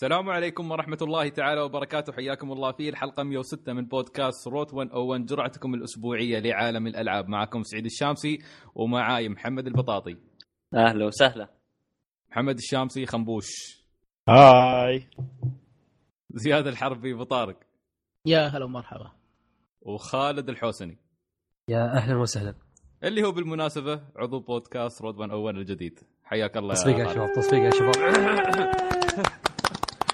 السلام عليكم ورحمة الله تعالى وبركاته. حياكم الله في الحلقة 106 من بودكاست Root 101 جرعتكم الأسبوعية لعالم الألعاب. معكم سعيد الشامسي ومعاي محمد البطاطي. أهلا وسهلا. محمد الشامسي خنبوش. هاي. زياد الحربي ابو طارق يا هلا ومرحبا. وخالد الحوسني. يا أهلا وسهلا. اللي هو بالمناسبة عضو بودكاست Root 101 الجديد. حياك الله تصفيق يا. شباب تصفيق يا شباب.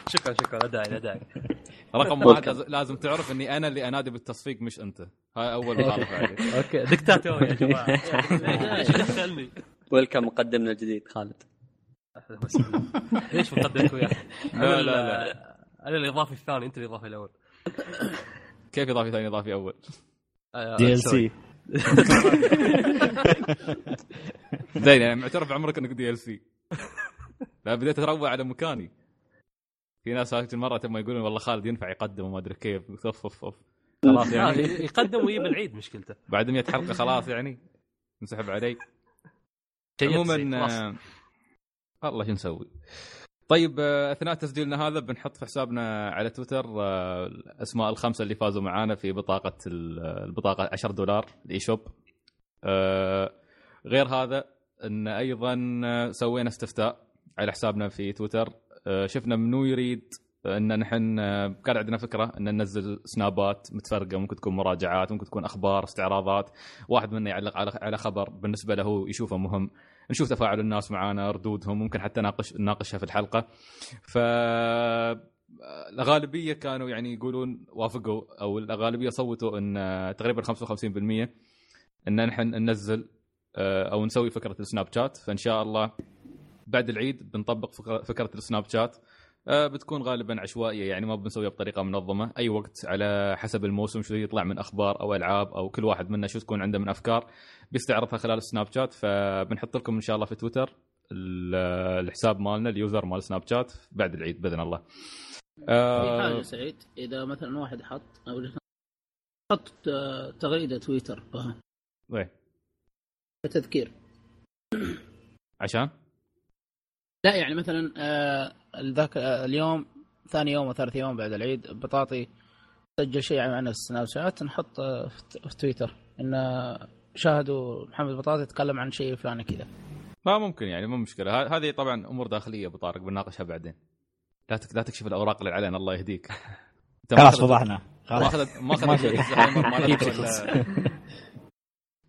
شكرا شكرا لا داعي لا داعي. رقم واحد لازم- لازم تعرف إني أنا اللي أنادي بالتصفيق مش أنت. هاي أول عليك أوكي. دكتاتور يا جماعة. welcome مقدمنا الجديد خالد. ليش مقدمك وياه؟ لا، لا، أنا الإضافي الثاني أنت الإضافي الأول. كيف إضافي ثاني؟ إضافي أول. DLC زين يعني معترف بعمرك إنك DLC لا بديت اتروع على مكاني. في ناس هذيك المره تم يقولون والله خالد ينفع يقدم وما أدري كيف. أوف أوف أوف. خلاص يعني. يقدم ويجيب العيد مشكلته. بعد 100 حلقة خلاص يعني. انسحب علي. عموما. آه، والله شو نسوي. طيب آه، أثناء تسجيلنا هذا بنحط في حسابنا على تويتر آه، الأسماء الخمسة اللي فازوا معانا في بطاقة ال- البطاقة 10 دولار ال eShop. غير هذا إن أيضا سوينا استفتاء على حسابنا في تويتر. شفنا منو يريد إن نحن آه، كان عندنا فكرة إن ننزل سنابات متفرقة ممكن تكون مراجعات ممكن تكون أخبار استعراضات. واحد منا يعلق على خبر بالنسبة له يشوفه مهم. نشوف تفاعل الناس معانا ردودهم ممكن حتى ناقش نناقشها في الحلقة. ف الغالبيه كانوا يعني يقولون وافقوا أو الغالبيه صوتوا إن آه، تقريبا 55% إن نحن ننزل آه، أو نسوي فكرة السناب شات. فإن شاء الله بعد العيد بنطبق فكرة السناب شات. آه، بتكون غالبا عشوائية يعني ما بنسويها بطريقة منظمة. أي وقت على حسب الموسم شو يطلع من أخبار أو ألعاب أو كل واحد منا شو تكون عنده من أفكار بيستعرضها خلال السناب شات. فبنحط لكم إن شاء الله في تويتر ال- الحساب مالنا اليوزر مال سناب شات بعد العيد بإذن الله. في آه، حاجة سعيد إذا مثلا واحد حط أو حط آه، تغريدة تويتر. وين؟ تذكير. عشان؟ لا يعني مثلا آه، ذاك آه، اليوم ثاني يوم وثالث يوم بعد العيد بطاطي سجل شيء عن السناب شات نحط في في تويتر إن شاهدوا محمد بطاطي يتكلم عن شيء فلاني كذا. ما ممكن يعني مو مشكلة. هذه طبعا أمور داخلية ابو طارق بنناقشها بعدين. لا. لا تكشف الأوراق اللي علينا الله يهديك. خلاص فضحنا ما خلاص. أخذت ما ما أخذت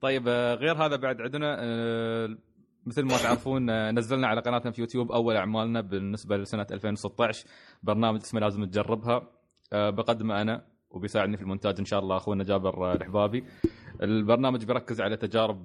طيب آه، غير هذا بعد عندنا مثل ما تعرفون آه، نزلنا على قناتنا في يوتيوب أول أعمالنا بالنسبة لسنة 2016 برنامج اسمه لازم تجربها. آه، بقدمه أنا وبيساعدني في المونتاج إن شاء الله أخونا جابر آه، الحبابي البرنامج بيركز على تجارب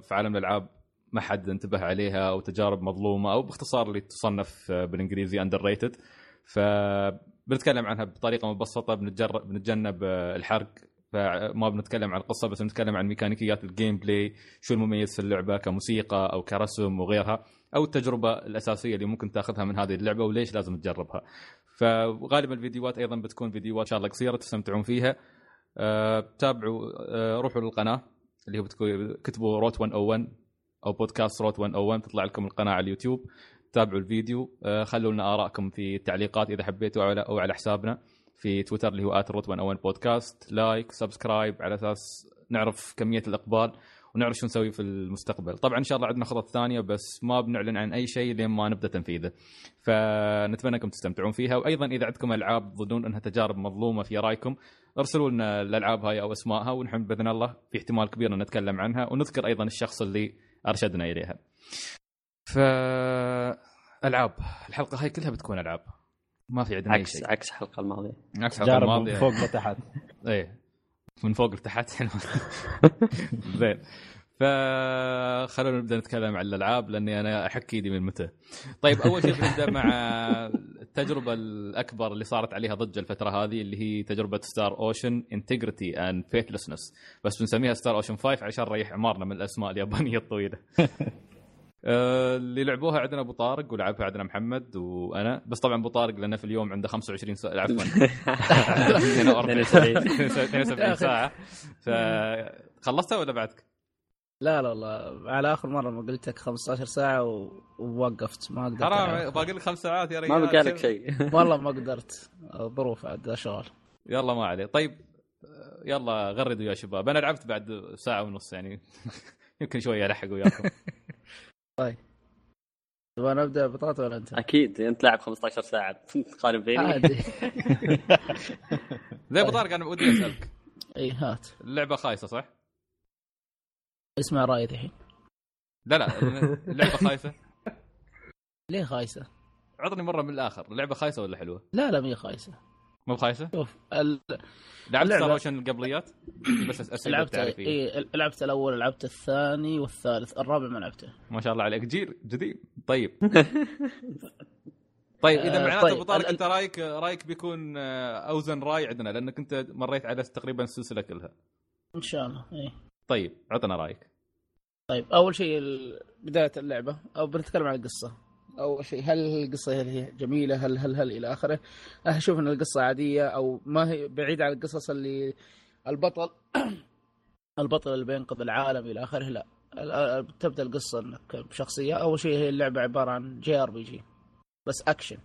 في عالم الألعاب ما حد انتبه عليها أو تجارب مظلومة أو باختصار اللي تصنف بالإنجليزي underrated فبنتكلم عنها بطريقة مبسطة بنتجرب بنتجنب الحرق. فما بنتكلم عن القصة بس بنتكلم عن ميكانيكيات ال gameplay شو المميز في اللعبة كموسيقى أو كرسم وغيرها أو التجربة الأساسية اللي ممكن تاخذها من هذه اللعبة وليش لازم تجربها. فغالبا الفيديوهات أيضا بتكون فيديوهات ان شاء الله قصيرة تستمتعون فيها. أه تابعوا أه روحوا للقناة اللي هو كتبوا Root 101 أو بودكاست Root 101 تطلع لكم القناة على اليوتيوب تابعوا الفيديو. أه خلوا لنا آرائكم في التعليقات إذا حبيتوا أو على حسابنا. في تويتر اللي هو @Root 101 بودكاست. like subscribe على أساس نعرف كمية الإقبال ونعرف شو نسوي في المستقبل. طبعا إن شاء الله عندنا خطط ثانية بس ما بنعلن عن أي شيء لين ما نبدأ تنفيذه. فنتمنى أنكم تستمتعون فيها. وأيضا إذا عندكم ألعاب تظنون أنها تجارب مظلومة في رأيكم ارسلوا لنا الألعاب هاي أو اسمائها ونحن بإذن الله في احتمال كبير أن نتكلم عنها ونذكر أيضا الشخص اللي أرشدنا إليها. ف العاب الحلقة هاي كلها بتكون ألعاب. ما في عندنا عكس شيء. عكس الحلقة الماضية. عكس الحلقة جارب من الماضية. فوق لتحت. إيه. من فوق لتحت. زين. فخلونا نبدأ نتكلم عن الألعاب لأني أنا أحك إيدي من متى. طيب أول شيء بنبدا مع التجربة الأكبر اللي صارت عليها ضجة الفترة هذه اللي هي تجربة Star Ocean Integrity and Faithlessness بس بنسميها Star Ocean 5 عشان نريح أعمارنا من الأسماء اليابانية الطويلة. آه، اللي لعبوها عندنا أبو طارق ولعبها عندنا محمد وأنا. بس طبعا أبو طارق لأنه في اليوم عنده 25 ساعة. عفوا. 42 72 ساعه فخلصتها ولا بعدك؟ لا لا والله على آخر مرة ما قلت لك 15 ساعة و... ووقفت. ما قدرت حرام باقي لك خمس ساعات يا رجال. ما بقى لك شيء. والله ما قدرت. ظروف عاد شغل يلا ما عليه. طيب يلا غردوا يا شباب. أنا لعبت بعد ساعة ونص يعني. يمكن شوية الحق وياكم. تبغى نبدأ بطاطا ولا أنت؟ أكيد. أنت لاعب 15 ساعة. تقارن بيني. عادي. زي أبو طارق أنا ودي أسألك. اي هات. اللعبة خايسة صح؟ اسمع رأيي الحين. لا لا. اللعبة خايسة؟ ليه خايسة؟ عطني مرة من الآخر. اللعبة خايسة ولا حلوة؟ لا لا مي خايسة. مو بخايسة؟ شوف ال... لعبت Star Ocean القبليات؟ بس اسئله لعبت اي لعبت الأول لعبت الثاني والثالث الرابع ما لعبته. ما شاء الله عليك. جيل جديد. طيب. طيب إذا آه، معناته طيب، ابو طارق أنت رايك رأيك بيكون آه، أوزن راي عندنا؟ لأنك أنت مريت على تقريبا السلسله كلها. إن شاء الله اي طيب عطنا رأيك. طيب أول شيء بداية اللعبة أو بنتكلم عن القصة. اول شيء. هل القصة هي جميلة؟ هل هل هل إلى آخره؟ أشوف إن القصة عادية أو ما هي بعيده عن القصص اللي البطل البطل اللي بينقذ العالم إلى آخره لا. تبدأ القصة إنك بشخصيه اول شيء هي اللعبة عبارة عن JRPG بس أكشن.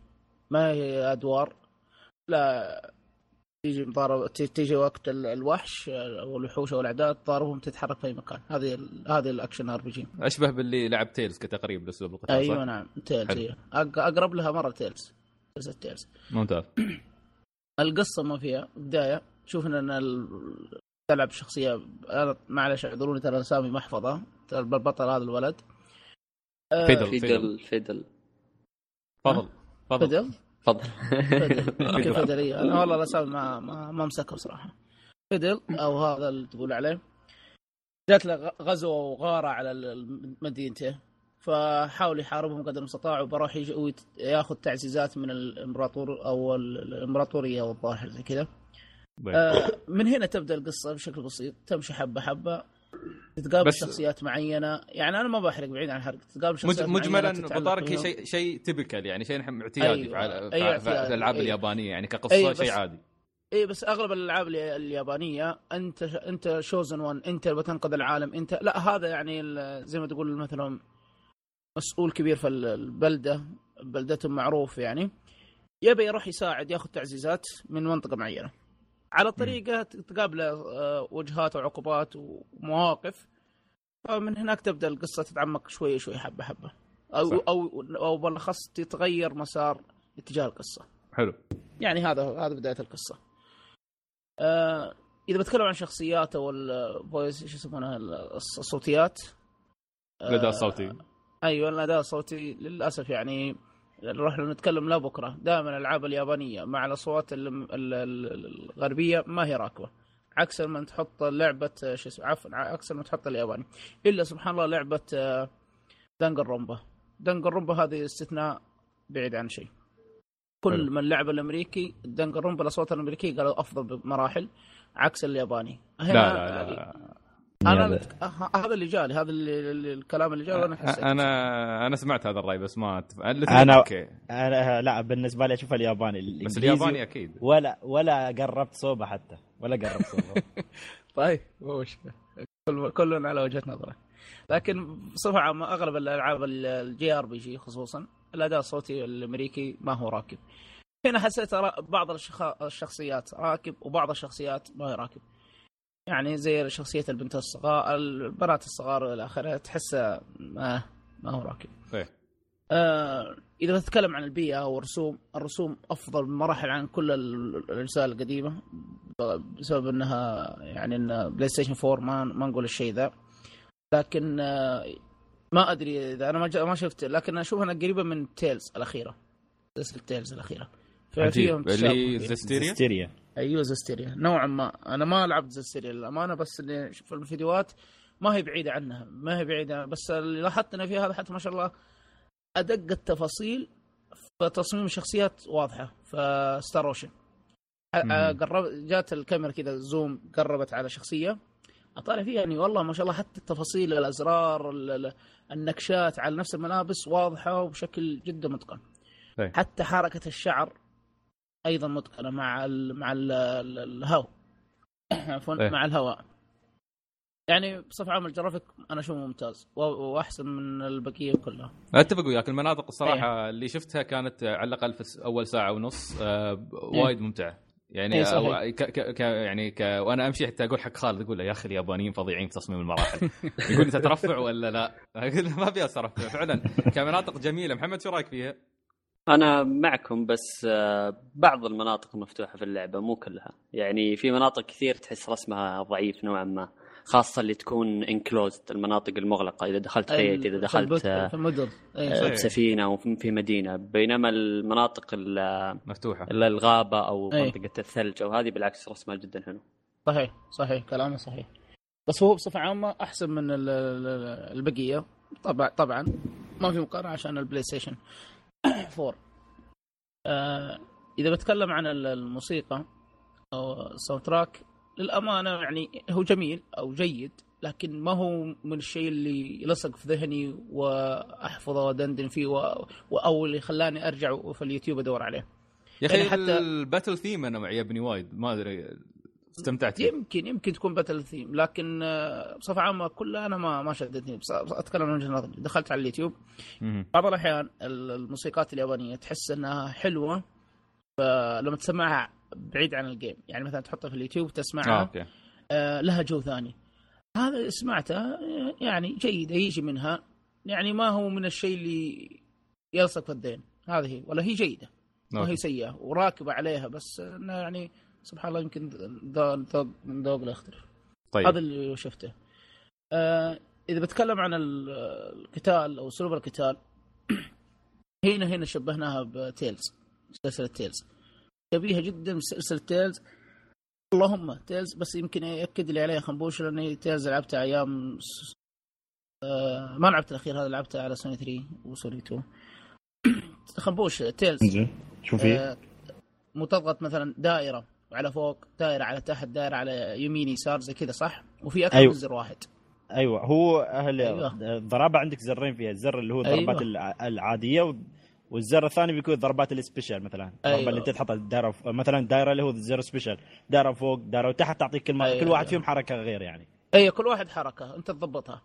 ما هي أدوار لا. تيجي مضارب تيجي وقت ال- الوحش أو الوحوش أو الأعداء تضاربهم تتحرك في أي مكان. هذه ال- هذه ال action RPG. أشبه باللي لعب Tales كتقريب لاسلوب القتال أيوه؟ نعم. Tales أق- أقرب لها مرة Tales. Tales Tales. ممتاز. القصة ما فيها بداية. شوف ان ال- تلعب شخصية أنا معلش اعذروني ترى اسامي ترى البطل هذا الولد. آه، فيدل. فيدل فيدل. تفضل. فيدل؟ تفضل. فيدل أوكي فيدل إيه. أنا والله الاسامي ما ما, ما مسكها بصراحة. فيدل أو هذا اللي تقول عليه. جات له غزوة وغارة على مدينته. فحاول يحاربهم قدر المستطاع وبروح ياخذ تعزيزات من الامبراطور أو ال- الامبراطورية أو الظاهر زي كذا. آه، من هنا تبدأ القصة بشكل بسيط. تمشي حبة حبة. تتقابل بس- شخصيات معينة يعني أنا ما بحرق بعيد عن الحرق تتقابل مج- شخصيات مجملا فيهم. شيء شيء تبكل يعني شيء نحن اعتيادي أيوة. في عل- أي في-. الألعاب أي. اليابانية يعني كقصة أي، شيء عادي اي بس أغلب الألعاب الي- اليابانية أنت أنت شوزن وان أنت اللي بتنقذ العالم انت لا هذا يعني زي ما تقول مثلا مسؤول كبير في ال- البلدة بلدته معروف يعني يبي يروح يساعد ياخذ تعزيزات من منطقة معينة على طريقة تقابله آه، وجهات وعقوبات ومواقف. فمن هناك تبدأ القصة تتعمق شوي شوي حبة حبة. أو صح. أو أو بالأخص تتغير مسار اتجاه القصة. حلو. يعني هذا هذا بداية القصة. آه إذا بتكلم عن شخصيات أو ال voice إيش يسمونها الص- الصوتيات آه، الاداء الصوتي. أيوه الأداء الصوتي للأسف يعني نروح نتكلم لا بكرة. دائما الألعاب اليابانية مع الأصوات ال- ال- ال- الغربية ما هي راكبة. عكس لما تحط لعبة شو اسمه عفوا عكس لما تحط الياباني. إلا سبحان الله لعبة آه، Danganronpa Danganronpa هذه استثناء بعيد عن شيء. كل. من لعب الأمريكي دانجر رومبا الأصوات الأمريكية قالوا أفضل بمراحل عكس الياباني. هنا لا لا لا. أنا هذا اللي جالي هذا اللي... الكلام اللي جالي وأنا حسيت. أنا أنا سمعت هذا الرأي بس ما أتف... أنا- أوكي. أنا لا بالنسبة لي أشوف الياباني بس الياباني أكيد. ولا ولا قربت صوبة حتى ولا قربت صوبة. طيب مو مشكلة. كل كل على وجهة نظره لكن بصفة عامة أغلب الألعاب الجي آر بي جي خصوصا الأداء الصوتي الأمريكي ما هو راكب. هنا حسيت بعض الشخ- الشخصيات راكب وبعض الشخصيات ما هي راكب. يعني زي شخصية البنت الصغار البنات الصغار إلى آخره تحسها ما ما هو راكب إيه. آه إذا بتتكلم عن البيئة والرسوم الرسوم أفضل بمراحل عن كل ال- الأجزاء القديمة بسبب إنها يعني إن بلاي ستيشن 4 ما ما نقول الشيء ذا. لكن آه، ما أدري إذا أنا ما جا- ما شفت لكن أشوف إنها قريبة من تيلز الأخيرة سلسله تيلز الأخيرة. عجيب. تشابه. اللي. زستيريا أيوه زستيريا. نوعا ما. أنا ما لعبت زستيريا للأمانة بس اللي في الفيديوهات ما هي بعيدة عنها ما هي بعيدة. بس اللي لاحظت أنا فيها هذا حتى ما شاء الله أدق التفاصيل في تصميم الشخصيات واضحة في ستار اوشن. قرب جات الكاميرا كذا zoom قربت على شخصية. أطالع فيها يعني والله ما شاء الله حتى التفاصيل الأزرار ال- ال- النكشات على نفس الملابس واضحة وبشكل جدا متقن. طيب. حتى حركة الشعر أيضا متقنة مع ال مع ال ال- الهواء. عفوا إيه. مع الهواء. يعني بصفة عامة الجرافيك أنا أشوفه ممتاز وأحسن من البقية كلها. أتفق وياك. المناطق الصراحة اللي شفتها كانت على الأقل في أول ساعة ونص آه، وايد ممتعة. يعني إيه، صحيح. ك ك ك يعني ك وأنا أمشي حتى أقول حق خالد أقول له يا أخي اليابانيين فظيعين في تصميم المراحل. يقول انت ترفع ولا لا؟ أقول ما فيها ترفع فعلا. كمناطق جميلة. محمد شو رأيك فيها؟ أنا معكم بس آه، بعض المناطق المفتوحه في اللعبة مو كلها. يعني في مناطق كثير تحس رسمها ضعيف نوعا ما خاصة اللي تكون انكلوزد المناطق المغلقة إذا دخلت بيت إذا دخلت آه، في أي آه،. بسفينه أو في مدينة. بينما المناطق ال- مفتوحة. ال- الغابة أو أي. منطقة الثلج أو هذه بالعكس رسمها جدا حلو. صحيح صحيح كلامه صحيح. بس هو بصفة عامة أحسن من ال- ال- البقية. طبعا طبعا ما في مقارنة عشان البلاي ستيشن. 4 آه إذا بتكلم عن ال- الموسيقى أو ال soundtrack للأمانة يعني هو جميل أو جيد لكن ما هو من الشيء اللي يلصق في ذهني وأحفظه ودندن فيه و... أو اللي خلاني أرجع في اليوتيوب أدور عليه. يا أخي يعني حتى- ال battle theme أنا يعجبني وايد ما أدري استمتعت فيه. يمكن يمكن تكون battle theme لكن آه، بصفة عامة كلها أنا ما ما شدتني. أتكلم عن وجهة نظري. دخلت على اليوتيوب. بعض الأحيان ال- الموسيقات اليابانية تحس إنها حلوة فلما تسمعها بعيد عن ال game يعني مثلا تحطها في اليوتيوب تسمعها okay. آه لها جو ثاني. هذا سمعته آه، يعني جيدة يجي منها. يعني ما هو من الشيء اللي يلصق في الذهن. هذه ولا هي جيدة ما هي أوكي. سيئة وراكبة عليها بس إنه يعني سبحان الله يمكن ذوق لا يختلف طيب. هذا اللي شفته. آه إذا بتكلم عن ال- القتال أو أسلوب القتال هنا هنا شبهناها بتيلز سلسلة تيلز. شبيهة جدا بسلسلة تيلز. اللهم تيلز بس يمكن يأكد لي عليها خنبوش لأني تيلز لعبتها أيام س- آه ما لعبت الأخير هذا لعبته على سوني 3 وسوني 2 خنبوش تيلز. زين شو في؟ آه، متضغط مثلا دائرة. على فوق دائره على تحت دائره على يمين يسار زي كذا صح وفي أكثر أيوة. من زر واحد أيوه هو أهل أيوة. الضربه عندك زرين فيها الزر اللي هو أيوة. الضربات الع- العادية و- والزر الثاني بيكون ضربات ال special مثلا الضربه أيوة. اللي انت تحطها الدائره ف- مثلا دائره اللي هو الزر special دائره فوق دائره وتحت تعطيك كل, ما أيوة. كل واحد فيهم حركة غير يعني اي كل واحد حركة أنت تضبطها.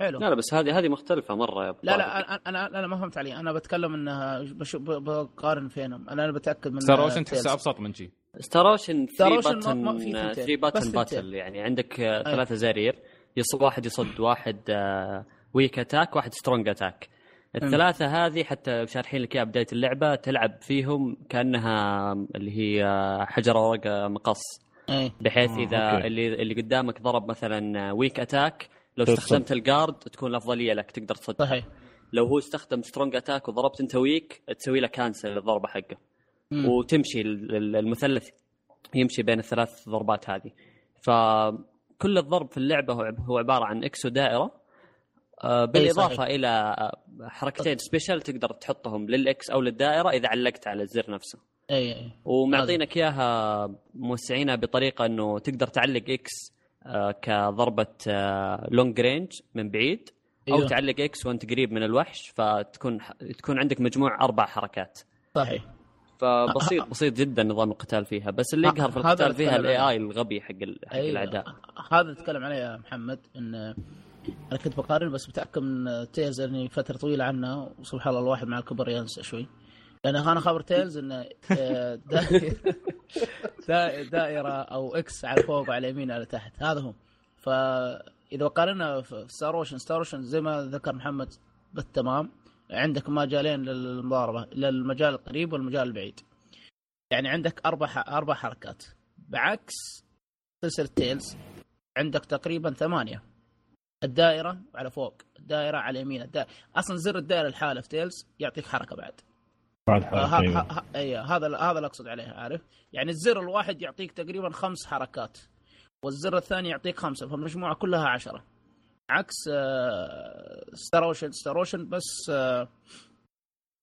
حلو لا لا بس هذه هذه مختلفة مرة يا لا طارق. لا أنا أنا أنا ما فهمت علي أنا بتكلم إنها بشوف بقارن فينهم أنا أنا بتأكد من ستار اوشن Tales. تحسه أبسط من شي ستار اوشن ستار 3 أوشن ما- ما في باتن ثنتين. 3 بس باتن. باتل يعني عندك آه، ثلاثة زرير يص واحد يصد واحد ويك اتاك واحد سترونج اتاك الثلاثة هذه حتى شارحين لك إياها بداية اللعبة تلعب فيهم كأنها اللي هي آه، حجر ورقة مقص أي بحيث آه، إذا okay. اللي اللي قدامك ضرب مثلا weak attack لو. استخدمت ال guard تكون الأفضلية لك تقدر تصد صحيح لو هو استخدم strong attack وضربت أنت weak تسوي له cancel للضربه حقه مم. وتمشي ال- ال- المثلث يمشي بين الثلاث ضربات هذه فكل الضرب في اللعبة هو عب- هو عبارة عن X ودائرة آه، بالإضافة صحيح. إلى آه، حركتين special تقدر تحطهم لل X أو للدائرة إذا علقت على الزر نفسه اي اي ومعطينك إياها موسعينها بطريقة إنه تقدر تعلق X آه، كضربة long range من بعيد أو أيوه. تعلق X وأنت قريب من الوحش فتكون تكون عندك مجموع أربع حركات صحيح فبسيط بسيط جدا نظام القتال فيها بس اللي يقهر في القتال فيها ال AI عنه. AI الغبي حق حق أيوة. الأعداء هذا اتكلم عليه يا محمد إن أنا كنت بقارن بس متأكد من تيلز إني فترة طويلة عنها وسبحان الله الواحد مع الكبر ينسى شوي لأن أنا خبر تيلز إنه آه، دائره أو X على فوق وعلى اليمين على تحت هذا هو فإذا قارنا في ستار اوشن ستار اوشن زي ما ذكر محمد بالتمام عندك مجالين للمضاربه للمجال القريب والمجال البعيد. يعني عندك أربع أربع حركات. بعكس سلسلة تيلز عندك تقريبا ثمانية. الدائرة على فوق الدائرة على اليمين الدائرة. أصلا زر الدائرة الحالة في تيلز يعطيك حركة بعد. حركة، أيوة. أيوه هذا هذا اللي أقصد عليه عارف؟ يعني الزر الواحد يعطيك تقريبا خمس حركات والزر الثاني يعطيك خمسة فالمجموعه كلها عشرة. عكس آه، ستار اوشن ستار اوشن بس آه،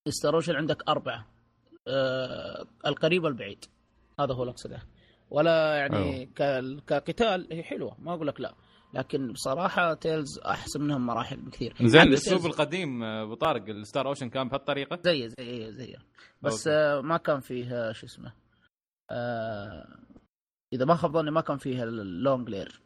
ستار اوشن عندك أربعة آه، القريب والبعيد. هذا هو اللي اقصده ولا يعني ك- كقتال هي حلوة ما أقول لك لا. لكن بصراحة Tales أحسن منهم مراحل بكثير زين الأسلوب القديم آه، أبو طارق ال Star Ocean كان بهالطريقة؟ زي زي زي بس okay. آه ما كان فيه آه، شو اسمه آه إذا ما خاب ظني ما كان فيه ال long range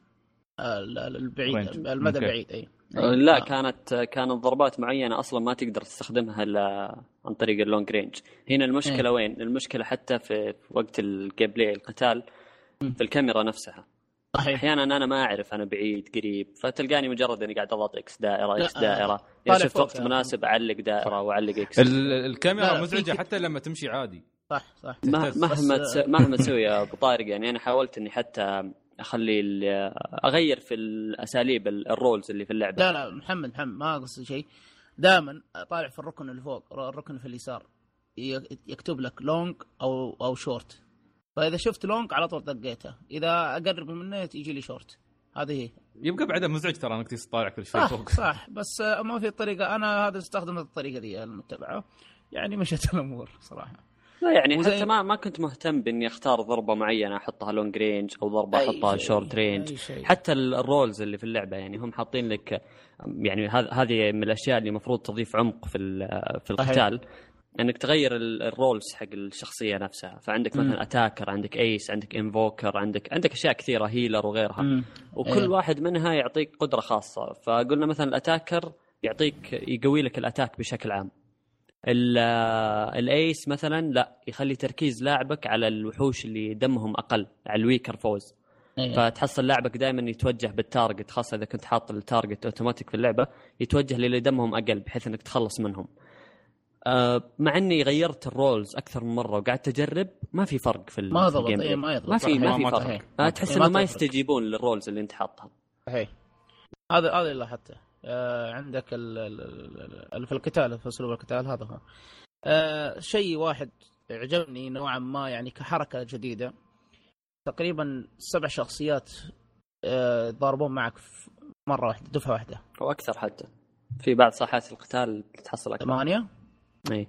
البعيد. المدى. البعيد أي لا آه. كانت كانت ضربات معينة أصلا ما تقدر تستخدمها إلا عن طريق ال long range هنا المشكلة إيه. وين المشكلة حتى في وقت ال gameplay القتال في الكاميرا نفسها صحيح أحيانا أنا ما أعرف أنا بعيد قريب فتلقاني مجرد إني قاعد أضغط X دائرة X آه، دائرة إذا شفت وقت. مناسب أعلق دائرة وأعلق X الكاميرا مزعجة حتى لما تمشي عادي صح صح. مهما. مهما تسوي يا أبو طارق يعني أنا حاولت إني حتى أخلي ال- أغير في الأساليب ال- ال roles اللي في اللعبة. لا لا محمد محمد ما قصدي شيء. دائما طالع في الركن اللي فوق الركن في اليسار. ي- يكتب لك long أو أو شورت فإذا شفت long على طول دقيته. إذا أقرب منه يجي لي شورت هذه هي. يبقى بعدها مزعج ترى أنك تطالع كل شيء صح فوق. صح. بس آه، ما في طريقة. أنا هذا استخدم الطريقة دي المتبعة. يعني مشت الأمور صراحة. لا يعني وزي- حتى ما ما كنت مهتم بإني أختار ضربة معينة أحطها long range أو ضربة أحطها short range. حتى ال- ال roles اللي في اللعبة يعني هم حاطين لك يعني هذ- هذه من الأشياء اللي المفروض تضيف عمق في في. القتال إنك تغير ال- ال roles حق الشخصية نفسها فعندك مثلا. attacker عندك ace عندك invoker عندك عندك أشياء كثيرة healer وغيرها مم. وكل إيه. واحد منها يعطيك قدرة خاصة فقلنا مثلا ال attacker يعطيك يقوي لك ال attack بشكل عام ال ace مثلا لا يخلي تركيز لاعبك على الوحوش اللي دمهم أقل على ال weaker foes إيه. فتحصل لاعبك دائما يتوجه بال target خاصة إذا كنت حاط ال target automatic في اللعبة يتوجه للي دمهم أقل بحيث إنك تخلص منهم آه، مع إني غيرت ال roles أكثر من مرة وقعدت أجرب ما في فرق في ما في ضبط بلاي. ما يضبط ما في. ما في ما فرق تفرق. آه، تحس إيه، إنه ما. يستجيبون لل roles اللي أنت حاطها هذا هذا اللي لاحظته عندك ال- ال- في القتال في أسلوب القتال هذا هو آه شيء واحد عجبني نوعا ما يعني كحركة جديدة. تقريبا سبع شخصيات آه ضاربون معك مرة واحدة دفعة واحدة. أو أكثر حتى. في بعض ساحات القتال تحصل أكثر. ثمانية؟ إي.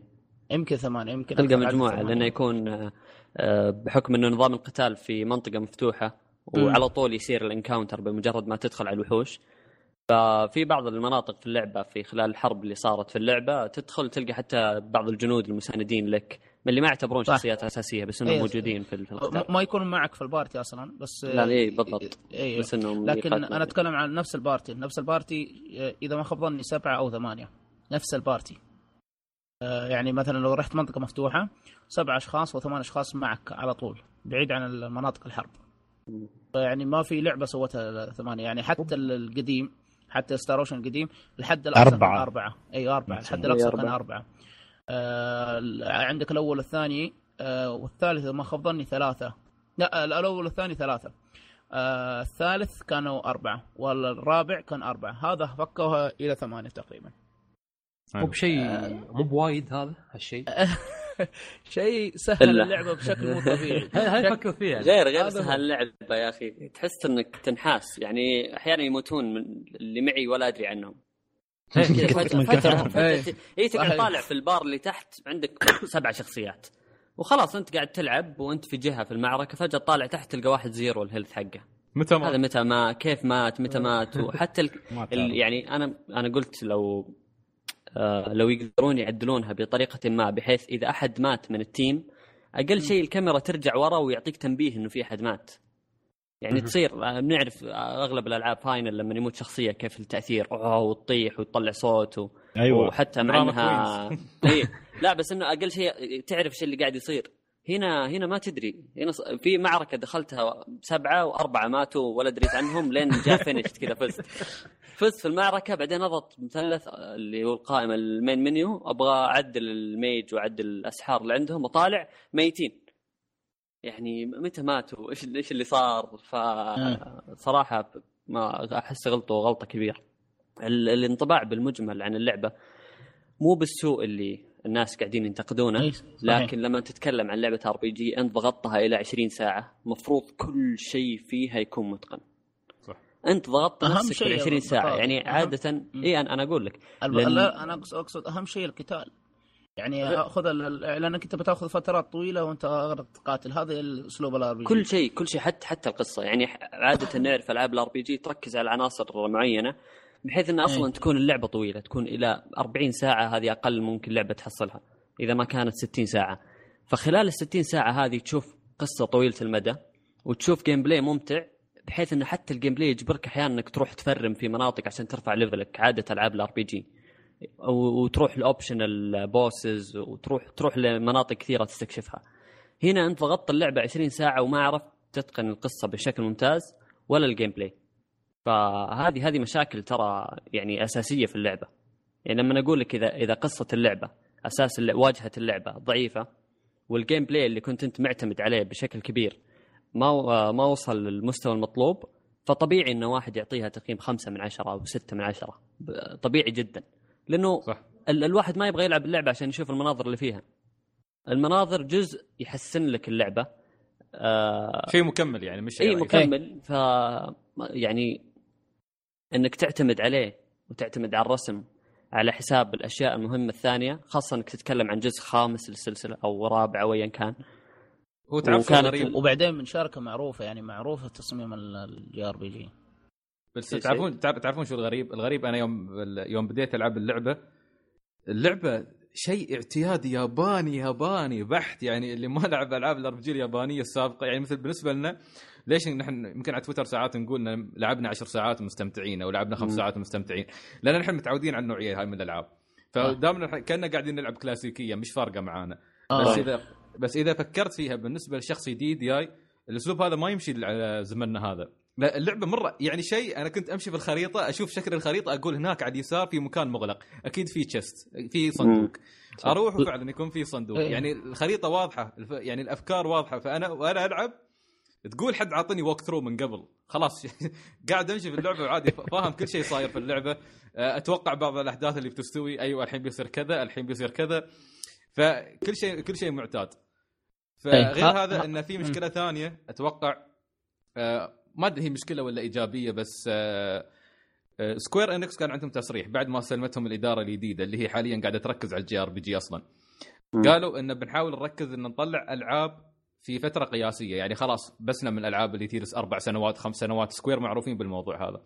يمكن ثمانية يمكن تلقى مجموعة. لأنه يكون آه، آه، بحكم انه نظام القتال في منطقة مفتوحة وعلى طول يصير الإنكاونتر بمجرد ما تدخل على الوحوش ففي بعض المناطق في اللعبة في خلال الحرب اللي صارت في اللعبة تدخل تلقى حتى بعض الجنود المساندين لك من اللي ما يعتبرون صح. شخصيات أساسية بس إنهم إيه. موجودين في القتال ما يكون معك في ال party أصلا بس لا اي بالضبط اي بس إنهم لكن. أنا أتكلم عن نفس ال party نفس ال party إذا ما خاب ظني سبعة أو ثمانية نفس ال party آه، يعني مثلا لو رحت منطقة مفتوحة سبع أشخاص وثمان أشخاص معك على طول بعيد عن المناطق الحرب يعني ما في لعبة سوتها ثمانية يعني حتى القديم حتى Star Ocean القديم الحد الأقصى أربعة. كان أربعة. أي أربعة. الحد الأقصى كان أربعة. أربعة. آه عندك الأول والثاني آه والثالث ما خاب ظني ثلاثة. لا الأول والثاني ثلاثة. آه الثالث كانوا أربعة والرابع كان أربعة. هذا فكوها إلى ثمانية تقريبا. مو بشيء مو بوايد هذا هالشيء؟ شيء سهل إلا. اللعبة بشكل مو طبيعي. هاي فكر فيها. غير غير هذا سهل. اللعبة يا أخي. تحس إنك تنحاس. يعني أحيانا يموتون من اللي معي ولا أدري عنهم. إيه. اي تقعد. طالع في البار اللي تحت عندك سبع شخصيات. وخلاص أنت قاعد تلعب وأنت في جهة في المعركة فجأة طالع تحت تلقى واحد zero ال health حقه. متى هذا ما متى ما كيف مات؟ متى مات؟ وحتى ال... ال... يعني أنا أنا قلت لو لو يقدرون يعدلونها بطريقة ما بحيث إذا أحد مات من ال team أقل شيء الكاميرا ترجع ورا ويعطيك تنبيه إنه في أحد مات. يعني تصير آه، بنعرف آه، أغلب الألعاب Final لما يموت شخصية كيف التأثير أوه وتطيح وتطلع صوت و... أيوه. وحتى مع إنها اي لا بس إنه أقل شيء تعرف إيش اللي قاعد يصير. هنا هنا ما تدري. هنا في معركة دخلتها سبعة وأربعة ماتوا ولا دريت عنهم لين جاء finish كذا فزت. فزت في المعركة بعدين اضغط مثلث اللي هو القائمة ال main menu. أبغى أعدل ال mage وأعدل الأسحار اللي عندهم وطالع ميتين. يعني متى ماتوا؟ إيش إيش اللي صار؟ فصراحه ما أحس غلطوا غلطه كبيرة. ال- الانطباع بالمجمل عن اللعبة مو بالسوء اللي الناس قاعدين ينتقدونه صحيح. لكن لما تتكلم عن لعبة RPG أنت ضغطتها إلى 20 ساعة مفروض كل شيء فيها يكون متقن. صح. أنت ضغطت نفسك بال 20 ساعة البطاقة. يعني أهم- عادة اي أنا أنا أقول لك. الب... لأن- لا أنا اقصد أهم شيء القتال. يعني خذ لأنك أنت بتأخذ فترات طويلة وأنت تقاتل هذا الأسلوب ال RP كل شيء كل شيء حتى حتى القصة. يعني عادة نعرف ألعاب ال RPG تركز على عناصر معينة بحيث إن أصلا إيه. تكون اللعبة طويلة تكون إلى 40 ساعة هذه أقل ممكن لعبة تحصلها إذا ما كانت 60 ساعة. فخلال ال 60 ساعة هذه تشوف قصة طويلة المدى وتشوف gameplay ممتع بحيث انه حتى ال gameplay يجبرك أحيانا إنك تروح تفرم في مناطق عشان ترفع level ك عادة ألعاب ال RPG وتروح ال optional bosses وتروح تروح لمناطق كثيرة تستكشفها. هنا أنت ضغطت اللعبة 20 ساعة وما عرفت تتقن القصة بشكل ممتاز ولا ال gameplay فهذه هذه مشاكل ترى يعني أساسية في اللعبة. يعني لما أقول لك اذا إذا قصة اللعبة أساس واجهة اللعبة ضعيفة وال gameplay اللي كنت أنت معتمد عليه بشكل كبير ما ما وصل للمستوى المطلوب فطبيعي إنه واحد يعطيها تقييم خمسة من عشرة أو ستة من عشرة. طبيعي جدا. لأنه صح. ال- الواحد ما يبغى يلعب اللعبة عشان يشوف المناظر اللي فيها. المناظر جزء يحسن لك اللعبة. آه شيء مكمل يعني مش شيء إي رئيسي. مكمل. ف يعني إنك تعتمد عليه وتعتمد على الرسم على حساب الأشياء المهمة الثانية خاصة إنك تتكلم عن جزء خامس للسلسلة أو رابع أو ايا كان. هو تعرف غريب؟ وبعدين من شركه معروفة يعني معروفة تصميم ال JRPG. بس شيء- تعرفون تعرف- تعرفون شو الغريب؟ الغريب أنا يوم يوم بديت ألعب اللعبة اللعبة شيء اعتيادي ياباني ياباني بحت يعني اللي ما لعب ألعاب ال RPG اليابانية السابقة. يعني مثل بالنسبة لنا ليش نحن يمكن على تويتر ساعات نقول لعبنا عشر ساعات ومستمتعين أو لعبنا خمس. ساعات ومستمتعين لأن نحن متعودين على النوعية هاي من الألعاب. فدامنا كنا قاعدين نلعب كلاسيكية مش فارقة معانا. بس آه. إذا بس إذا فكرت فيها بالنسبة لشخص جديد جاي الأسلوب هذا ما يمشي على زمننا هذا. اللعبة مرة يعني شيء أنا كنت أمشي في الخريطة أشوف شكل الخريطة أقول هناك على اليسار في مكان مغلق أكيد في تشست في صندوق. أروح وفعلا يكون في صندوق. إيه. يعني الخريطة واضحة يعني الأفكار واضحة فأنا وأنا ألعب تقول حد عاطني ووك ثرو من قبل. خلاص قاعد أمشي في اللعبة وعادي فاهم كل شيء صاير في اللعبة. أه، أتوقع بعض الأحداث اللي بتستوي أيوه الحين بيصير كذا الحين بيصير كذا. فكل شيء كل شيء معتاد. إيه. فغير ها- هذا انه في مشكلة ثانية أتوقع آه، ما أدري هي مشكلة ولا إيجابية بس آه، آه، Square Enix كان عندهم تصريح بعد ما سلمتهم الإدارة الجديدة اللي هي حاليا قاعدة تركز على ال JRPG أصلا. قالوا إن بنحاول نركز إن نطلع ألعاب في فترة قياسية يعني خلاص بسنا من الألعاب اللي تجلس أربع سنوات خمس سنوات Square معروفين بالموضوع هذا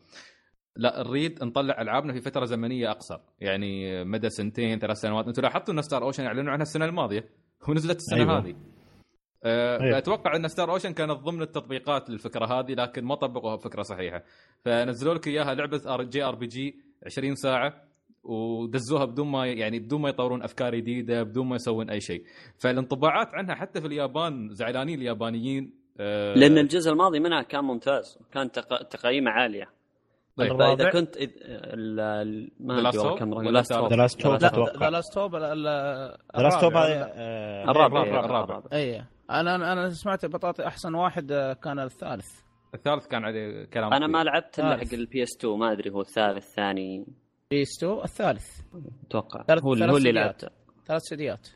لا نريد نطلع ألعابنا في فترة زمنية أقصر يعني مدى سنتين ثلاث سنوات أنتم لاحظتوا إن Star Ocean اعلنوا عنها السنة الماضية ونزلت السنة أيوة. هذه. فأتوقع إن Star Ocean كانت ضمن التطبيقات للفكرة هذه لكن ما طبقوها بفكرة صحيحة. فنزلوا لك إياها لعبة ار جي ار بي جي 20 ساعة ودزوها بدون ما يعني بدون ما يطورون أفكار جديدة بدون ما يسوون أي شيء. فالانطباعات عنها حتى في اليابان زعلانين اليابانيين أه لأن الجزء الماضي منها كان ممتاز كان تق... تقييمه عالية. طيب. الرابع؟ كنت إذ... ال... ما أدري كم Last؟ The Last The Last Hope The Last Hope الرابع الرابع، الرابع. الرابع. اي أنا أنا سمعت بطاطي أحسن واحد آه، كان الثالث. الثالث كان عليه كلام. أنا ما. لعبت إلا. حق ال PS 2 ما أدري هو الثالث الثاني. PS2 الثالث. أتوقع. ثلاث- هو اللي ثلاث هو اللي سيديات. لعبته. ثلاث سيديات.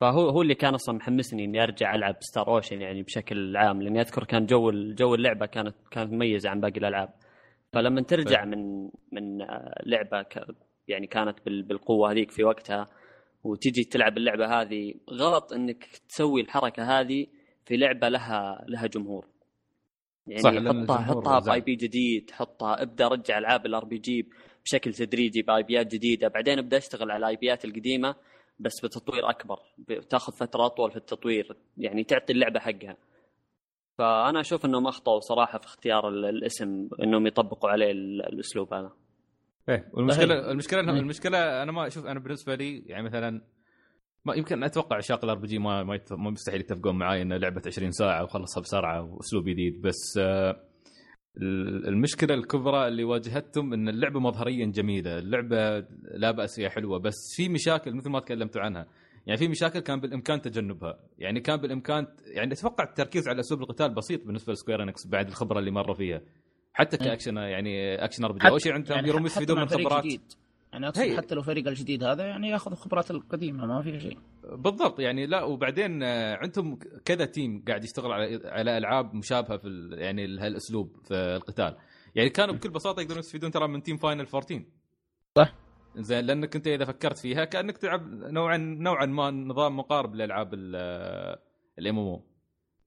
فهو هو اللي كان أصلا محمسني إني أرجع ألعب Star Ocean يعني بشكل عام لأني أذكر كان جو جو اللعبة كانت كانت مميزة عن باقي الألعاب. فلما ترجع من من آه، لعبة ك يعني كانت بال- بالقوة هذيك في وقتها وتجي تلعب اللعبة هذه غلط إنك تسوي الحركة هذه في لعبة لها لها جمهور. يعني صح، حطها حطها. بأي بي جديد حطها ابدأ رجع ألعاب ال RPG بشكل تدريجي ب IP ات جديدة بعدين ابدأ اشتغل على ال IP ات القديمة بس بتطوير أكبر بتأخذ فتره اطول في التطوير يعني تعطي اللعبة حقها. فأنا أشوف إنهم أخطأوا صراحة في اختيار ال- الاسم إنهم يطبقوا عليه ال- الأسلوب هذا. إيه والمشكلة صحيح. المشكلة إيه. المشكلة أنا ما أشوف أنا بالنسبة لي يعني مثلا ما يمكن أتوقع عشاق ال RPG ما ما, مستحيل يتفقون معي ان لعبة 20 ساعة وخلصها بسرعة وأسلوب جديد بس آه، ال- المشكلة الكبرى اللي واجهتهم إن اللعبة مظهريا جميلة، اللعبة لا بأس فيها حلوة بس في مشاكل مثل ما تكلمتوا عنها، يعني في مشاكل كان بالإمكان تجنبها، يعني كان بالإمكان يعني أتوقع التركيز على أسلوب القتال بسيط بالنسبة ل Square Enix بعد الخبرة اللي مروا فيها. حتى مم. كأكشن يعني action RPG أول شيء عندهم يعني يروم حتى يستفيدون مع من خبرات. جديد. يعني أقصد هي. حتى لو فريق الجديد هذا يعني ياخذ خبرات القديمة ما في شيء. بالضبط يعني لا وبعدين آه، عندهم كذا team قاعد يشتغل على على ألعاب مشابهة في يعني هالاسلوب في القتال. يعني كانوا بكل بساطة يقدرون يستفيدون ترى من team Final 14 صح. زين لأنك أنت إذا فكرت فيها كأنك تلعب نوعا نوعا ما نظام مقارب لألعاب ال MMO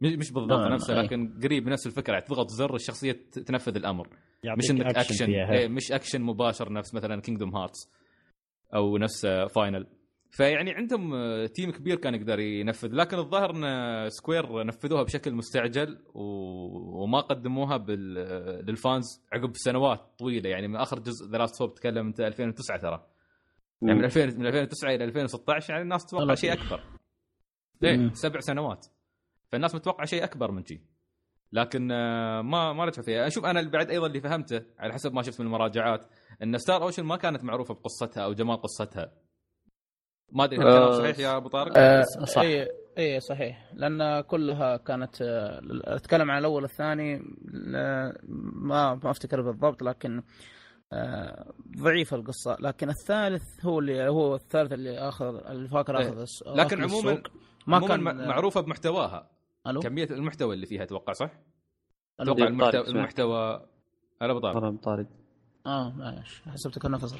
مش بالضبط نعم، نفسه أي. لكن قريب نفس الفكرة يعني تضغط زر الشخصية تنفذ الأمر مش إنك اكشن. إيه مش اكشن مباشر نفس مثلا Kingdom Hearts أو نفس Final فيعني عندهم آه، team كبير كان يقدر ينفذ لكن الظاهر إن Square نفذوها بشكل مستعجل و... وما قدموها بال... آه، لل fans عقب سنوات طويلة يعني من آخر جزء The Last Hope تكلم أنت 2009 ترى يعني من 2000 من 2009 إلى 2016 يعني الناس تتوقع شيء. أكبر مم. سبع سنوات فالناس متوقع شيء أكبر من شي لكن آه، ما ما رجعوا فيها أشوف أنا بعد أيضا اللي فهمته على حسب ما شفت من المراجعات إن Star Ocean ما كانت معروفة بقصتها أو جمال قصتها ما أدري هل آه، صحيح يا أبو طارق؟ آه صح. اي اي صحيح لأن كلها كانت آه، أتكلم عن الأول والثاني ما ما أفتكر بالضبط لكن ضعيفه القصة لكن الثالث هو اللي هو الثالث اللي اخذ اللي فاكر إيه. اخذ الس- لكن عموما. ما عموماً كان م- معروفة بمحتواها ألو؟ كمية المحتوى اللي فيها أتوقع صح؟ أتوقع طارق المحتوى, سمعت. المحتوى أنا أبو طارق. طارق طارق. آه معلش حسبتك إنه فصل.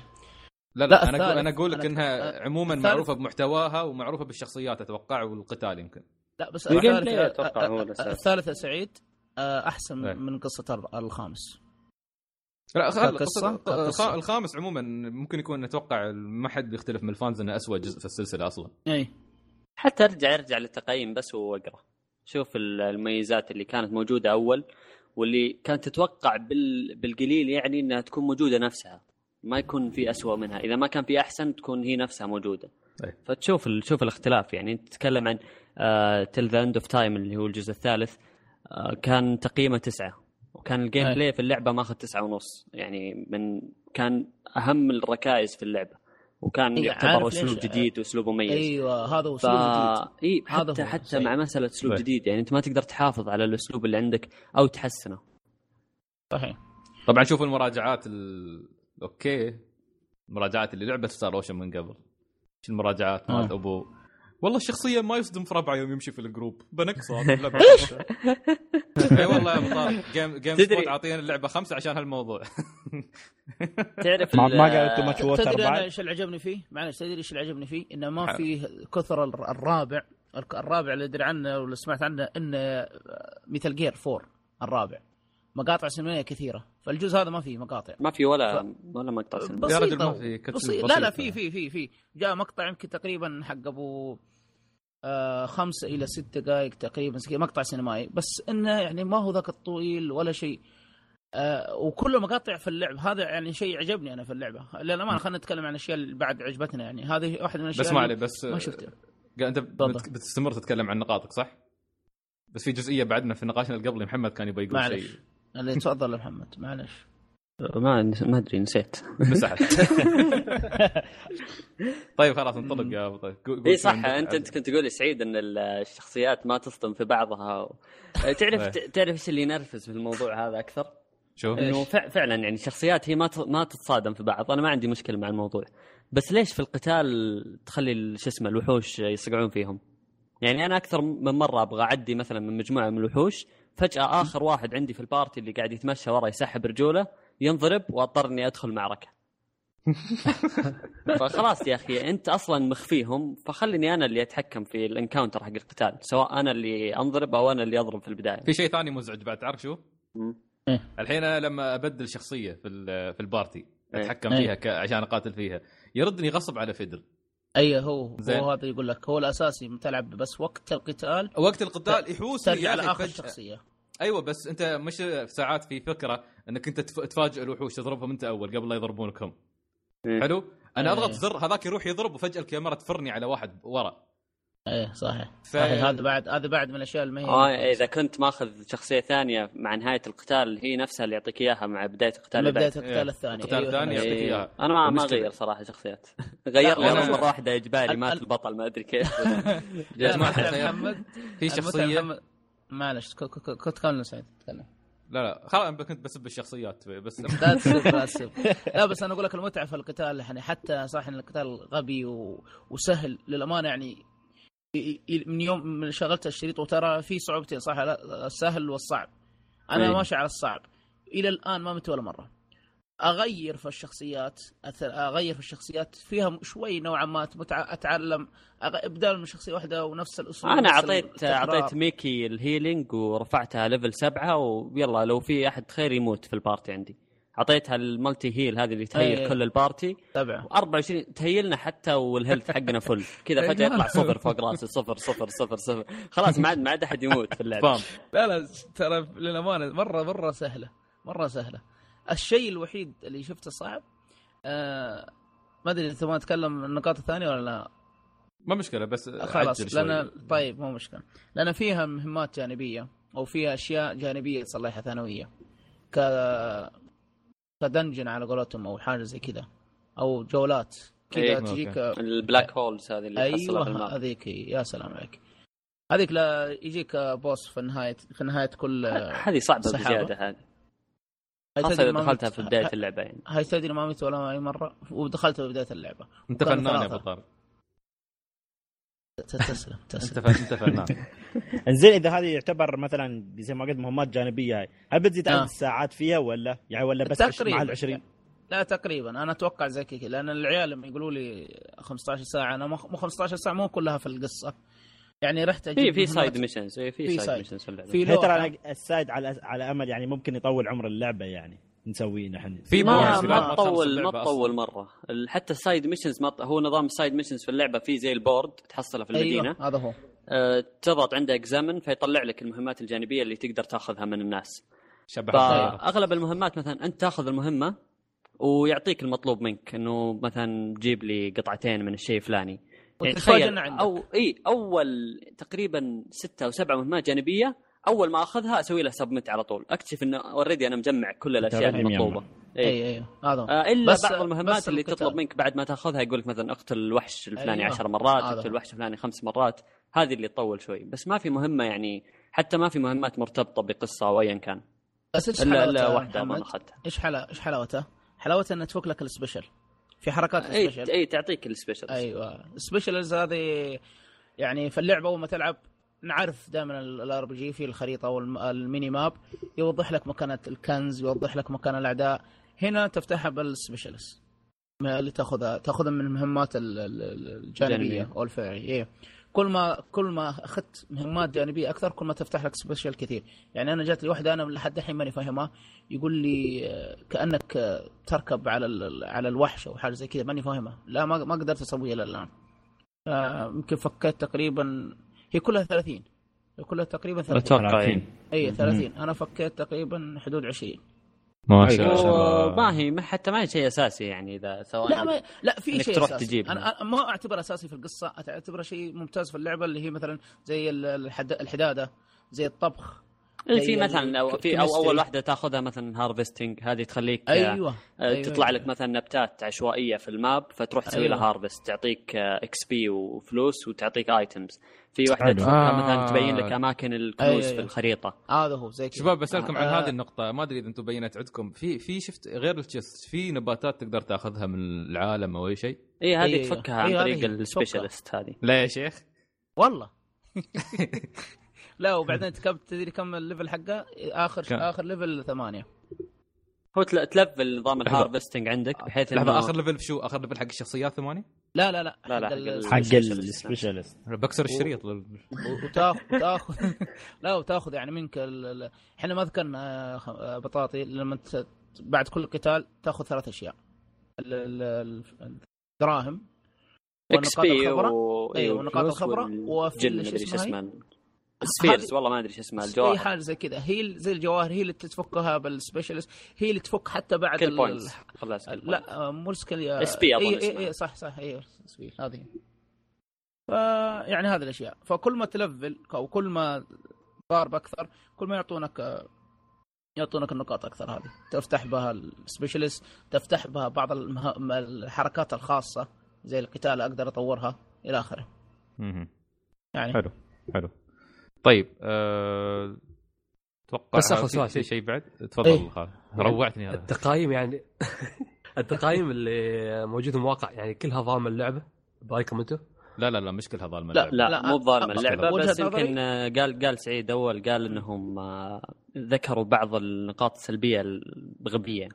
لا لا، لا, أنا أقول. أنا أقول لك إنها عموما الثالث. معروفة بمحتواها ومعروفة بالشخصيات أتوقع والقتال يمكن. لا بس الثالث بلاي أتوقع هو آه، الأساس. الثالث سعيد أحسن إيه. من قصة الر- الخامس. لا خل كقصة- قصة- الخامس عموما ممكن يكون أتوقع ما حد يختلف من الفانز إنه اسوء جزء في السلسلة أصلا. اي حتى ارجع ارجع للتقييم بس وأقرأ. شوف ال- المميزات اللي كانت موجودة أول واللي كانت تتوقع بال... بالقليل يعني إنها تكون موجودة نفسها ما يكون في أسوأ منها. إذا ما كان في أحسن تكون هي نفسها موجودة. أي. فتشوف ال... شوف الاختلاف يعني. أنت تتكلم عن Till the End of Time اللي هو الجزء الثالث آه كان تقييمه تسعة وكان ال gameplay في اللعبة ماخذ تسعة ونص. يعني من كان أهم الركائز في اللعبة. وكان إيه، يعتبر؟ أسلوب جديد واسلوب مميز أيوه هذا هو ف... اسلوب جديد إي هذا حتى هو، حتى صحيح. مع مسألة أسلوب. جديد يعني أنت ما تقدر تحافظ على الأسلوب اللي عندك أو تحسنه صحيح طبعا شوف المراجعات ال... okay المراجعات اللي لعبت Star Ocean من قبل شو المراجعات مالت آه. أبو والله الشخصيه ما يصدم في ربعه يوم يمشي في الجروب اللعبة. إي والله يا ابو طارق جيم جيم تدري- سبوت عاطينا اللعبة خمسة عشان هالموضوع تعرف ما ال- ما قالوا تو ماتش ووتر تدري أنا بعد إيش اللي عجبني فيه؟ معلش تدري إيش اللي عجبني فيه؟ إنه ما. فيه كثر الر- الرابع الرابع اللي أدري عنه واللي سمعت عنه إنه مثل جير 4 الرابع مقاطع سينمائية كثيرة فالجزء هذا ما فيه مقاطع. ما في ولا ولا مقطع سينما. يا رجل بسيطة ما في بسيط لا لا. في في في في. جاء مقطع يمكن تقريبا حق أبو آه خمسة إلى ست دقائق تقريبا مقطع سينمائي. بس إنه يعني ما هو ذاك الطويل ولا شيء. آه وكله مقاطع في اللعب هذا يعني شيء عجبني أنا في اللعبة. للأمانة خلينا نتكلم عن الأشياء اللي بعد عجبتنا يعني. هذه واحدة من الأشياء بس ما عليه بس ما شفتها. أنت بتستمر تتكلم عن نقاطك صح؟ بس في جزئية بعدنا في نقاشنا اللي قبل محمد كان يبغى يقول شيء. اللي تفضل يا محمد معلش. ما ما أدري نسيت. مسحت. طيب خلاص انطلق يا أبو طيب. إي صح. انت أنت كنت تقول يا سعيد إن ال- الشخصيات ما تصطدم في بعضها و... تعرف إيه. تعرف إيش اللي ينرفز في الموضوع هذا أكثر؟ شوف إنه فع- فعلا يعني شخصيات هي ما ت- ما تتصادم في بعض. أنا ما عندي مشكلة مع الموضوع. بس ليش في القتال تخلي ال- شو اسمه الوحوش يصقعون فيهم؟ يعني أنا أكثر من مرة أبغى أعدي مثلا من مجموعة من الوحوش فجأة آخر واحد عندي في ال party اللي قاعد يتمشى ورا يسحب رجوله ينضرب وأضطر إني أدخل معركة فخلاص يا أخي أنت أصلا مخفيهم فخليني أنا اللي أتحكم في ال encounter حق القتال سواء أنا اللي أنضرب أو أنا اللي أضرب في البداية في شيء ثاني مزعج بعد تعرف شو؟ مم. الحين أنا لما أبدل شخصية في ال- في ال party إيه. أتحكم إيه. فيها ك- عشان أقاتل فيها يردني غصب على Fidel أي هو زين. هو هذا يقول لك هو الأساسي تلعب بس وقت القتال وقت القتال يحوسني ترجع يا أخي لآخر فجأة. شخصية أيوه بس أنت مش ساعات في فكرة إنك أنت تف- تفاجئ الوحوش تضربهم أنت أول قبل لا يضربونك هم إيه. حلو أنا إيه. اضغط زر هذاك يروح يضرب وفجأة الكاميرا تفرني على واحد ورا إيه صحيح ف- صحيح هذا بعد هذا بعد من الأشياء اللي ما هي آه إذا كنت ماخذ شخصية ثانية مع نهاية القتال هي نفسها اللي يعطيك إياها مع بداية القتال من اللي بداية. القتال إيه. الثاني القتال أيوة، الثاني. يعطيك إيه. إياها. أنا ما ما. غير صراحة شخصيات غير لي أنا- مرة واحدة إجباري مات ال- البطل ما أدري كيف يا جماعة محمد في شخصيه معلش ك- ك- ك- كنت كامل سعيد تكلم لا لا خلاص أنا كنت بسب الشخصيات بس لا تسب لا تسب لا بس أنا أقول لك المتعة في القتال يعني حتى صح إن القتال غبي و... وسهل للأمانة يعني من يوم من شغلت الشريط وترى في صعوبتين صح؟ السهل والصعب. أنا أي. ماشي على الصعب. إلى الآن ما مت ولا مرة. أغير في الشخصيات أغير في الشخصيات فيها شوي نوعا ما أتعلم. أغ... إبدال من شخصية واحدة ونفس الأسلوب أنا اعطيت. أعطيت ميكي ال healing ورفعتها level سبعة ويلا لو في أحد خير يموت في ال party عندي. اعطيتها ال multi heal هذه اللي تهيل أي. كل ال party. تبعه 24 تهيلنا حتى وال health حقنا full كذا فجأة يطلع صفر فوق راسي. صفر صفر صفر صفر. خلاص ما عاد ما عاد أحد يموت في اللعبة. لا لا ترى للأمانة مرة مرة سهلة. مرة سهلة. الشيء الوحيد اللي شفته صعب آه ما أدري انت ما تتكلم النقاط الثانية ولا لا. ما مشكلة بس خلاص. لأن طيب مو مشكلة. لأن فيها مهمات جانبية أو فيها أشياء جانبية تصلحها ثانوية. ك ك dungeon على قولتهم أو حاجة زي كذا أو جولات كذا إيه، تجيك البلاك هولز هذه اللي تحصلها في أيوه هذيك. يا سلام عليك. هذيك لا يجيك boss في نهاية في نهاية كل هذه صعبة سحابة. بزيادة هذه. تدري إذا دخلتها في بداية اللعبة يعني. هاي تدري ما مت ولا أي مرة؟ ودخلتها في بداية اللعبة. انت كانوا فنان يا ثلاثة. تسلم تسلم. ف... انت فنان انزين إذا هذه يعتبر مثلا زي ما قلت مهمات جانبية هاي هل بتزيد عدد آه. الساعات فيها ولا؟ يعني ولا بس تقريباً. مع ال 20 لا تقريبا. أنا أتوقع زي كذا لأن العيال لما يقولوا لي 15 ساعة أنا مو مو 15 ساعة مو كلها في القصة. يعني رحت أجيب في. side missions في في side. missions في اللعبة. ترى ال side على على أمل يعني ممكن يطول عمر اللعبة يعني. نسويه نحن في ما ما تطول ما تطول. مرة حتى ال side missions ما ط- هو نظام ال side missions في اللعبة في زي ال board تحصله في المدينة أيوه هذا هو أه تضغط عنده examine فيطلع لك المهمات الجانبية اللي تقدر تاخذها من الناس شبه. فأغلب المهمات مثلا أنت تاخذ المهمة ويعطيك المطلوب منك إنه مثلا جيب لي قطعتين من الشيء الفلاني يعني تخيل. أو إي أول تقريبا ستة أو سبعة مهمات جانبية أول ما أخذها أسوي له submit على طول أكتشف إنه already أنا مجمع كل الأشياء. المطلوبة إيه. اي اي هذا هو آه إلا بس- بعض المهمات بس اللي. تطلب منك بعد ما تأخذها يقول لك مثلا اقتل الوحش الفلاني أيوة. عشر مرات هذا اقتل. الوحش الفلاني خمس مرات هذه اللي تطول شوي بس ما في مهمة يعني حتى ما في مهمات مرتبطة بقصة أو ايا كان بس إيش الا حلاوتها واحدة؟ اظن أخذتها إيش حلا إيش حلاوتها؟ حلاوتها انها تفك لك ال special في حركات اي ال special اي تعطيك ال special أيوه ال specials هذه يعني في اللعبة اول ما تلعب نعرف دائما ال RPG في الخريطة وال mini map يوضح لك مكانة الكنز يوضح لك مكان الأعداء. هنا تفتحها بال specials ما اللي تأخذها تأخذها من المهمات ال- ال- ال- الجانبية. أو الفرعيه إيه. كل ما كل ما أخذت مهمات جانبية أكثر كل ما تفتح لك special كثير. يعني أنا جات لي واحدة أنا لحد الحين ماني فاهمها. يقول لي آه، كأنك آه، تركب على على الوحش أو حاجة زي كذا ماني فاهمها. لا ما ما قدرت أسويها إلى الآن. آه، يمكن فكيت تقريبا هي كلها 30 هي كلها تقريبا 30 أتوقع إيه. اي 30 أنا فكيت تقريبا حدود 20 ما شاء الله. ما هي ما حتى ما هي شيء أساسي يعني إذا سواء لا ما لا في شيء تروح أساسي. تجيبها. أنا أنا ما أعتبره أساسي في القصة. أعتبره شيء ممتاز في اللعبة اللي هي مثلا زي ال- الحد... الحدادة زي الطبخ. اللي في زي مثلا أو ال- في أو. أول واحدة تاخذها مثلا harvesting هذه تخليك آه، أيوه. آه، أيوة، تطلع أيوة. لك مثلا نبتات عشوائية في ال map فتروح تسوي أيوة. لها harvest تعطيك XP وفلوس وتعطيك items في واحدة آه. مثلا تبين لك أماكن الكنوز أيوة، في أيوة. الخريطة. هذا هو زي كذا. شباب بسألكم عن آه، هذه النقطة. ما أدري إذا أنتم بينت عندكم. في في شفت غير ال chest في نباتات تقدر تأخذها من العالم أو أي شيء؟ إي هذه أيوة، تفكها عن أيوة، طريق ال specialist هذه. لا يا شيخ والله. لا وبعدين تكب تدري كم ال level حقه؟ آخر كم؟ آخر level ثمانية. هو تل- تلفل نظام. ال harvesting عندك بحيث لحظة انه آخر level في شو؟ آخر level حق الشخصيات ثمانية؟ لا لا لا. لا، لا، حق حق ال- ال- حق السبيشالست. بكسر الشريط. لل- وتاخذ وتاخذ لا وتاخذ يعني منك ال- إحنا ما ذكرنا آه، خ- آه، بطاطي. لما ت- بعد كل قتال تاخذ ثلاث أشياء. ال- ال- ال- الدراهم إكس ونقاط بي الخبرة. و... أيوة، ونقاط الخبرة. وفي شو إيش اسمها. سفيرز والله ما أدري إيش اسمها اي الجواهر حاجة زي كذا. هي زي الجواهر هي اللي تفكها بالسبيشالست هي اللي تفك حتى بعد كل ال- خلاص لا مو skill SP أظن اي اسمها. اي صح صح اي SP هذه. ف يعني هذه الأشياء. فكل ما تلفل أو كل ما ضارب أكثر كل ما يعطونك يعطونك النقاط أكثر هذه. تفتح بها ال specialist تفتح بها بعض المه... الحركات الخاصة زي القتال أقدر أطورها إلى آخره. يعني حلو حلو. طيب أه... أتوقع بس في سؤال. شيء شيء بعد. تفضل إيه. خالد. روعتني هذا. التقايم يعني التقايم اللي موجوده في المواقع يعني كلها ظالمة اللعبة؟ برايكم أنتم؟ لا لا لا مش كل هذا لا، لا, لا، مو ظالمة اللعبة بس يمكن آه، قال قال سعيد أول قال إنهم آه، ذكروا بعض النقاط السلبية الغبية.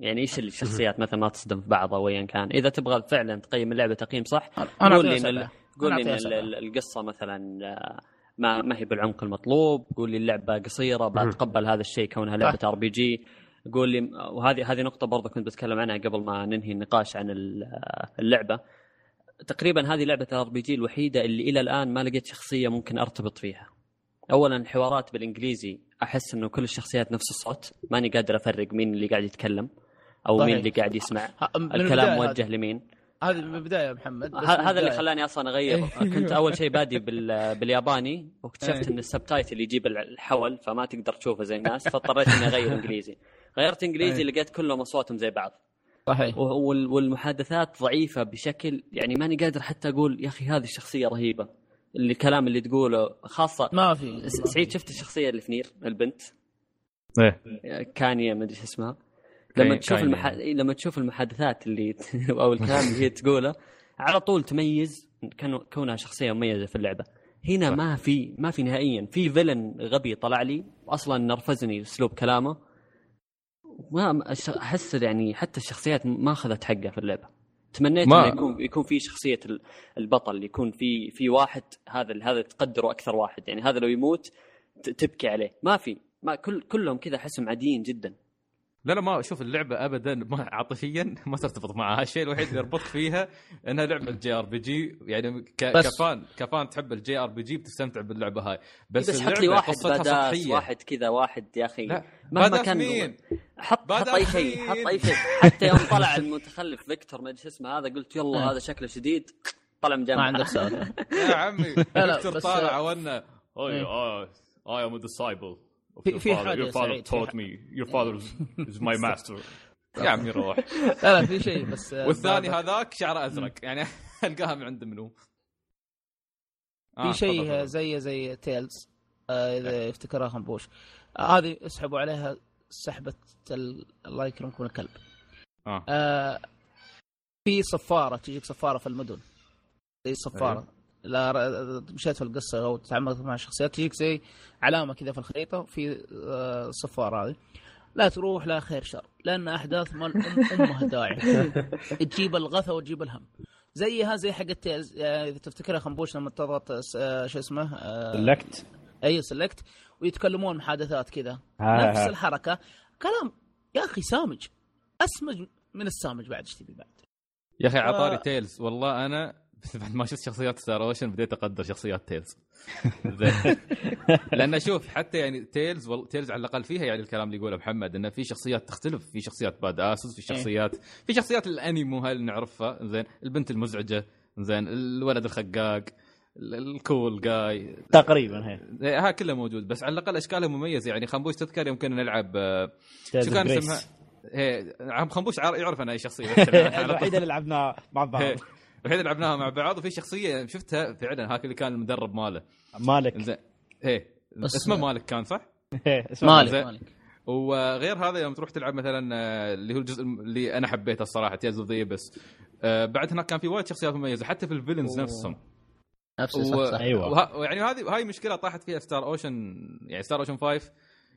يعني إيش الشخصيات مثلا ما تصدم في بعض أو ايا كان؟ إذا تبغى فعلا تقيم اللعبة تقييم صح أنا قول لي قول أنا لي القصة مثلا آه، ما ما هي بالعمق المطلوب. قول لي اللعبة قصيرة بتقبل هذا الشيء كونها لعبة RPG يقول لي وهذه هذه نقطة برضه كنت بتكلم عنها قبل ما ننهي النقاش عن ال- اللعبة. تقريبا هذه لعبة ال RPG الوحيدة اللي إلى الآن ما لقيت شخصية ممكن أرتبط فيها. اولا الحوارات بالإنجليزي. أحس إنه كل الشخصيات نفس الصوت. ماني قادر أفرق مين اللي قاعد يتكلم أو صحيح. مين اللي قاعد يسمع. الكلام موجه لمين. هذه من البدايه يا محمد هذا اللي. خلاني أصلا اغير كنت أول شيء بادي بال... بالياباني واكتشفت إيه. إن ال subtitle يجيب الحول فما تقدر تشوفه زي الناس فاضطريت إني أغير إنجليزي. غيرت إنجليزي إيه. لقيت كلهم أصواتهم زي بعض. صحيح. وال- والمحادثات ضعيفة بشكل يعني ماني قادر حتى أقول يا أخي هذه الشخصية رهيبة. اللي الكلام اللي تقوله خاصة ما في. سعيد شفت الشخصية اللي في نير البنت؟ إيه. كانيا ما أدري شو اسمها. لما تشوف المح... لما تشوف المحادثات اللي أو الكلام اللي هي تقوله على طول تميز كانوا كونها شخصية مميزة في اللعبة. هنا صح. ما في ما في نهائيا. في فيلن غبي طلع لي أصلا نرفزني اسلوب كلامه. ما أحس يعني حتى الشخصيات ما أخذت حقها في اللعبة. تمنيت ما- إنه يكون يكون في شخصية ال- البطل يكون في في واحد هذا هذا تقدره أكثر واحد. يعني هذا لو يموت تبكي عليه. ما في. ما كل كلهم كذا أحسهم عاديين جدا. لا لا ما شوف اللعبة ابدا ما عاطفيا ما ترتبط معها. الشيء الوحيد اللي يربطك فيها إنها لعبة JRPG. يعني ك... بس- ك fan ك fan تحب ال JRPG بتستمتع باللعبة هاي. بس, بس, حط لي واحد سطحية. واحد كذا واحد يا أخي. لا مهما كان مين؟ حط حط أي شيء؟ حط أي شيء. حتى يوم طلع المتخلف فيكتور ما أدري شو اسمه هذا قلت يلا آه. هذا شكله شديد. طلع من جنب ما عندك سؤال. يا عمي فيكتور طالع ونا إيه. I am a disciple of في- في. حاجة Your father taught me. Your father is- my master. يا عمي روح لا لا في شيء بس آه، والثاني هذاك شعره أزرق يعني ألقاها من عند منو آه، في شيء تفضل، تفضل. زي زي Tales آه إذا يفتكرها خنبوش آه هذه اسحبوا عليها سحبة ال- الله يكرمكم الكلب آه. آه في صفارة تجيك صفارة في المدن زي صفارة أيوه. لا مشيت في القصة أو تعمقت مع الشخصيات تجيك زي علامة كذا في الخريطة في آه صفاره هذه. لا تروح لا خير شر لأن أحداث ما أمها داعي. تجيب الغثى وتجيب الهم. زيها زي حق ال Tales آه، إذا تفتكرها خنبوش لما تضغط آه، شو اسمه select اي select ويتكلمون محادثات كذا. نفس. الحركة. كلام يا أخي سامج. أسمج من السامج بعد إيش تبي بعد؟ يا أخي عطاري آه. Tales. والله أنا بعد ما شفت شخصيات Star Ocean بديت أقدر شخصيات Tales. لأن شوف حتى يعني Tales وال... Tales على الأقل فيها يعني الكلام اللي يقوله محمد انه في شخصيات تختلف في شخصيات bad asses في إيه. شخصيات في شخصيات الأنمي هاي اللي نعرفها. زين. البنت المزعجة زين. الولد الخقاق ال- ال cool guy تقريبا هي ها كله موجود. بس على الأقل اشكالهم مميزه يعني خنبوش تذكر يوم كنا نلعب آه، شو كان. اسمها؟ عم خنبوش يعرف أنا أي شخصية. الوحيدة اللي لعبناها مع بعض. اللي لعبناها مع بعض وفي شخصية شفتها فعلا هاك اللي كان المدرب ماله. مالك. زين هي بس- اسمه مالك كان صح؟ هي، اسمه مالك. مالك. وغير هذا يوم تروح تلعب مثلا آه، اللي هو الجزء اللي أنا حبيته الصراحة Tales of Abyss بعد هناك كان في وايد شخصيات مميزة حتى في ال villains أوه. نفسهم. نفس و... صح صح أيوة. وه... يعني هذه هاي مشكلة طاحت فيها Star Ocean يعني Star Ocean 5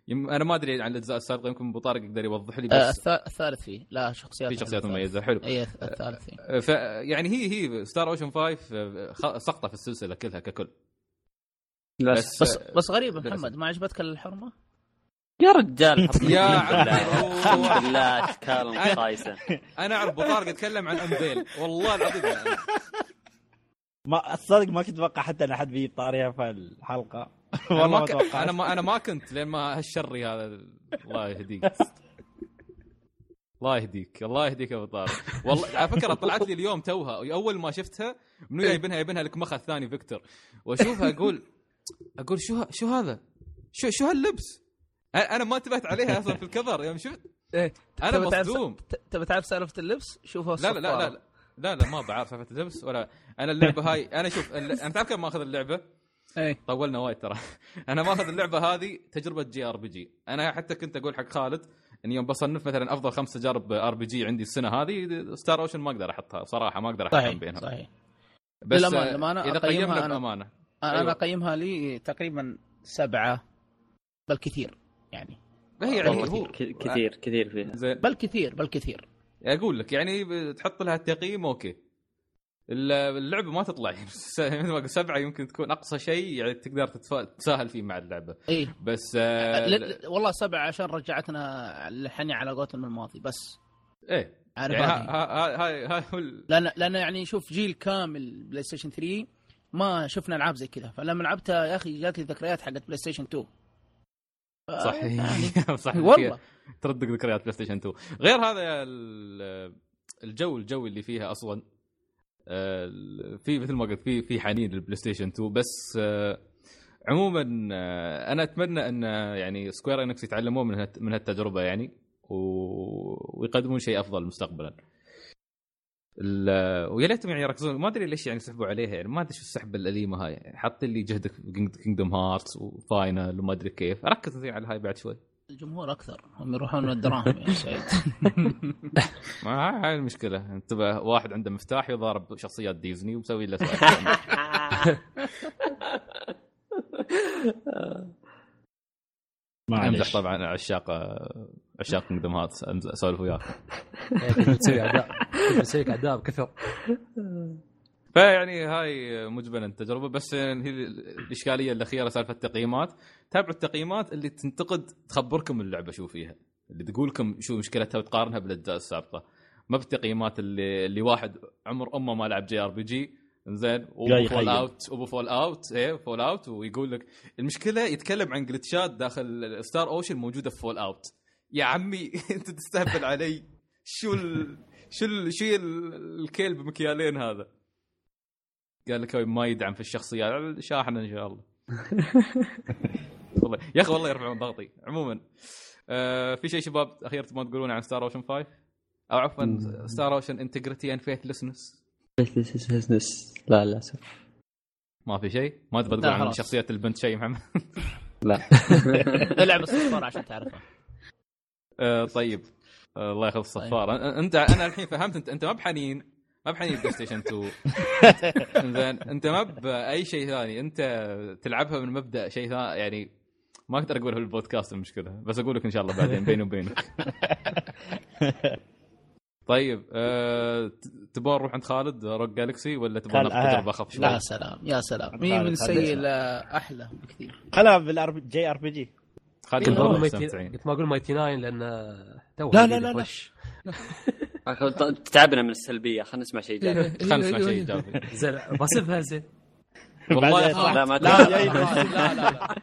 يم... أنا ما أدري عن الأجزاء السابقة يمكن أبو طارق يقدر يوضح لي آه، بس الث- الثالث فيه. لا شخصيات في شخصيات مميزة حلو. اي الثالث فيه. ف يعني هي هي Star Ocean 5 خ- سقطة في السلسلة كلها ككل. بس بس بس غريب. محمد ما عجبتك الحرمة؟ يا رجال يا. اقسم بالله اشكالهم خايسه أنا أعرف أبو طارق يتكلم عن امبيل والله العظيم. ما تصدق ما كنت أتوقع حتى إن أحد بيجيب طاريها في الحلقة. والله ما ك... توقعت أنا ما أنا ما كنت لين ما هالشري هذا الله يهديك الله يهديك الله يهديك يا أبو طارق والله على فكرة طلعت لي اليوم توها أول ما شفتها منو جايبينها جايبينها لك مخ الثاني فيكتور وأشوفها أقول أقول شو شو هذا؟ شو شو هاللبس؟ أنا ما انتبهت عليها أصلا في الكفر يوم شفت إيه. أنا مصدوم تبي تعرف سالفة اللبس؟ شوفها لا لا لا لا لا لا, ما بعرف سالفة اللبس ولا أنا اللعبة هاي أنا شوف أنا تعرف كم ماخذ اللعبة؟ إيه. طولنا وايد ترى. أنا ماخذ اللعبة هذه تجربة JRPG. أنا حتى كنت أقول حق خالد إني يوم بصنف مثلا أفضل خمس تجارب RPG عندي السنة هذه Star Ocean ما أقدر أحطها صراحة ما أقدر احطها صحيح بينها صحيح. بس للأمانة- للأمانة إذا قيمنا أنا- بأمانة. أنا أيوة. أقيمها لي تقريبا سبعة بل كثير يعني. هي يعني هو ك- كثير كثير فيها. زين. بل كثير بل كثير. أقول لك يعني تحط لها التقييم okay. اللعبة ما تطلع. مثل ما قلت سبعة يمكن تكون أقصى شيء يعني تقدر تتساهل فيه مع اللعبة. إي. بس آه ل- والله سبعة عشان رجعتنا الحني على قولتهم الماضي بس. إيه. عارف يعني هاي هاي لأن لأن يعني شوف جيل كامل PlayStation 3 ما شفنا ألعاب زي كذا. فلما لعبتها يا أخي جات لي ذكريات حقت PlayStation 2 ف- يعني صحيح. صحيح والله. تردق ذكريات PlayStation 2 غير هذا ال- الجو الجو اللي فيها أصلا. في مثل ما قلت في في حنين لل PlayStation 2 بس آه، عموما آه، أنا أتمنى أن آه، يعني Square Enix يتعلمون من من هالتجربة يعني ويقدمون شيء أفضل مستقبلا. ويا ليتهم يعني يركزون ما أدري ليش يعني سحبوا عليها يعني ما أدري شو السحبه الاليمه هاي يعني حط لي جهدك Kingdom Hearts و Final وما أدري كيف ركز على هاي بعد شوي. الجمهور أكثر هم يروحون الدراهم يا سعيد. ما هاي المشكلة. أنت بقى واحد عنده مفتاح يضارب شخصيات ديزني ومسوي له سوالف. أمزح طبعا عشاق عشاق Kingdom Hearts أمز- أسولف وياك. إيه، كنت بتسوي اعداء كنت بتسوي اعداء بكثر. فيعني هاي مجملا التجربه بس هي الإشكالية الأخيرة سالفة التقييمات. تابعوا التقييمات اللي تنتقد تخبركم اللعبة شو فيها. اللي تقول لكم شو مشكلتها وتقارنها بالاجزاء السابقة. ما بالتقييمات اللي اللي واحد عمر أمه ما لعب JRPG زين و Fallout. وبو Fallout إيه Fallout ويقول لك المشكلة يتكلم عن glitch ات داخل Star Ocean موجودة في Fallout يا عمي أنت تستهبل علي. شو ال... شو ال... شو ال... الكيل بمكيالين هذا؟ قال لك ما يدعم في الشخصيات. شاحنه إن شاء الله. والله. يا أخي والله يرفعون ضغطي. عموما آه في شيء شباب أخير تبغون تقولون عن Star Ocean 5 أو عفوا Star Ocean Integrity and Faithlessness لا للاسف ما في شيء؟ ما تبغى تقول عن. شخصيه البنت شيء محمد؟ لا. العب الصفار عشان تعرفها آه طيب. آه الله ياخذ الصفاره أ- أنت أنا الحين فهمت. أنت أنت ما بحنين. ما بحنين PlayStation 2 زين أنت ما باي شيء ثاني. أنت تلعبها من مبدأ شيء ثاني يعني ما أقدر اقولها في البودكاست المشكلة بس أقول لك إن شاء الله بعدين بيني وبينك. طيب أه تبغى نروح عند خالد Rogue Galaxy ولا تبغى ناخذ آه. تجربه أخف شوي؟ لا سلام. يا سلام. مين من سيء. لاحلى بكثير؟ خلها بال RG RPG. خالد قلت ما أقول Mighty- مستمتعين. قلت ما أقول Mighty Nine لأن تو لا، لا، لا، لا. تعبنا من السلبية. خلينا نسمع شيء إيجابي. خلنا نسمع شيء إيجابي. زين بسيبها زين والله لا ما لا. لا لا لا.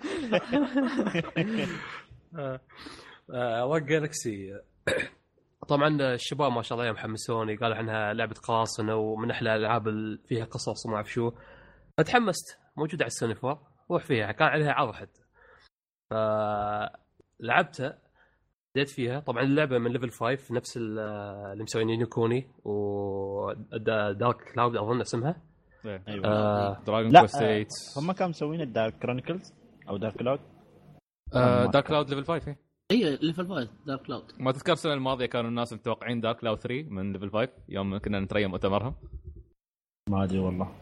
Rogue Galaxy طبعا الشباب ما شاء الله يوم حمسوني قالوا عنها لعبة قراصنه ومن أحلى الألعاب اللي فيها قصص وما أعرف شو. فتحمست موجودة على السوني 4 روح فيها كان عليها عرض حتى. فلعبتها بديت فيها. طبعا اللعبة من Level 5 نفس ال- اللي مسوين Ni no Kuni و Dark Cloud أظن اسمها. أيوه. آه Dragon لا Quest 8 آه، هم كانوا مسوين ال Dark Chronicles أو Dark Cloud Dark Cloud Level 5 إيه. اي Level 5 Dark Cloud ما تذكر السنة الماضية كانوا الناس متوقعين Dark Cloud 3 من Level 5 يوم كنا نستريم مؤتمرهم. ما أدري والله.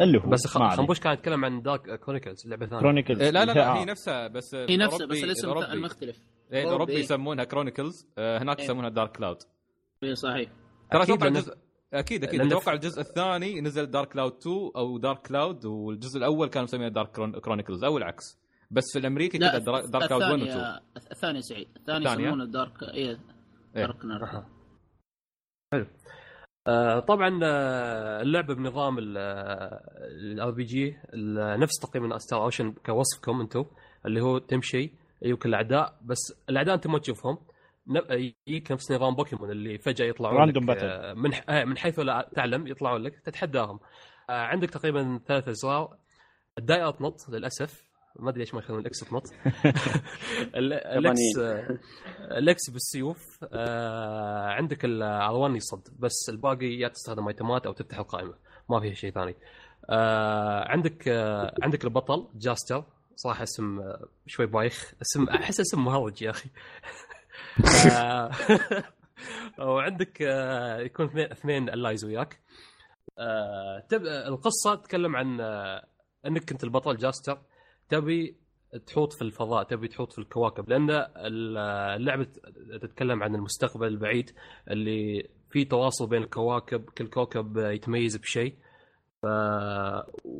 اللي هو بس. خنبوش كان يتكلم عن Dark Chronicles لعبة ثانية. Chronicles إيه لا لا لا آه. هي نفسها بس هي نفسها بس الاسم. المختلف إيه الاوروبي. يسمونها Chronicles هناك إيه. يسمونها Dark Cloud اي صحيح. ترى أتوقع الجزء أكيد أكيد. أتوقع الجزء الثاني نزل Dark Cloud 2 أو Dark Cloud والجزء الأول كانوا مسمينه Dark Chronicles أو العكس. بس في الأمريكي كذا Dark Dark Cloud 1 و 2 الثانية الثانية سعيد. الثاني؟ يسمونه ال Dark اي إيه. Dark نار أها. حلو. آه طبعا آه، اللعبه بنظام ال RPG نفس تقييم Star Ocean كوصفكم أنتم اللي هو تمشي يجوك الأعداء بس الأعداء انت ما تشوفهم. يجيك نفس نظام بوكيمون اللي فجأة يطلعون لك. آه، من ح- آه، من حيث لا تعلم يطلعون لك تتحداهم. آه، عندك تقريبا ثلاث أزرار. الدائره تنط للأسف. ما أدري ليش ما يخلون ال X تنط ال- ال X ال X بالسيوف عندك ال R1 يصد بس الباقي يا تستخدم ايتمات أو تفتح القائمة. ما فيها شيء ثاني. عندك عندك البطل Jaster صراحة اسم شوي بايخ. اسم أحس اسم مهرج يا أخي. وعندك آه يكون اثنين ال allies وياك آه. القصة تتكلم عن آه إنك كنت البطل Jaster تبي تحوط في الفضاء تبي تحوط في الكواكب لأن اللعبة تتكلم عن المستقبل البعيد اللي في تواصل بين الكواكب كل كوكب يتميز بشيء ف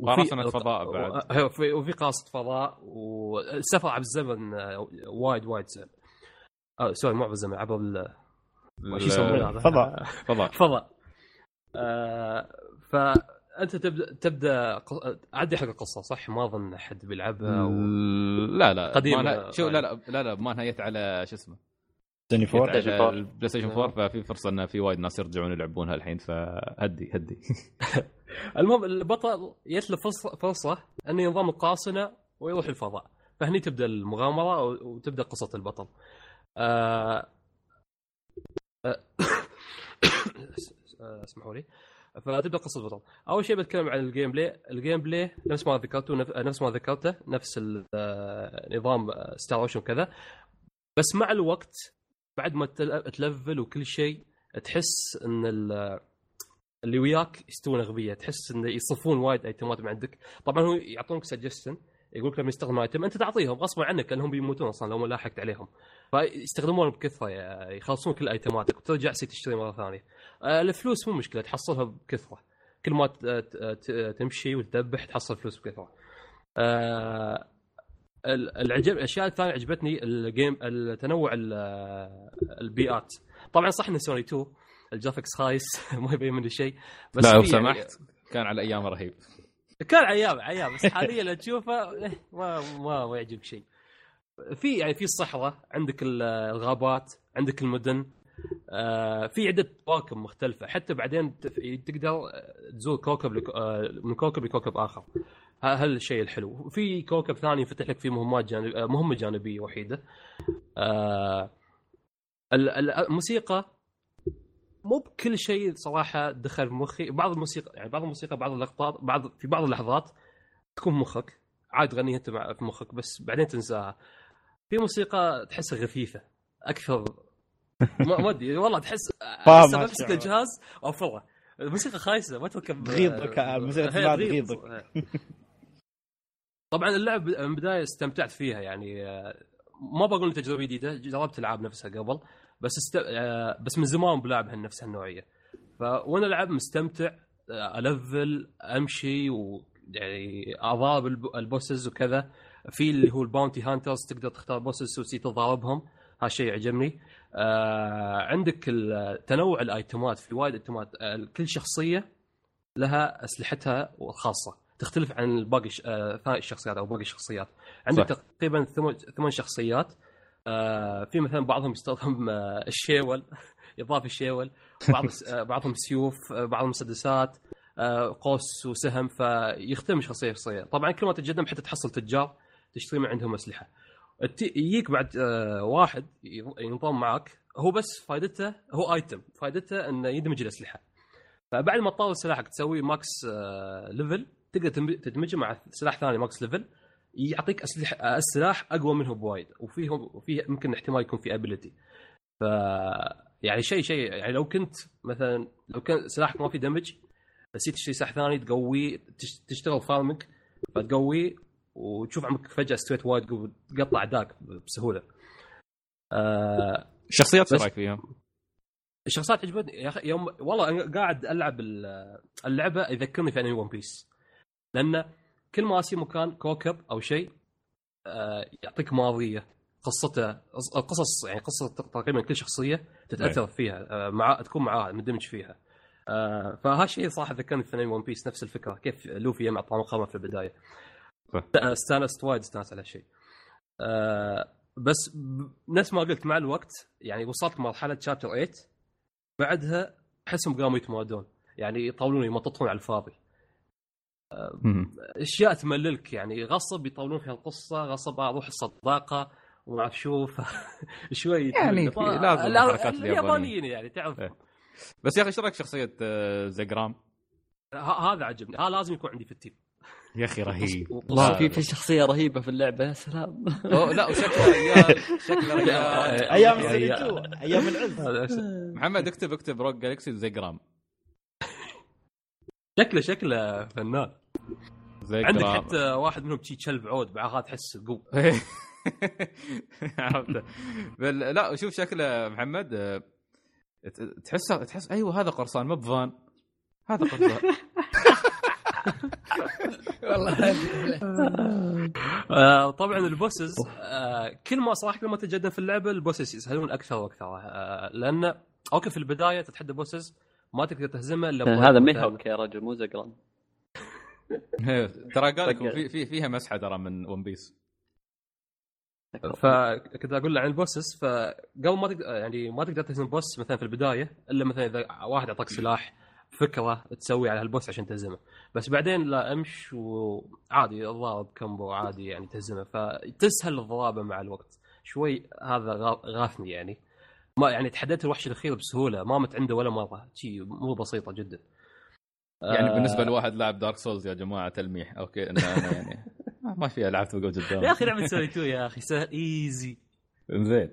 قراصنة فضاء بعد. وفي قراصنة فضاء والسفر عبر الزمن آه، وايد وايد سهل آه sorry مو عبر الزمن عبر ال- وش يسمونه؟ هذا؟ فضاء. فضاء فضاء آه فأنت تبدا تبدأ عدي حق القصة صح؟ ما أظن أحد بيلعبها و... لا لا. قديمة. ما نها- شو لا لا لا لا ما نهيت على شو اسمه؟ سوني four على PlayStation 4. ال PlayStation 4 ففي فرصة ان في وايد ناس يرجعون يلعبونها الحين فهدي هدي. المهم البطل جت له فرصه فرصة إنه ينضم القراصنة ويروح الفضاء. فهني تبدأ المغامرة وتبدأ قصة البطل. آه... آه... آه، اسمحوا لي. فتبدأ قصة البطل. أول شيء بتكلم عن ال gameplay ال gameplay نفس ما ذكرته نف- نفس ما ذكرته نفس آه، نظام Star Ocean وكذا. بس مع الوقت بعد ما تل- تلفل وكل شيء تحس إن ال- اللي وياك يستوون أغبياء تحس انه يصفون وايد ايتمات من عندك. طبعا هو يعطونك سجستن يقول لك لما يستخدم item أنت تعطيهم غصبا عنك لأنهم بيموتون أصلا لو ما لاحقت عليهم. فيستخدمونه بكثرة يعني يخلصون كل ايتماتك وترجع سي تشتري مرة ثانية. آه، الفلوس مو مشكلة تحصلها بكثرة. كل ما تمشي وتذبح تحصل فلوس بكثرة. آه، ال- العجب الأشياء الثانية عجبتني ال game التنوع ال- البيئات طبعا صح إن سوني 2 ال graphics خايس ما يبين منه شيء بس لا لو يعني- سمحت كان على أيام رهيب. كان عياب عياب بس حاليا لو تشوفه إيه، ما ما ما يعجبك شيء. في يعني في الصحراء عندك ال- الغابات عندك المدن آه، في عدة كواكب مختلفة. حتى بعدين تقدر تزور كوكب لك- آه، من كوكب لكوكب آخر. هذا الشيء الحلو. في كوكب ثاني يفتح لك فيه مهمات جانب مهمة جانبية وحيدة. آه، ال- ال- الموسيقى مو بكل شيء صراحة دخل في مخي. بعض الموسيقى يعني بعض الموسيقى بعض اللقطات بعض في بعض اللحظات تكون مخك. عاد تغنيها انت في مخك بس بعدين تنساها. في موسيقى تحسها غثيثة. أكثر. ما أدري. والله تحس أحس. الجهاز اوفره الموسيقى خايسة. ما تركب تغيظك، الموسيقى. تغيظك. طبعا اللعب من البداية استمتعت فيها. يعني آه، ما بقول تجربة جديدة. جربت ألعاب نفسها قبل. بس است... آه، بس من زمان بلعب هالنفس هالنوعية. فوانا العب مستمتع آه، ألفل أمشي و يعني اضارب ال b- ال bosses وكذا. في اللي هو ال bounty hunters تقدر تختار bosses وتسي تضاربهم. هالشيء يعجبني. آه عندك تنوع الأيتمات في وايد أيتمات. آه كل شخصية لها أسلحتها الخاصة. تختلف عن باقي آه ثاني الشخصيات أو باقي الشخصيات عندك صح. تقريبا ثمان شخصيات. آه في مثلا بعضهم يستخدم آه الشيول يضاف الشيول بعض آه بعضهم سيوف آه بعضهم مسدسات آه قوس وسهم فيختلف من شخصية لشخصية. طبعا كل ما تتقدم حتى تحصل تجار تشتري من عندهم أسلحة. يجيك بعد آه واحد ينضم معك هو بس فائدته هو item فائدته إنه يدمج الأسلحة. فبعد ما تطور سلاحك تسوي max آه level تقدر تدمجه مع سلاح ثاني max level يعطيك اسلحه آه، السلاح أقوى منه بوايد وفيه وفيه ممكن احتمال يكون في ability ف يعني شيء شيء يعني لو كنت مثلا لو كان سلاحك ما في damage بس تشتري سلاح ثاني تقويه تش- تشتغل farming فتقويه وتشوف عمك فجأة استويت وايد تقطع اعدائك بسهولة. آه الشخصيات شو بس- رأيك فيهم؟ الشخصيات عجبتني يا أخي يوم والله أنا قاعد ألعب ال- اللعبة يذكرني في انمي One Piece لأن كل ما اسي مكان كوكب أو شيء آه، يعطيك ماضية قصته قص- قصص يعني قصة تقريبا كل شخصية تتأثر فيها آه، مع تكون معاها مندمج فيها آه، فهالشيء صراحة ذكرني في One Piece نفس الفكرة كيف لوفي يجمع طاقم في البداية صح. استانست وايد استانست على هالشيء بس نفس ما قلت مع الوقت يعني وصلت مرحلة chapter 8 بعدها أحسهم قاموا يتمادون يعني يطولون يمططون على الفاضي. أشياء تمللك يعني غصب يطولون في القصة غصب أروح الصداقة وما أعرف شو. شوي يعني لازم لا، الحركات. اليابانيين يعني تعرف. إيه. بس يا أخي إيش رأيك شخصية آه، Zegram؟ ه- هذا عجبني. ها لازم يكون عندي في ال team. يا أخي رهيب. والله لا. في في شخصية رهيبة في اللعبة يا سلام. أوه، لا وشكله رجال شكله رجال أيام يا- سوني يا- 2 أيام العز. هذا محمد اكتب اكتب Rogue Galaxy Zegram شكله شكله فنان. عندك حتى واحد منهم شي كلب عود بعد هذا تحس قو عرفته بل لا شوف شكله محمد آه، تحس تحس أيوه هذا قرصان مو بفان. هذا قرصان. والله آه، طبعا البوسز آه، كل ما صراحة كل ما تتقدم في اللعبة البوسز يسهلون أكثر وأكثر. لأن أوكي في البداية تتحدى bosses ما تقدر تهزمه إلا هذا. Mihawk يا رجل مو Zegram ترى قال في في فيها مسحة ترى من One Piece فكنت أقول له عن ال bosses فقبل ما تقدر يعني ما تقدر تهزم boss مثلا في البداية إلا مثلا إذا واحد اعطاك سلاح فكرة تسوي على هال boss عشان تهزمه. بس بعدين لا أمش وعادي الضرب combo عادي يعني تهزمه. فتسهل الضرابة مع الوقت. شوي هذا غا- غاثني يعني. ما يعني تحديت الوحش الأخير بسهولة ما مت عنده ولا مرة. شي مو بسيطة جدا. يعني آه، بالنسبة لواحد لاعب Dark Souls يا جماعة تلميح. أوكي أنا يعني ما فيها لعبت وقف قدام يا أخي لعبة سوني two يا أخي سهل easy زين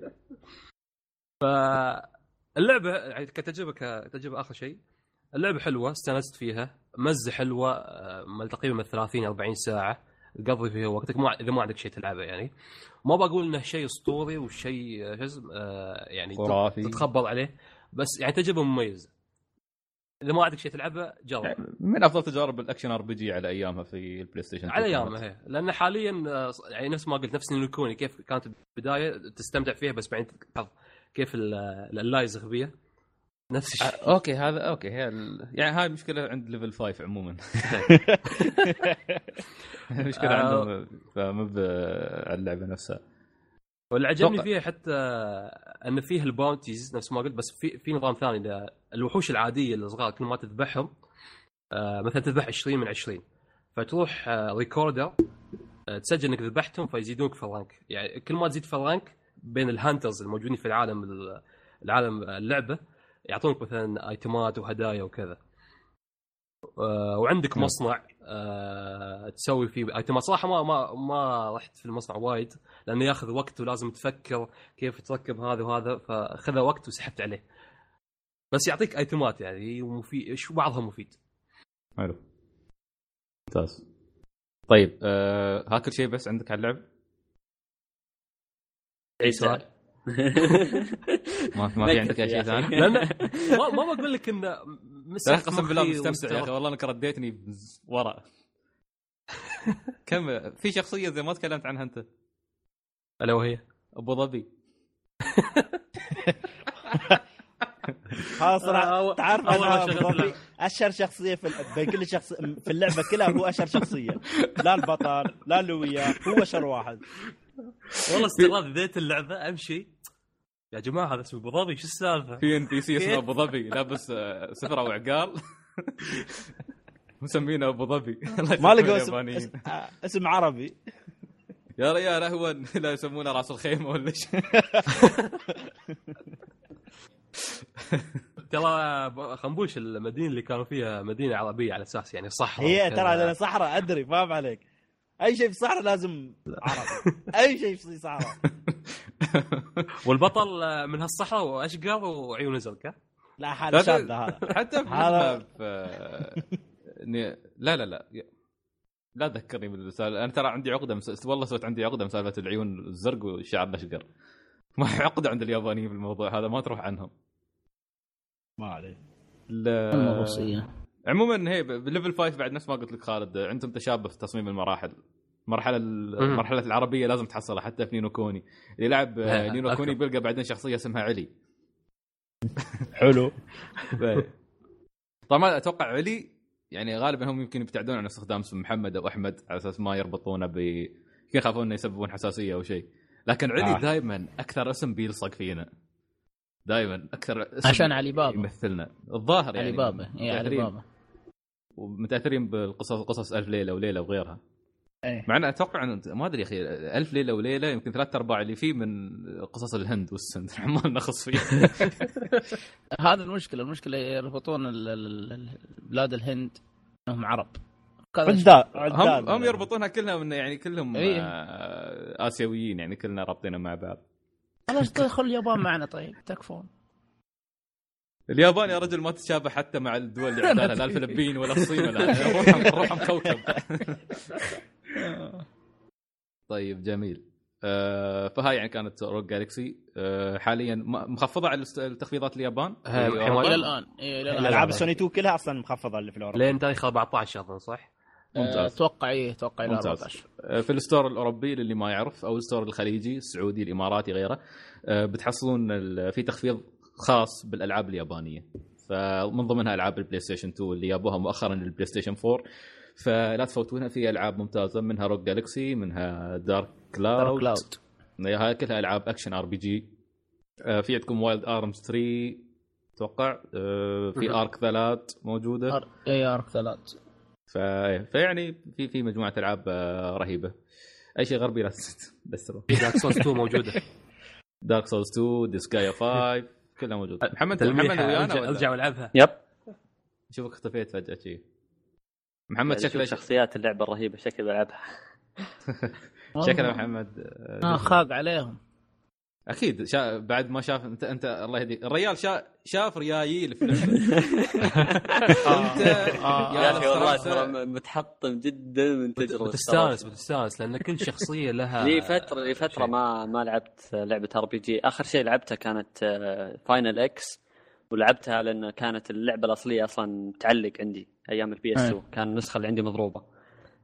اللعبة يعني كتجربة كتجربة آخر شيء. اللعبة حلوة استانست فيها. مدة حلوة آه، تقريبا من 30 40 ساعة. تقضي فيها وقتك. ما إذا ما عندك شيء تلعبه يعني. ما بقول إنه شيء أسطوري وشيء آه، شو اسمه آه، يعني خرافي. تتخبر عليه. بس يعني تجربة مميزة. إذا ما عندك شيء تلعبه جرب من أفضل تجارب ال action RPG على أيامها في ال PlayStation على 2 أيامها هي لأن حاليا آه، يعني نفس ما قلت نفس Ni no Kuni كيف كانت البداية تستمتع فيها بس بعدين تلاحظ كيف ال- ال AIs غبيه نفس الشيء. آه، أوكي هذا أوكي هي ال... يعني هاي مشكلة عند Level 5 عموما. مشكلة آه. عندهم فمو ب- على اللعبة نفسها. واللي عجبني فيها حتى إن فيه ال bounties نفس ما قلت بس في في نظام ثاني الوحوش العادية الصغار كل ما تذبحهم آه، مثلا تذبح 20 من 20 فتروح آه، recorder آه، تسجل إنك ذبحتهم فيزيدونك في ال rank. يعني كل ما تزيد في ال rank بين ال hunters الموجودين في العالم ال- العالم اللعبة يعطونك مثلا ايتمات وهدايا وكذا. آه، وعندك نعم. مصنع آه، تسوي فيه ايتمات صراحة ما ما ما رحت في المصنع وايد لأنه ياخذ وقت ولازم تفكر كيف تركب هذا وهذا فاخذ وقت وسحبت عليه. بس يعطيك ايتمات يعني ومفيد شو بعضها مفيد. حلو. ممتاز. طيب آه هاكر شيء بس عندك على اللعب؟ أي سؤال؟ ما ما في عندك أي شيء ثاني؟ لأن ما بقول لك انه لا مسك قسم بالله مستمتع يا أخي. والله انك رديتني ورا. كم في شخصية زي ما تكلمت عنها أنت؟ ألا وهي؟ أبو ظبي. آه، تعرف. أشهر شخصية في ال- بين كل شخص في اللعبة كلها هو أشهر شخصية. لا البطل لا اللي وياه هو أشهر واحد. والله استغراب بديت اللعبة أمشي. يا جماعة هذا اسمه أبو ظبي شو السالفة؟ في NPC اسمه أبو ظبي لابس آه، غترة وعقال مسمينه أبو ظبي. الله ما لقوا اسم آه، اسم عربي. يا ريال اهون لا يسمونه راس الخيمة ولا شيء. ترى خنبوش المدينة اللي كانوا فيها مدينة عربية على أساس يعني صحراء هي. ترى صحراء أدري فاهم عليك. أي شيء في صحراء لازم عربي أي شيء في صحراء. والبطل من هالصحراء واشقر وعيونه زرقاء لا هذا شاذ هذا. حتى في هذا- لا لا لا. لا تذكرني بالسالفه أنا ترى عندي عقدة مس... والله سويت عندي عقدة من سالفه العيون الزرق والشعر الأشقر. ما عقدة عند اليابانيين في الموضوع هذا ما تروح عنهم. ما عليه. المغصية عموما هي بال Level 5 بعد نفس ما قلت لك خالد عندهم تشابه في تصميم المراحل. المرحله المرحله العربية لازم تحصلها حتى في نينو كوني. اللي يلعب ها، نينو كوني. بيلقى بعدين شخصية اسمها علي. حلو. طبعا أتوقع علي يعني غالبا هم يمكن يبتعدون عن استخدام اسم محمد أو أحمد على أساس ما يربطونه ب يمكن يخافون إنه يسببون حساسية أو شيء. لكن علي آه. آه. دائما أكثر اسم بيلصق فينا. دائما أكثر اسم عشان علي بابا. يمثلنا. الظاهر يعني علي بابا. اي علي بابا. ومتأثرين بالقصص قصص ألف ليلة وليلة وغيرها. إيه. مع أن أتوقع ان ما أدري يا أخي ألف ليلة وليلة يمكن ثلاث أرباع اللي فيه من قصص الهند والسند. ما نخص فيه. هذا المشكلة المشكلة يربطون ال- ال- ال- بلاد الهند إنهم عرب. عداد هم هم يربطونها كلها من يعني كلهم إيه. آه، آسيويين يعني كلنا رابطينها مع بعض. خلاص دخل اليابان معنا طيب تكفون. اليابان يا رجل ما تتشابه حتى مع الدول اللي عندها لا الفلبين ولا الصين ولا روحهم روحهم كوكب. طيب جميل. آه، فهاي يعني كانت Rogue Galaxy آه، حاليا مخفضة على التخفيضات اليابان. إلى الآن. إيه، إلى الآن. الألعاب السوني 2 كلها أصلا مخفضة اللي في الأوروبا. لين تاريخ 14 أظن صح؟ آه، ممتاز. أتوقع إيه أتوقع إلى ممتاز. 14 آه، في ال store الأوروبي للي ما يعرف أو ال store الخليجي السعودي الإماراتي غيره بتحصلون ال- في تخفيض خاص بالألعاب اليابانية. فمن ضمنها ألعاب ال PlayStation 2 اللي جابوها مؤخرا لل PlayStation 4 فلا تفوتونها في ألعاب ممتازة منها Rogue Galaxy منها Dark Cloud Cloud هاي كلها ألعاب action RPG. في عندكم Wild Arms 3 أتوقع. آه، في. Arc the Lad موجودة. اي Arc the Lad ف... فيعني في في مجموعة ألعاب آه، رهيبة. أي شيء غربي لا في Dark Souls 2 موجودة. Dark Souls 2 Disgaea 5 كلها موجوده محمد تلميح محمد ويانا ارجع والعبها yep. شوفك اختفيت فجأة شيء محمد يعني شكله شخصيات اللعبة الرهيبة شكل بلعبها. شكله محمد آه، آه خاق عليهم. أكيد شا... بعد ما شاف أنت أنت الله يهديك. الريال شا... شاف ريايل في اللعبه أنت آه. يا أخي والله متحطم جدا من تجربة بتستانس بتستانس لأن كل شخصية لها لي فترة لي فترة. ما ما لعبت لعبة RPG آخر شيء لعبتها كانت Final X ولعبتها لأن كانت اللعبة الأصلية أصلا تعلق عندي أيام ال PS 2 كان النسخة اللي عندي مضروبة.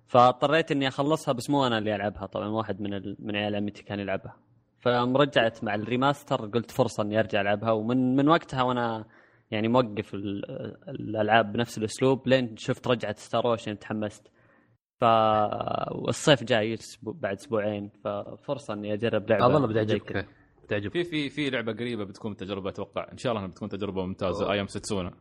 فاضطريت إني أخلصها بس مو أنا اللي ألعبها. طبعا واحد من ال... من عيال عمتي كان يلعبها. فرجعت مع ال remaster قلت فرصة إني أرجع ألعبها. ومن من وقتها وأنا يعني موقف ال- الألعاب بنفس الأسلوب لين شفت رجعه ستار اوشن تحمست. ف والصيف جاي بعد أسبوعين ففرصة إني أجرب لعبة أظن بتعجبك. بتعجبك. في في في لعبة قريبة بتكون تجربة أتوقع. إن شاء الله إنها بتكون تجربة ممتازة. أيام ستسونا.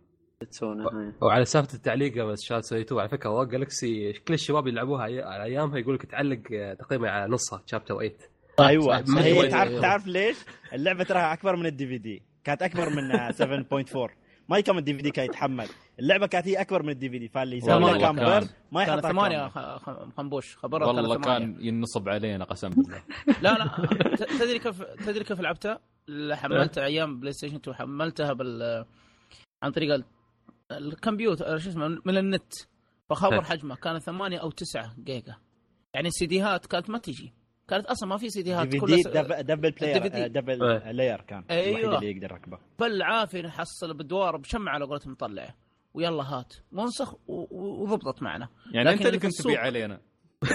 هاي. وعلى سالفة التعليق بس شات سويتوه على فكرة جالكسي كل الشباب يلعبوها أي- على أيامها يقول لك تعلق آه، تقريبا على نصها شابتر 8 أيوه صح. هي أيوة. تعرف تعرف ليش؟ اللعبة تراها أكبر من ال DVD كانت أكبر من 7.4 ما كم ال DVD كان يتحمل اللعبة كانت هي أكبر من ال DVD فاللي يسوي كان. كامبر ما كان يحط ثمانية خ- خ- خنبوش خبرت والله ثمانية. كان ينصب علينا قسم بالله لا لا تدري كيف تدري كيف لعبتها؟ حملتها أيام بلاي ستيشن 2 حملتها بال عن طريق ال- الكمبيوتر شو اسمه من النت فخبر. حجمه كان 8 أو 9 جيجا يعني السي ديهات كانت ما تجي كانت أصلا ما في سي دي كلها دي دب- double layer. آه، دبل. لاير كان أيوة. الوحيد اللي يقدر يركبه. بالعافية نحصل بدوار بشمعة على قولتهم مطلعه ويلا هات. منسخ وضبطت معنا. يعني لكن أنت اللي كنت تبيع علينا.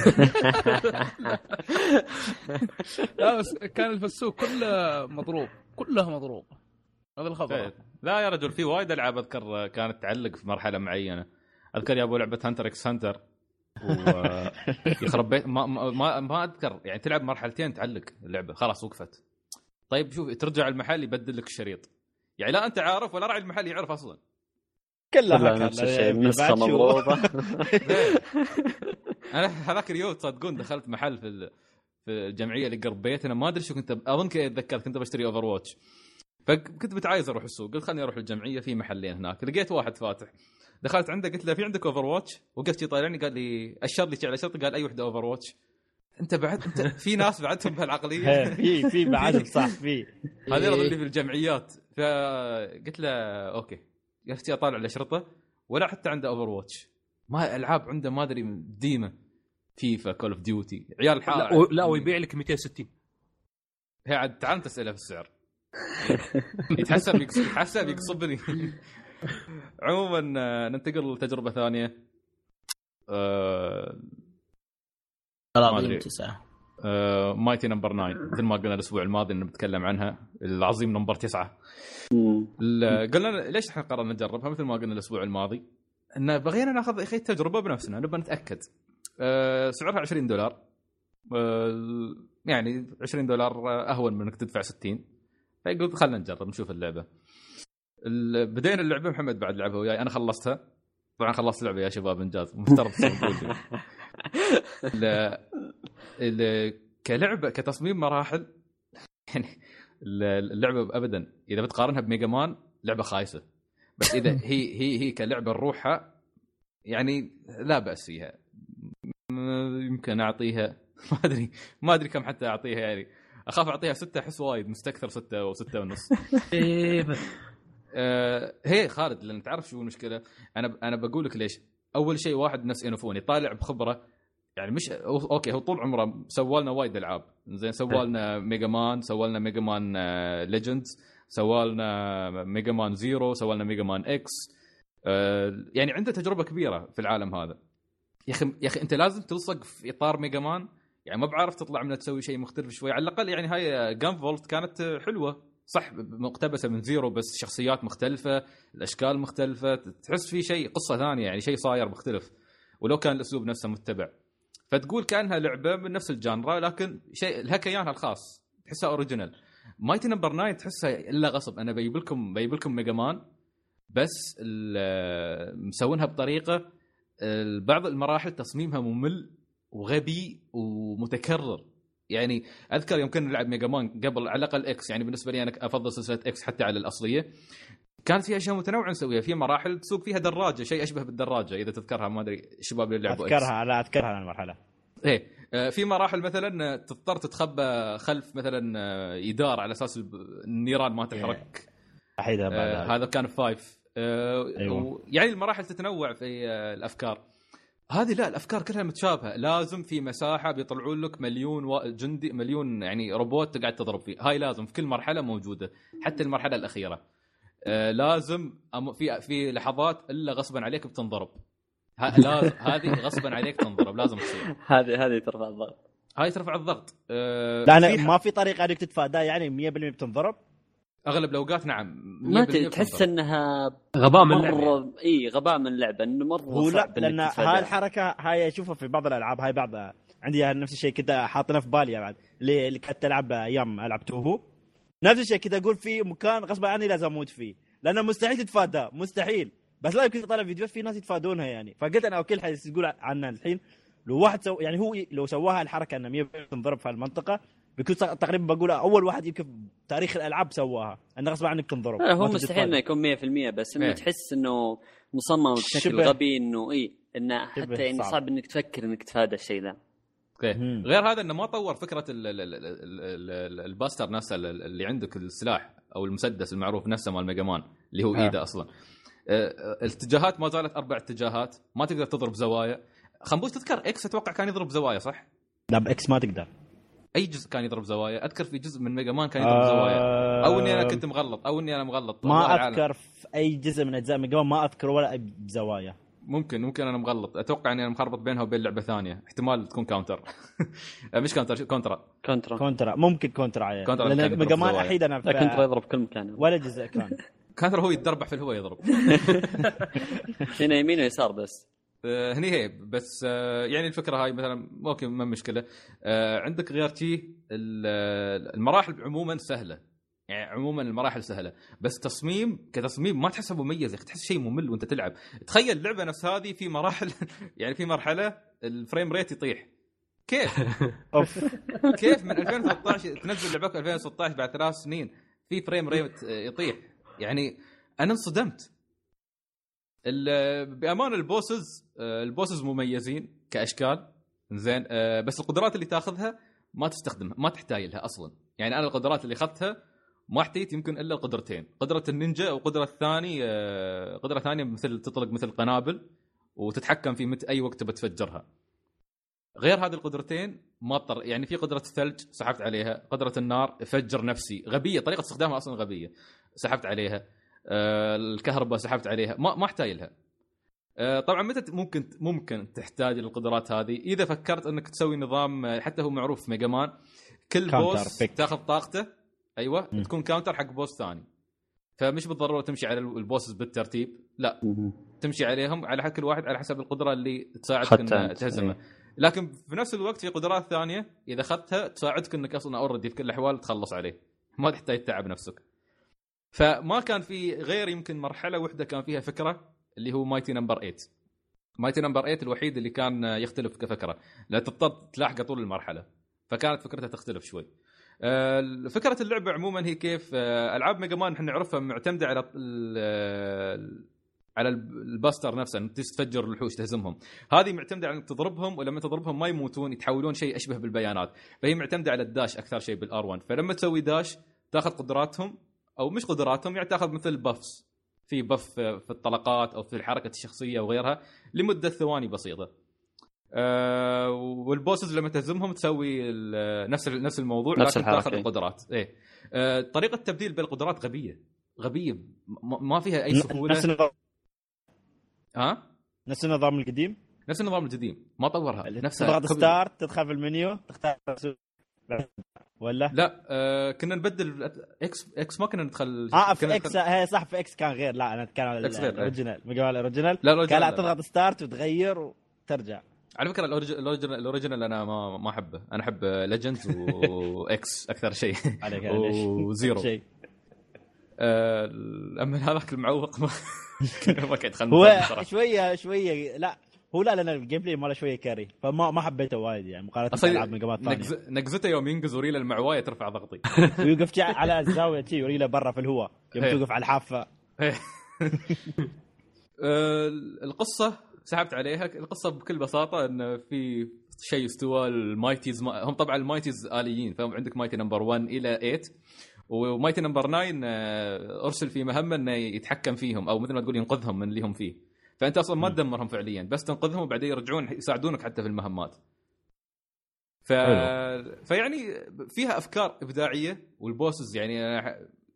لا بس كان في السوق كله مضروب كلها مضروب. هذا الخبر. لا يا رجل في وايد ألعاب أذكر كانت تعلق في مرحلة معينة. أذكر يا أبو لعبة هانتر إكس هانتر يخرب بيت ما, ما, ما, أذكر. يعني تلعب مرحلتين تعلق اللعبة. خلاص وقفت. طيب شوف ترجع المحل يبدل لك الشريط. يعني لا أنت عارف ولا راعي المحل يعرف أصلا. كلها. نفس الشيء شو- مضروبه أنا هذاك اليوم تصدقون دخلت محل في ال- في الجمعية اللي قرب بيتنا ما أدري شو كنت أظن كنت أتذكر كنت بشتري Overwatch فكنت متعايز أروح السوق. قلت خليني أروح الجمعية في محلين هناك. لقيت واحد فاتح. دخلت عنده قلت له في عندك Overwatch وقفت يطالعني قال لي اشر لي على شرطه قال أي وحدة Overwatch أنت بعد أنت في ناس بعدهم إيه، بهالعقلية. في في بعد صح في. هذول اللي في الجمعيات. فقلت له okay. قلت أطالع الاشرطه ولا حتى عنده Overwatch ما ألعاب عنده ما أدري ديمة. FIFA Call of Duty عيال لا, الحال و- لا ويبيع لك 260 هي عاد تعال تساله في السعر. يتحسب يقصبني. عموما آه، ننتقل لتجربة ثانية. آه، ما أدري. تسعة. Mighty Number 9 مثل ما قلنا الأسبوع الماضي انه بنتكلم عنها. العظيم Number 9 مم. ال- قلنا ليش إحنا قررنا نجربها؟ مثل ما قلنا الأسبوع الماضي. إن بغينا ناخذ أخي التجربه بنفسنا نبغى نتأكد. أه سعرها 20 دولار. أه يعني 20 دولار آه، أهون من إنك تدفع 60 فقلت خلينا نجرب نشوف اللعبة. ال- بدينا اللعبة محمد بعد لعبها وياي. أنا خلصتها. طبعا خلصت اللعبة يا شباب إنجاز. مفترض. ال- ال- كلعبة كتصميم مراحل يعني ال- اللعبة ابدا. إذا بتقارنها بميجا مان لعبة خايسة. بس إذا هي هي هي كلعبة لروحها يعني لا بأس فيها. يمكن أعطيها. ما أدري ما أدري كم حتى أعطيها يعني. أخاف أعطيها ستة أحس وايد مستكثر ستة أو ستة ونص. آه هي خالد لأن تعرف شو المشكلة؟ أنا أنا بقول لك ليش؟ أول شيء واحد نفس انافوني طالع بخبرة يعني مش okay هو طول عمره سوى لنا وايد ألعاب. زين سوى لنا Mega Man سوى لنا Mega Man Legends سوى لنا Mega Man Zero سوى لنا Mega Man X يعني عنده تجربة كبيرة في العالم هذا. يا أخي يا أخي أنت لازم تلصق في إطار Mega Man يعني ما بعرف تطلع منها تسوي شيء مختلف شوي. على الأقل يعني هاي Gunvolt كانت حلوة. صح مقتبسة من Zero بس شخصيات مختلفة الأشكال مختلفة تحس في شيء قصة ثانية يعني شيء صاير مختلف. ولو كان الأسلوب نفسه متبع. فتقول كأنها لعبة من نفس ال genre لكن شيء لها كيانها الخاص تحسها original Mighty Number 9 تحسها إلا غصب. أنا بجيب لكم بجيب لكم ميجا مان بس مسوينها بطريقة بعض المراحل تصميمها ممل وغبي ومتكرر. يعني أذكر يوم كنا نلعب Mega Man قبل على الأقل X يعني بالنسبة لي أنا أفضل سلسلة X حتى على الأصلية. كانت في أشياء متنوعة نسويها في مراحل تسوق فيها دراجة شيء أشبه بالدراجة إذا تذكرها ما أدري الشباب اللي لعبوا أذكرها لا أذكرها المرحلة. إيه آه، في مراحل مثلا تضطر تتخبى خلف مثلا آه، جدار على أساس النيران ما أحيدها بعد آه هذا. كان five آه أيوة. يعني المراحل تتنوع في الأفكار. هذه لا الأفكار كلها متشابهة. لازم في مساحة بيطلعون لك مليون و... جندي مليون يعني روبوت تقعد تضرب فيه. هاي لازم في كل مرحلة موجودة حتى المرحلة الأخيرة. آه لازم أم... في في لحظات إلا غصبا عليك بتنضرب. ه... لازم هذه غصبا عليك تنضرب لازم تصير. هذه هذه ترفع الضغط. هاي ترفع الضغط. آه لا في أنا ما في طريقة أنك تتفاداه يعني 100% بتنضرب. أغلب الأوقات نعم ما 100% ت- تحس. إنها غباء من اللعبة. إي غباء من اللعبة إنه مرة هو لا لأن هاي. الحركة هاي اشوفها في بعض الألعاب هاي بعض عندي نفس الشيء كذا حاطينها في بالي بعد اللي اللي كنت العب أيام العب توهو نفس الشيء كذا أقول في مكان غصب عني لازم أموت فيه لأنه مستحيل تتفاداه مستحيل. بس لا يمكن تطلع فيديوهات في ناس يتفادونها يعني. فقلت أنا okay الحين تقول عنها الحين. لو واحد سو يعني هو لو سواها الحركة إنه 100% تنضرب في المنطقة بيكون تقريبا بقول أول واحد يمكن بتاريخ الألعاب سواها انه غصب عنك تنضرب لا، هو مستحيل إنه. يكون 100% بس إنه إيه. تحس إنه مصمم بشكل شبه- غبي إنه اي إنه حتى يعني صعب. إنك تفكر إنك تتفادى الشيء ذا okay. غير هذا إنه ما طور فكرة ال ال ال ال ال ال ال buster نفسه ال- ال- اللي عندك السلاح أو المسدس المعروف نفسه مال Mega Man اللي هو آه. ايده أصلا آه، الاتجاهات ما زالت أربع اتجاهات ما تقدر تضرب زوايا خنبوش تذكر X أتوقع كان يضرب زوايا صح؟ لا ب X ما تقدر أي جزء كان يضرب زوايا؟ أذكر في جزء من Mega Man كان يضرب زوايا. أو إني أنا كنت مغلط أو إني أنا مغلط. ما العالم. أذكر في أي جزء من أجزاء Mega Man ما أذكر ولا بزوايا ممكن ممكن أنا مغلط. أتوقع إني أنا مخربط بينها وبين لعبة ثانية. احتمال تكون Counter مش Counter Contra Contra. Contra. ممكن Contra Contra لأن يضرب Mega Man زوايا. احيد أنا Contra يضرب كل مكان. ولا جزء كان. Contra هو يتدربح في الهواء يضرب. هنا يمين ويسار بس. هني هي بس آه، يعني الفكرة هاي مثلا okay ما مشكلة. آه، عندك غير شي ال- المراحل عموما سهلة. يعني عموما المراحل سهلة. بس تصميم كتصميم ما تحسه مميز يا أخي. تحس شيء ممل وأنت تلعب. تخيل اللعبة نفس هذه في مراحل. يعني في مرحلة ال frame rate يطيح. كيف؟ أوف. كيف من 2013 تنزل لعبة 2016 بعد ثلاث سنين؟ في frame rate يطيح. يعني أنا انصدمت. ال- بأمان ال bosses آه، ال bosses مميزين كأشكال. زين آه، بس القدرات اللي تاخذها ما تستخدمها ما تحتاج لها أصلا. يعني أنا القدرات اللي أخذتها ما احتجت يمكن إلا القدرتين. قدرة النينجا وقدرة الثاني آه، قدرة ثانية مثل تطلق مثل قنابل وتتحكم في متى أي وقت تبى تفجرها غير هذه القدرتين ما اضطر يعني في قدرة الثلج سحبت عليها قدرة النار فجر نفسي غبية طريقة استخدامها أصلا غبية سحبت عليها. الكهرباء سحبت عليها. ما ما أحتاج لها. آه، طبعا متى ممكن ممكن تحتاج للقدرات هذه؟ إذا فكرت إنك تسوي نظام آه، حتى هو معروف في Mega Man كل boss بيك. تاخذ طاقته أيوه مم. تكون counter حق boss ثاني. فمش بالضرورة تمشي على ال bosses بالترتيب لا. تمشي عليهم على حق كل واحد على حسب القدرة اللي تساعدك أخذتها ان أنت. تهزمه لكن في نفس الوقت في قدرات ثانية إذا اخذتها تساعدك إنك أصلا already في كل الأحوال تخلص عليه. ما تحتاج تتعب نفسك. فما كان في غير يمكن مرحلة واحدة كان فيها فكرة اللي هو Mighty Number 8 Mighty Number 8 الوحيد اللي كان يختلف كفكرة. لا تضطر تلاحقه طول المرحلة. فكانت فكرتها تختلف شوي. آه، فكرة اللعبه عموما هي كيف آه، ألعاب Mega Man إحنا نعرفها معتمدة على ال- على ال buster نفسه انك تفجر الوحوش تهزمهم. هذه معتمدة على إنك تضربهم ولما تضربهم ما يموتون يتحولون شيء أشبه بالبيانات. فهي معتمدة على الداش أكثر شيء بالآر 1 فلما تسوي داش تاخذ قدراتهم أو مش قدراتهم يعني تاخذ مثل بفس في بف في الطلقات أو في حركه الشخصية وغيرها لمدة ثواني بسيطة. آه والبوسز لما تهزمهم تسوي نفس نفس الموضوع نفس لكن الحركة. تاخذ القدرات. إيه. آه طريقة التبديل بين القدرات غبية. غبية. ما فيها أي سهولة. نفس النظام. ها؟ نفس النظام القديم؟ نفس النظام القديم ما طورها. نفسها تضغط ستارت تدخل في المنيو تختار ولا؟ لا آه كنا نبدل X X ما كنا ندخل. آه في X ندخل- هي صح في X كان غير. لا أنا اتكلم عن. ال original Mega ال original لا كان لا. تضغط start وتغير وترجع. على فكرة ال original ال original أنا ما ما أحبه. أنا أحب Legends و X أكثر شيء. عليك. و Zero شيء. آه، أما هذاك المعوق ما ما يدخل هو. شوية شوية لا. هو لا لأن ال gameplay ماله شوية كاري فما ما حبيته وايد يعني مقارنة بالعاب Mega Man ثانية نقز- نقزته يوم ينقز وريله المعواية ترفع ضغطي. ويوقف على الزاوية تي يوري له برا في الهواء يوم إيه. توقف على الحافة. القصة سحبت عليها. القصة بكل بساطة إن في شيء استوى ال Mighties ما هم طبعا ال Mighties آليين فهم عندك Mighty Number 1 إلى 8 و Mighty Number 9 آه، أرسل في مهمة إنه يتحكم فيهم أو مثل ما تقول ينقذهم من اللي هم فيه. فأنت أصلا ما تدمرهم فعليا بس تنقذهم وبعدين يرجعون يساعدونك حتى في المهمات. ف... فيعني فيها أفكار إبداعية وال bosses يعني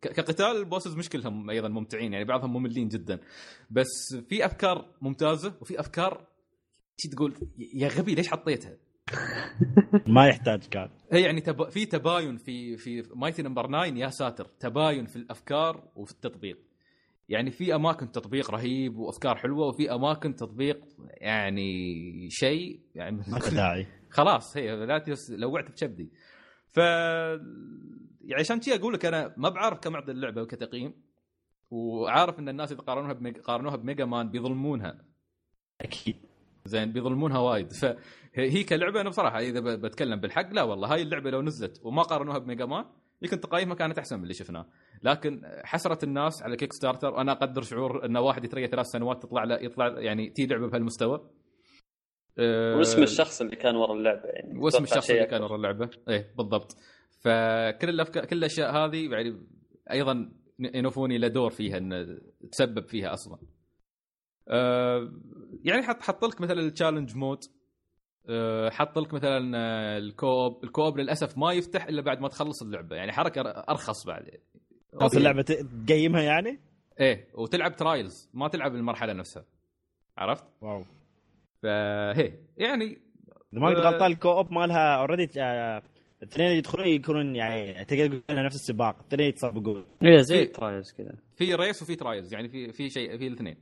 كقتال ال bosses مش كلهم أيضا ممتعين يعني بعضهم مملين جدا. بس في أفكار ممتازة وفي أفكار تقول يا غبي ليش حطيتها؟ ما يحتاج كان. هي يعني تب... في تباين في في Mighty Number 9 يا ساتر تباين في الأفكار وفي التطبيق. يعني في أماكن تطبيق رهيب وأفكار حلوة وفي أماكن تطبيق يعني شيء يعني ما داعي. خلاص هي لا. لوعت بشبدي. ف يعني عشان كذي أقول لك أنا ما بعرف كم اعطي اللعبة كتقييم وعارف إن الناس إذا قارنوها بميج... قارنوها بميجا مان بيظلمونها. أكيد. زين بيظلمونها وايد. فهي كلعبة أنا بصراحة إذا بتكلم بالحق لا والله هاي اللعبة لو نزلت وما قارنوها بميجا مان يمكن تقييمها كانت أحسن من اللي شفناه. لكن حسرة الناس على Kickstarter وأنا أقدر شعور إن واحد يتريى ثلاث سنوات تطلع له يطلع يعني تي لعبة بهالمستوى. أه، واسم الشخص اللي كان ورا اللعبة يعني. واسم الشخص اللي كان. ورا اللعبة. إيه بالضبط. فكل الافكار كل الأشياء هذه يعني أيضا Inafune له دور فيها ان تسبب فيها أصلا. أه يعني حط حط لك مثلا ال challenge mode حط لك مثلا آه، ال co-op ال co-op للأسف ما يفتح إلا بعد ما تخلص اللعبة. يعني حركة أرخص بعد. خلاص اللعبة ت- تقيمها يعني؟ إيه وتلعب trials ما تلعب المرحلة نفسها. عرفت؟ wow. فهي يعني إذا ما كنت آه. غلطان ال co-op مالها already الاثنين اللي يدخلون يكونون يعني تقدر تقول نفس السباق. الاثنين يتسابقون إيه زي ال trials كذا. في race وفي trials يعني في في شيء في الاثنين.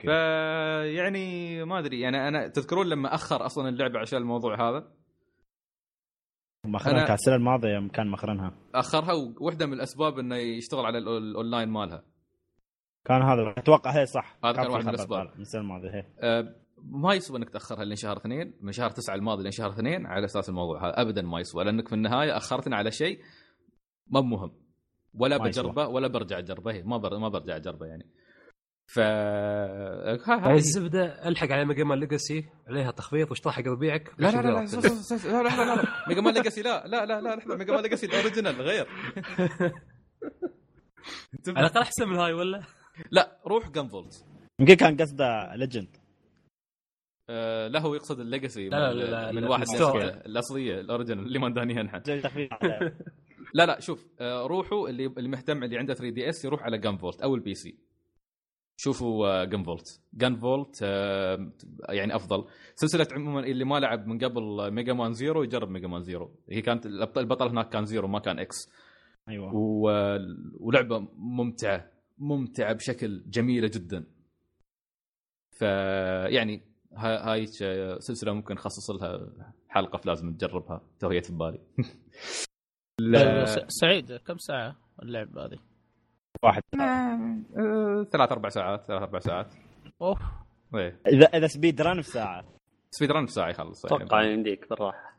okay. ف يعني ما أدري يعني أنا تذكرون لما أخر أصلا اللعبة عشان الموضوع هذا؟ مخرنها السنة الماضية كان مخرنها أخرها وواحده من الأسباب إنه يشتغل على الأونلاين مالها. كان هذا أتوقع هي صح. هذا كان واحد من من السنة الماضية أه ما يسوى إنك تأخرها لين شهر اثنين من شهر تسعة الماضي لين شهر اثنين على أساس الموضوع هذا. ابدا ما يسوى لأنك في النهاية أخرتنا على شيء ما مهم ولا. بجربة ولا برجع اجربه ما بر... ما برجع اجربه يعني. ف الزبده الحق على ميجا مان ليجاسي عليها تخفيض وش طاحق ربيعك لا لا لا لا لا لا ميجا مان ليجاسي لا لا لا لا ميجا مان ليجاسي الاوريجنال غير على الاقل احسن من هاي ولا؟ لا روح جن فولت يمكن كان قصده ليجند لا هو يقصد الليجاسي لا لا لا من واحد الاصليه ال original اللي ما ندانيها نحن لا لا شوف روحوا اللي اللي مهتم اللي عنده 3 DS يروح على Gunvolt أو ال PC شوفوا Gunvolt Gunvolt يعني أفضل. سلسلة عموما اللي ما لعب من قبل Mega Man Zero يجرب Mega Man Zero هي كانت البطل هناك كان Zero ما كان X أيوه. و... ولعبة ممتعة ممتعة بشكل جميلة جدا. فيعني ها- هاي ش- سلسلة ممكن نخصص لها حلقة فلازم تجربها. تو هي في بالي. لا. س- سعيد كم ساعة اللعبه هذه؟ واحد آه، ثلاث أربع ساعات ثلاث أربع ساعات. أوف. إيه. اذا إذا speed run في ساعة. speed run في ساعة يخلص. أتوقع يعني. يمديك بالراحة.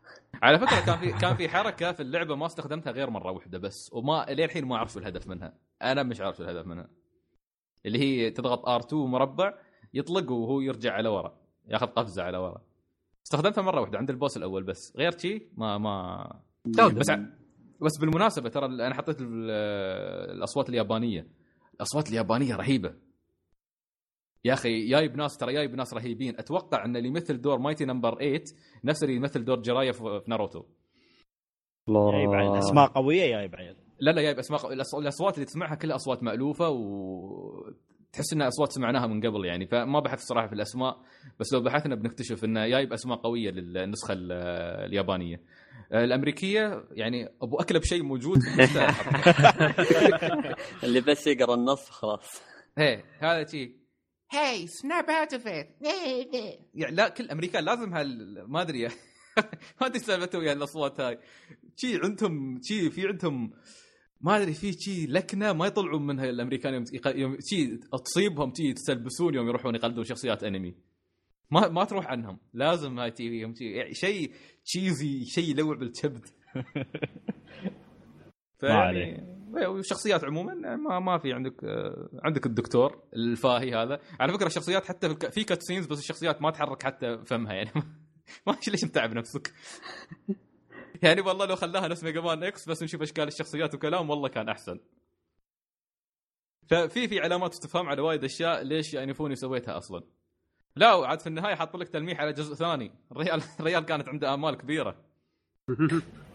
على فكرة كان في كان في حركة في اللعبة ما استخدمتها غير مرة واحدة بس وما للحين ما أعرف شو الهدف منها. أنا مش عارف شو الهدف منها. اللي هي تضغط R2 مربع يطلق وهو يرجع على ورا ياخذ قفزة على ورا. استخدمتها مرة واحدة عند ال boss الأول بس. غير شي ما ما بس ع- بس بالمناسبة ترى أنا حطيت ال- الأصوات اليابانية. الأصوات اليابانية رهيبة. يا أخي جايب ناس ترى جايب ناس رهيبين. أتوقع أن اللي يمثل دور Mighty Number 8 نفس اللي يمثل دور جيرايا في ناروتو. جايب عيل الله أسماء قوية جايب عيل لا لا جايب أسماء الأصوات اللي تسمعها كلها أصوات مألوفة و تحس انها أصوات سمعناها من قبل يعني. فما بحث صراحة في الأسماء بس لو بحثنا بنكتشف انه جايب أسماء قوية للنسخة ال- اليابانية. الأمريكية يعني أبو اكله بشيء موجود. اللي بس يقرأ النص خلاص. إيه هذا شيء. هاي snap out of يعني لا كل امريكان لازم هال ما أدري. ما أدري سالفتهم ويا الأصوات هاي. شي عندهم شي في عندهم ما أدري في شي لكنة ما يطلعوا منها الأمريكان يوم يق- يوم شي تصيبهم شي يتسلبسون يوم يروحون يقلدون شخصيات انمي ما ما تروح عنهم. لازم هاي تي فيهم شي يعني شيء cheesy شيء يلوع بالكبد. فيعني وشخصيات عموما ما ما في عندك عندك الدكتور الفاهي هذا. على فكرة الشخصيات حتى في في cut scenes بس الشخصيات ما تحرك حتى فمها يعني. ما ليش متعب نفسك؟ يعني والله لو خلاها نفس Mega Man X بس نشوف اشكال الشخصيات وكلام والله كان أحسن. ففي في علامات استفهام على وايد أشياء ليش إنافوني سويتها أصلا. لا وعاد في النهاية حط لك تلميح على جزء ثاني. الريال الريال كانت عنده آمال كبيرة.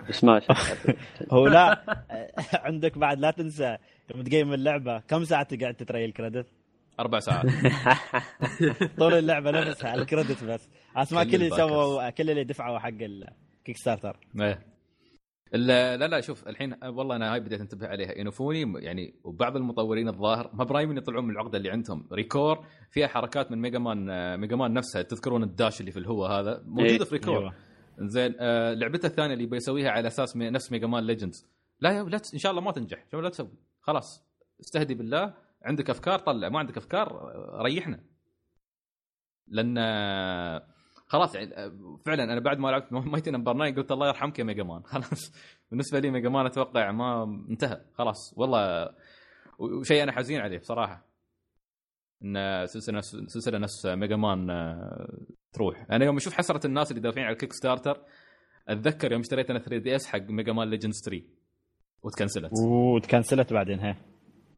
بس ماشي هو لا عندك بعد لا تنسى يوم تقيم اللعبة كم ساعة تقعد تتري ال credit؟ أربع ساعات. طول اللعبة نفسها على ال credit بس. اسماء كل كل اللي. سووا كل اللي دفعوا حق ال Kickstarter إيه. لا لا شوف الحين والله أنا هاي بديت أنتبه عليها. إنافوني يعني وبعض المطورين الظاهر ما رايمين يطلعون من العقده اللي عندهم. ReCore فيها حركات من Mega Man Mega Man نفسها. تذكرون ال dash اللي في الهواء هذا؟ موجوده إيه. في ReCore. أيوه. زين آه لعبته الثانية اللي بيسويها على أساس مي نفس Mega Man Legends. لا لا إن شاء الله ما تنجح. شو لا تسوي. خلاص. استهدي بالله. عندك أفكار؟ طلع. ما عندك أفكار؟ ريحنا. لأن آه، خلاص يعني آه، فعلا أنا بعد ما لعبت Mighty Number 9 قلت الله يرحمك يا Mega Man. خلاص. بالنسبة لي Mega Man أتوقع ما انتهى. خلاص. والله وشيء أنا حزين عليه بصراحة. إن سلسلة نفس سلسلة نفس Mega Man آه، تروح. أنا يوم أشوف حسرة الناس اللي دافعين على ال Kickstarter أتذكر يوم اشتريت أنا 3 DS حق Mega Man Legends 3 وتكنسلت. وتكنسلت بعدين ها.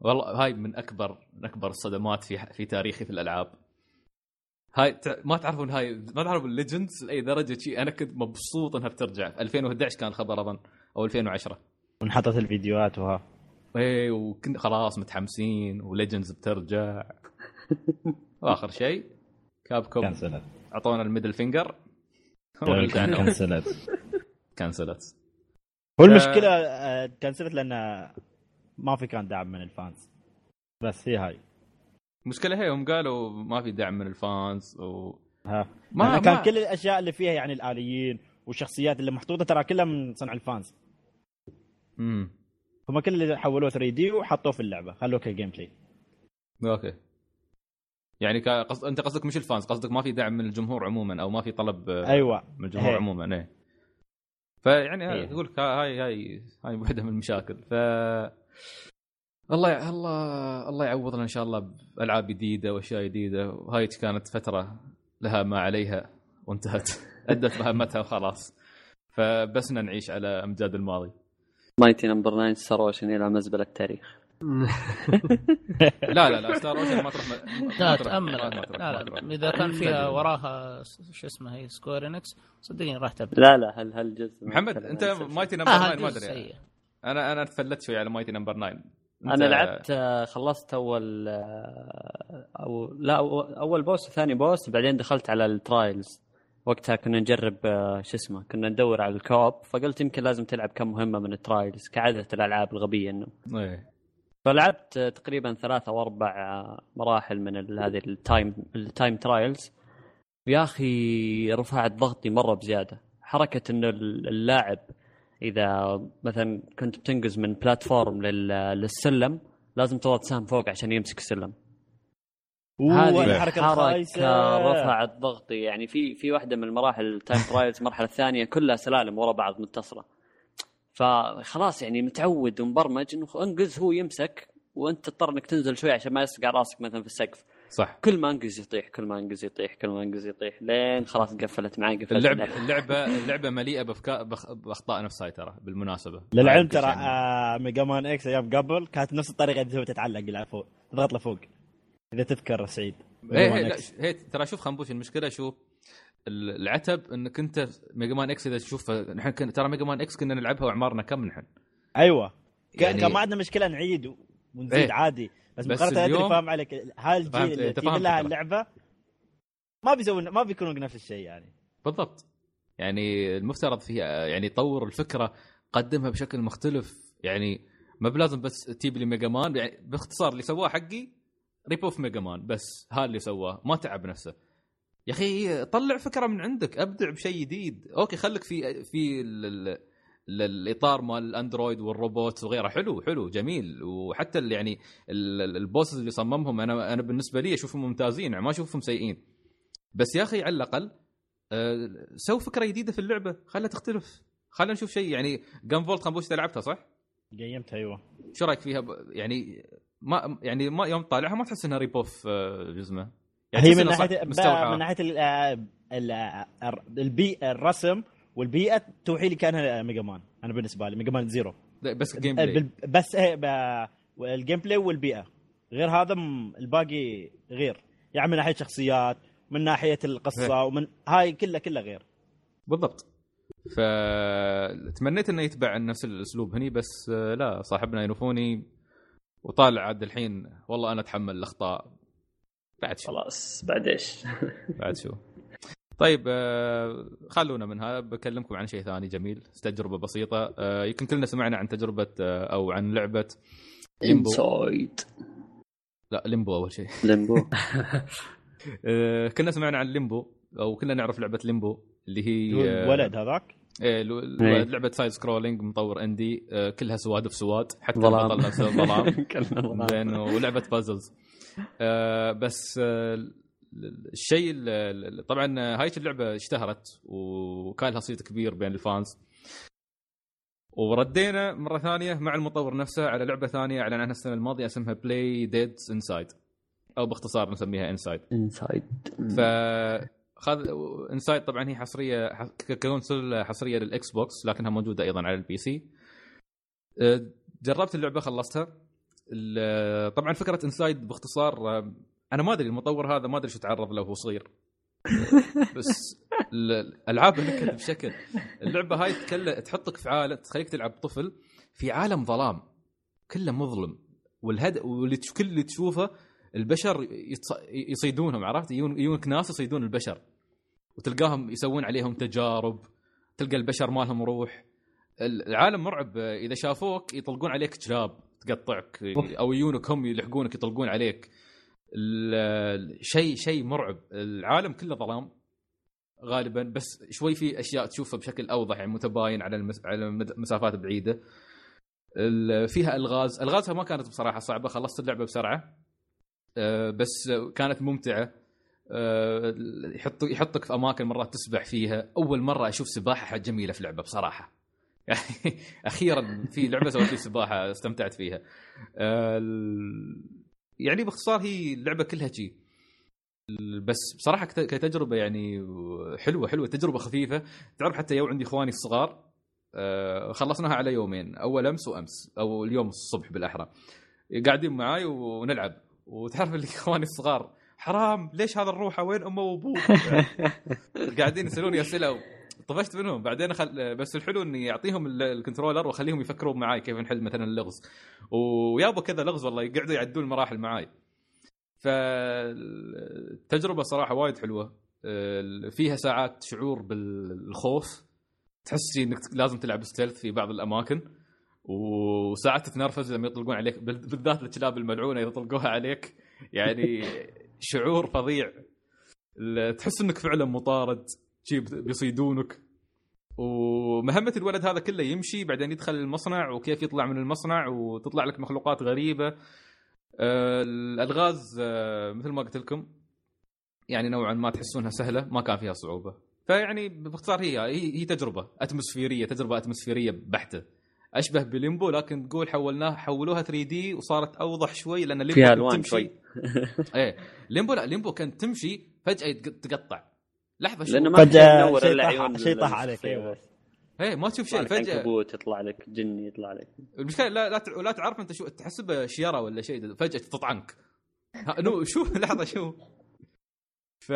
والله هاي من اكبر من أكبر الصدمات في في تاريخي في الألعاب. هاي تع- ما تعرفون هاي ما تعرفون ال Legends لأي درجة شيء أنا كنت مبسوط إنها بترجع. في 2011 كان الخبر أظن أو 2010 وانحطت الفيديوهات وها. إيه وكنت خلاص متحمسين و Legends بترجع. واخر شيء Capcom كنسلت. أعطونا ال middle finger. كنسلت. كنسلت. هو المشكلة آه، كنسلت لأن ما في كان دعم من ال fans. بس هي هاي. المشكلة هي هم قالوا ما في دعم من ال fans و ها. ما ما كان ما- كل الأشياء اللي فيها يعني الآليين والشخصيات اللي محطوطة ترى كلها من صنع ال fans. امم هم كل اللي حولوه 3 D وحطوه في اللعبة. خلوه ك gameplay okay. يعني كا- قصد... أنت قصدك مش ال fans قصدك ما في دعم من الجمهور عموما أو ما في طلب آه، أيوه. من الجمهور هي. عموما إيه. فيعني. أقول لك هاي هاي هاي واحدة من المشاكل. ف الله الله الله يعوضنا إن شاء الله بألعاب جديدة وأشياء جديدة. وهاي كانت فترة لها ما عليها وانتهت. أدت مهمتها وخلاص. فبسنا نعيش على أمجاد الماضي. Mighty Number 9 Star Ocean إلى مزبلة التاريخ. لا لا لا Star Ocean ما تروح لا تأمل. لا. لا إذا كان فيها. وراها شو اسمه هي؟ Square Enix صدقني راح تبدأ. لا لا هل هل جزء محمد أنت Mighty Number آه 9 هذا ما أدري. أنا أنا تفلت شوي على Mighty Number 9 أنا لعبت آه، خلصت أول آه، أو لا أول boss وثاني boss بعدين دخلت على ال trials. وقتها كنا نجرب آه، شو اسمه كنا ندور على ال co-op فقلت يمكن لازم تلعب كم مهمة من ال trials كعادة الألعاب الغبية إنه. إيه. فلعبت تقريبا ثلاث أو أربع مراحل من هذه ال time ال time trials. يا أخي رفعت ضغطي مرة بزيادة. حركة إنه ال- اللاعب إذا مثلا كنت بتنقز من platform لل- للسلم لازم تضغط سهم فوق عشان يمسك السلم. هذه الحركه الخايسة. رفعت ضغطي. يعني في في واحدة من المراحل ال time trials المرحلة الثانية كلها سلالم ورا بعض متصلة. فخلاص يعني متعود ومبرمج إنه انقز هو يمسك وأنت تضطر إنك تنزل شوي عشان ما يصقع راسك مثلا في السقف. صح. كل ما انقز يطيح كل ما انقز يطيح كل ما انقز يطيح. لين خلاص قفلت معي قفلت اللعبة. اللعبه اللعبة مليئة بافكار بخ- بأخطاء نفس هاي ترى بالمناسبة. للعلم ترى يعني. آه ميجا مان إكس أيام قبل كانت نفس الطريقة اللي تسوي تتعلق على فوق تضغط لفوق إذا تذكر سعيد. هي ترى شوف خنبوش المشكلة شو؟ ال- العتب إنك أنت Mega Man X إذا تشوف نحن كن- ترى Mega Man X كنا نلعبها واعمارنا كم نحن؟ أيوه. يعني- كان ما عندنا مشكلة نعيد ونزيد إيه. عادي. بس بس مقارنة أدري اليوم- فاهم عليك هالجيل اللي أنت تجي فاهم لها. اللعبة ما بيسوون ما بيكونون نفس الشيء يعني. بالضبط. يعني المفترض فيها يعني يطور الفكرة قدمها بشكل مختلف يعني ما بلازم بس تجيب لي Mega Man يعني باختصار اللي سواه حقي rip-off Mega Man بس هذا اللي سواه ما تعب نفسه. يا أخي طلع فكرة من عندك أبدع بشيء جديد. أوكي خليك في في الاطار مال الأندرويد والروبوت وغيره. حلو حلو جميل. وحتى اللي يعني ال- ال- ال bosses اللي صممهم أنا أنا بالنسبة لي أشوفهم ممتازين يعني ما أشوفهم سيئين. بس يا أخي على الأقل آه، سوي فكرة جديدة في اللعبة. خلها تختلف. خلينا نشوف شيء يعني Gunvolt خنبوش لعبتها صح؟ قيمتها أيوه. شو رأيك فيها. يعني ما يعني ما يوم طالعها ما تحس إنها rip-off جزمه يعني هي من ناحيه من ناحية آه، آه، البيئه الرسم والبيئة توحي لي كانها Mega Man. أنا بالنسبة لي Mega Man Zero. بس ال gameplay بس إيه، ب- ال gameplay والبيئة. غير هذا الباقي غير. يعني من ناحية شخصيات من ناحية القصة ومن هاي كلها كلها غير. بالضبط. فتمنيت إنه يتبع نفس الأسلوب هني بس آه، لا صاحبنا Inafune وطالع عاد الحين والله أنا أتحمل الأخطاء. بعد شو؟ خلاص بعد إيش؟ بعد شو؟ طيب آه، خلونا منها. بكلمكم عن شيء ثاني جميل. تجربة بسيطة. آه، يمكن كلنا سمعنا عن تجربة آه، أو عن لعبة Limbo. Inside لا Limbo أول شيء. Limbo. كنا سمعنا عن Limbo أو كنا نعرف لعبة Limbo اللي هي الولد هذاك؟ لو- إيه. لعبة side scrolling مطور indie كلها سواد في سواد حتى. البطل نفسه ظلام. ولعبة puzzles بس الشيء ال- ال- طبعا هاي اللعبة اشتهرت وكان لها صيت كبير بين ال fans. وردينا مرة ثانية مع المطور نفسه على لعبة ثانية اعلن عنها السنة الماضية اسمها Playdead Inside أو باختصار نسميها Inside Inside ف خذ Inside طبعا هي حصريه ك console حصرية لل Xbox لكنها موجودة أيضا على ال PC أه، جربت اللعبة خلصتها. طبعا فكرة Inside باختصار أنا ما أدري المطور هذا ما أدري شو تعرض له وهو صغير بس ال- الألعاب نكت بشكل اللعبة هاي تكل... تحطك في عالم تخليك تلعب طفل في عالم ظلام كله مظلم. والهد واللي تش- كل اللي تشوفه البشر يتص... يصيدونهم عرفت؟ يجون يجونك ناس يصيدون البشر. وتلقاهم يسوون عليهم تجارب تلقى البشر ما لهم روح العالم مرعب. إذا شافوك يطلقون عليك كلاب تقطعك أو يجونك هم يلحقونك يطلقون عليك. شيء شيء مرعب. العالم كله ظلام غالبا بس شوي في أشياء تشوفها بشكل أوضح يعني متباين على المس... على مسافات بعيدة. فيها ألغاز. ألغازها ما كانت بصراحة صعبة خلصت اللعبة بسرعة. أه، بس كانت ممتعة. أه، يحط يحطك في أماكن مرات تسبح فيها. أول مرة أشوف سباحة جميلة في لعبة بصراحة. يعني أخيرا في لعبة لي سباحة استمتعت فيها. ال- يعني باختصار هي اللعبة كلها شي بس بصراحة كت- كتجربة يعني حلوة حلوة تجربة خفيفة. تعرف حتى يوم عندي إخواني الصغار أه، خلصناها على يومين أول أمس وأمس أو اليوم الصبح بالأحرى. قاعدين معاي ونلعب. وتعرف اللي إخواني الصغار حرام ليش هذا الروحه وين أمه وأبوه؟ قاعدين يسألوني أسئلة طفشت منهم. بعدين خل... بس الحلو إني أعطيهم ال- الكنترولر وأخليهم يفكرون معاي كيف نحل مثلا اللغز. ويابا كذا لغز والله يقعدوا يعدون المراحل معاي. فالتجربة صراحة وايد حلوة. فيها ساعات شعور بالخوف. تحس إنك لازم تلعب ستيلث في بعض الأماكن. وساعات تتنرفز لما يطلقون عليك بال- بالذات الكلاب الملعونة إذا طلقوها عليك. يعني شعور فظيع. تحس إنك فعلا مطارد. شي بيصيدونك. ومهمة الولد هذا كله يمشي بعدين يدخل المصنع وكيف يطلع من المصنع وتطلع لك مخلوقات غريبة. آه، الألغاز آه، مثل ما قلت لكم يعني نوعا ما تحسونها سهلة ما كان فيها صعوبة. فيعني باختصار هي هي, تجربة أتموسفيرية تجربة أتموسفيرية بحتة. أشبه ب Limbo لكن تقول حولناها حولوها 3D وصارت أوضح شوي لأن Limbo فيها تمشي- شوي. إيه Limbo لا Limbo كانت تمشي فجأة تقطع. لحظة شو لأنه ما فجأة تنور شيء الا طاح- عيون شيء طاح ال- عليك،. بس. إيه ما تشوف يطلع شيء لك فجأة. عنكبوت يطلع لك جن يطلع لك. المشكلة لا لا, تع- لا تعرف أنت شو تحسبه شيره ولا شيء فجأة تطعنك نو شو؟ لحظة شو؟ ف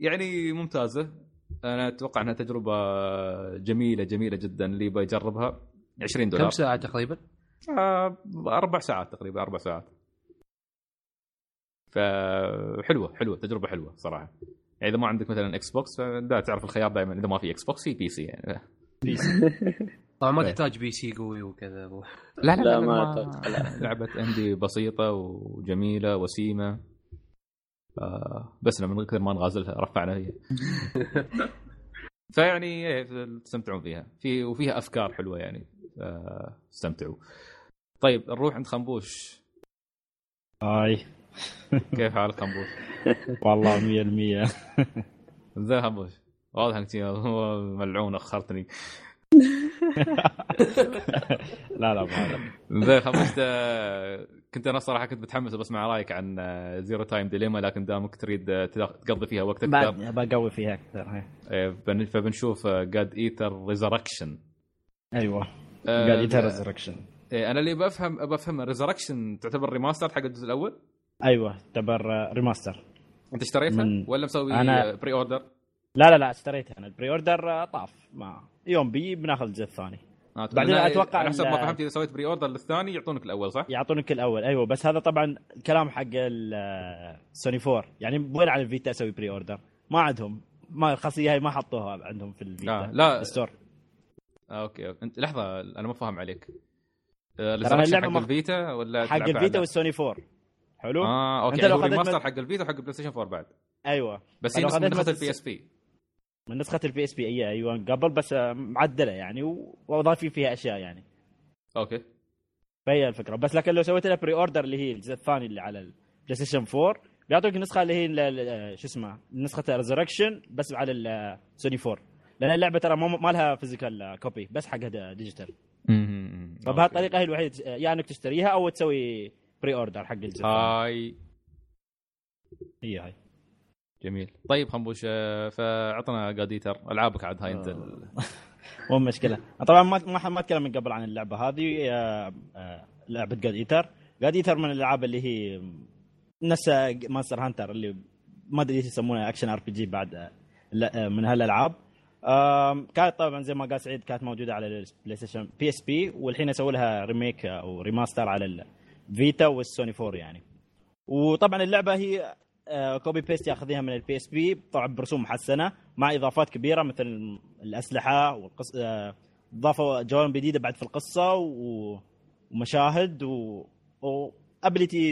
يعني ممتازة. أنا أتوقع أنها تجربة جميلة جميلة جدا. اللي يبغى يجربها 20 دولار. كم ساعة تقريبا؟ آه، أربع ساعات تقريبا أربع ساعات. فحلوه حلوة تجربة حلوة صراحة. يعني إذا ما عندك مثلا Xbox فدا تعرف الخيار دائما إذا ما في Xbox في PC يعني. طبعا ما إيه. تحتاج بي سي قوي وكذا و... لا لا, لا، ما. لعبة اندي بسيطة وجميلة وسيمة. آه بس من كثر ما نغازلها رفعنا هي فيعني إيه، تستمتعون فيها. في وفيها أفكار حلوة يعني. آه، استمتعوا. طيب نروح عند خنبوش. هاي كيف حالك خنبوش؟ والله 100% زين خنبوش واضح إنك ملعون أخرتني. لا لا ما زين خنبوش تا- كنت أنا صراحة كنت متحمس بسمع رأيك عن آه، Zero Time Dilemma لكن دامك تريد آه، تقضي فيها وقت أكثر بقوي فيها أكثر. إيه، بن- فبنشوف God Eater Resurrection أيوه. آه، God Eater Resurrection أنا اللي بفهم بفهم Resurrection تعتبر remaster حق الجزء الأول؟ أيوه تعتبر remaster أنت اشتريتها من- ولا مسوي أنا- pre-order؟ لا لا لا اشتريتها أنا. ال pre-order آه، طاف ما. يوم بي بناخذ الجزء الثاني. آه، بعدين أنا- أتوقع على حسب ما فهمت إذا سويت pre-order للثاني يعطونك الأول صح؟ يعطونك الأول. أيوه بس هذا طبعا الكلام حق السوني 4 يعني وين على ال Vita أسوي pre-order ما عندهم. ما الخاصيه هاي ما حطوها عندهم في ال Vita لا. لا ال store آه، okay. أنت لحظة أنا ما فاهم عليك. آه، اللعبة حق مخ- الفيتا ولا حق الفيتا والسوني 4 حلو؟ آه أوكي أنت يعني لو remaster مت- حق الفيتا وحق البلاي ستيشن 4 بعد. أيوه. بس هي من نسخة البي اس بي من نسخة البي اس بي أي أيوه قبل بس آه، معدلة يعني وأضافين فيها أشياء يعني. أوكي. فهي الفكرة. بس لكن لو سويت لها pre-order اللي هي الجزء الثاني اللي على البلاي ستيشن 4 بيعطوك النسخة اللي هي ال- شو اسمه نسخة Resurrection بس على السوني 4 لأن اللعبة ترى ما لها physical copy بس حقها digital فبهالطريقة هي الوحيدة يا يعني إنك تشتريها أو تسوي pre-order حق الجزء. هاي. هي هاي. جميل. طيب خنبوش آه، فاعطنا God Eater ألعابك عاد هاي انت مو مشكلة. طبعا ما ما ما أتكلم من قبل عن اللعبة هذه. آه، آه، لعبة God Eater God Eater من الألعاب اللي هي نفس Monster Hunter اللي ما أدري إيش يسمونها action RPG بعد من هالألعاب. كانت طبعا زي ما قال سعيد كانت موجودة على البلاي ستيشن بي اس بي والحين يسوي لها remake أو remaster على الفيتا والسوني 4 يعني. وطبعا اللعبة هي آه، copy paste ياخذها من البي اس بي طبعا برسوم محسنة مع إضافات كبيرة مثل الأسلحة والقص آه، ضافوا جوانب جديدة بعد في القصة. ومشاهد و,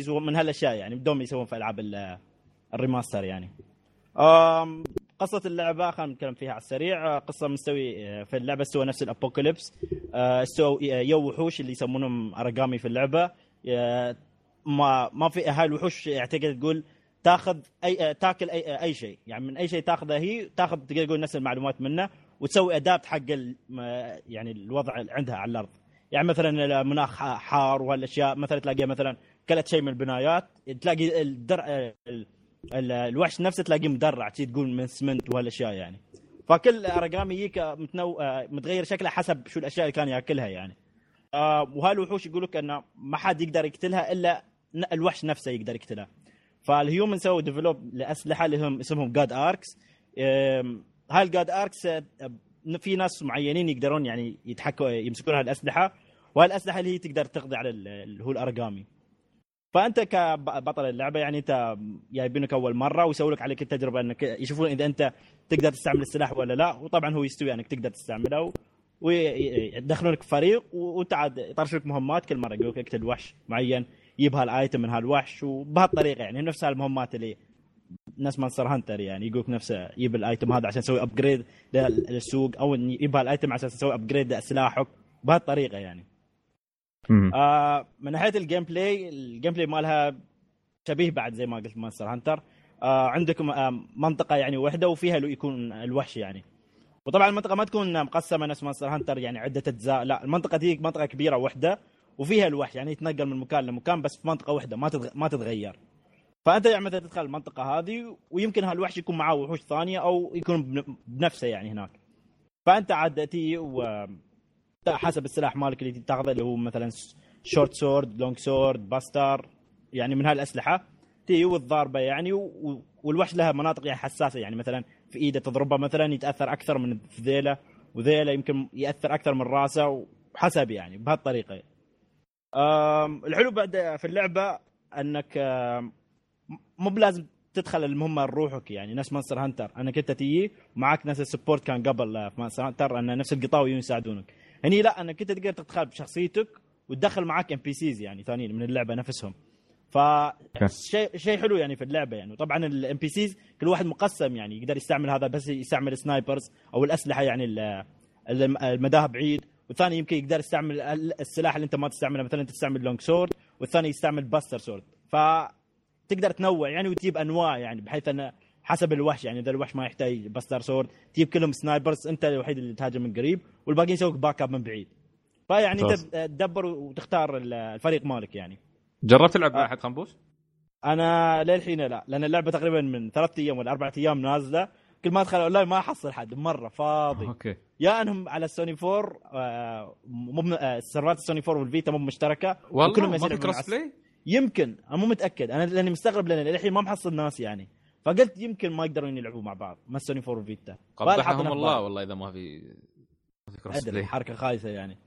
ومن هالأشياء يعني بدهم يسوون في ألعاب ال- ال remaster يعني. قصة اللعبة خلينا نتكلم فيها على السريع. آه، قصة مستوي آه، في اللعبة استوى نفس ال apocalypse آه، استوى آه، يو وحوش اللي يسمونهم اراجامي في اللعبة. آه، ما ما في هاي الوحوش اعتقد تقول تاخذ أي تاكل أي أي شيء. يعني من أي شيء تاخذه هي تاخذ تقدر تقول نفس المعلومات منه وتسوي adapt حق يعني الوضع عندها على الأرض. يعني مثلا المناخ ح- حار وهالأشياء مثلا تلاقيها مثلا كلت شيء من البنايات تلاقي الدر... ال... ال... الوحش نفسه تلاقيه مدرع تقول من سمنت وهالأشياء يعني. فكل اراجامي يجيك متنو... آه، متغير شكله حسب شو الأشياء اللي كان يأكلها يعني. وهالوحوش يقول لك انه ما حد يقدر يقتلها إلا الوحش نفسه يقدر يقتلها. فال human سووا develop لأسلحة اللي هم اسمهم God Arcs هاي ال God Arcs آه، في ناس معينين يقدرون يعني يتحكوا يمسكون هالاسلحه وهالاسلحه اللي هي تقدر تقضي على ال- اللي هو الارقامي فأنت كبطل اللعبة يعني أنت جايبينك أول مرة ويسوي لك عليك التجربة إنك يشوفون إذا أنت تقدر تستعمل السلاح ولا لا. وطبعا هو يستوي إنك تقدر تستعمله. و- ويدخلونك فريق وانت عاد يطرشوك مهمات كل مرة. يقول لك اقتل وحش معين يجيب هالايتم من هالوحش وبهالطريقه يعني. نفس هالمهمات اللي ناس Monster Hunter يعني. يقول لك نفسه يجيب ال item هذا عشان يسوي upgrade للسوق أو يجيب هال item عشان يسوي upgrade لسلاحك. بهالطريقة يعني. آه من ناحية ال gameplay ال gameplay مالها شبيه بعد زي ما قلت Monster Hunter. آه عندكم آه منطقة يعني واحدة وفيها لو يكون الوحش يعني. وطبعا المنطقة ما تكون مقسمة نفس Monster Hunter يعني عدة أجزاء. لا المنطقة دي منطقة كبيرة واحدة وفيها الوحش يعني يتنقل من مكان لمكان بس في منطقة واحدة ما تتغ... ما تتغير. فأنت يعني مثلا تدخل المنطقة هذه ويمكن هالوحش يكون معاه وحوش ثانية أو يكون بن- بنفسه يعني هناك. فأنت عاد تي و حسب السلاح مالك اللي تاخذه اللي هو مثلا short sword long sword buster يعني من هالأسلحة تي والضاربة يعني و- والوحش لها مناطق يعني حساسة يعني مثلا في إيده تضربه مثلا يتأثر أكثر من ذيله وذيله يمكن يأثر أكثر من رأسه وحسب يعني بهالطريقة. الحلو بعد في اللعبة أنك مو بلازم تدخل المهمة لروحك يعني نفس Monster Hunter. أنك أنت تيجي ومعك ناس ال support كان قبل في Monster Hunter أن نفس القطاوي يساعدونك. هني لا أنك أنت تقدر تدخل بشخصيتك وتدخل معك NPCs يعني ثانيين من اللعبة نفسهم. ف شيء شيء حلو يعني في اللعبة يعني. وطبعا ال NPCs كل واحد مقسم يعني يقدر يستعمل هذا بس يستعمل snipers أو الأسلحة يعني المداها بعيد والثاني يمكن يقدر يستعمل ال- السلاح اللي أنت ما تستعمله. مثلا أنت تستعمل long sword والثاني يستعمل buster sword فتقدر تنوع يعني وتجيب أنواع يعني بحيث انه حسب الوحش يعني. إذا الوحش ما يحتاج buster sword تجيب كلهم snipers أنت الوحيد اللي تهاجم من قريب والباقيين يسووك backup من بعيد. فيعني انت. تدبر وتختار ال- الفريق مالك يعني. جربت تلعب مع آه. أحد خنبوش؟ أنا للحين لا لأن اللعبة تقريبا من ثلاثة أيام ولا أربعة أيام نازلة. كل ما أدخل أونلاين ما أحصل حد مرة فاضي. أوكي. يا أنهم على السوني 4 آه، مو آه، سيرفرات السوني 4 والفيتا مو مشتركة والله؟ ما في crossplay؟ يمكن أنا مو متأكد. أنا لأني مستغرب لأن للحين ما محصل ناس يعني. فقلت يمكن ما يقدرون يلعبوا مع بعض ما السوني 4 والفيتا. قبحهم الله. والله إذا ما في ما في crossplay حركة خايسة يعني.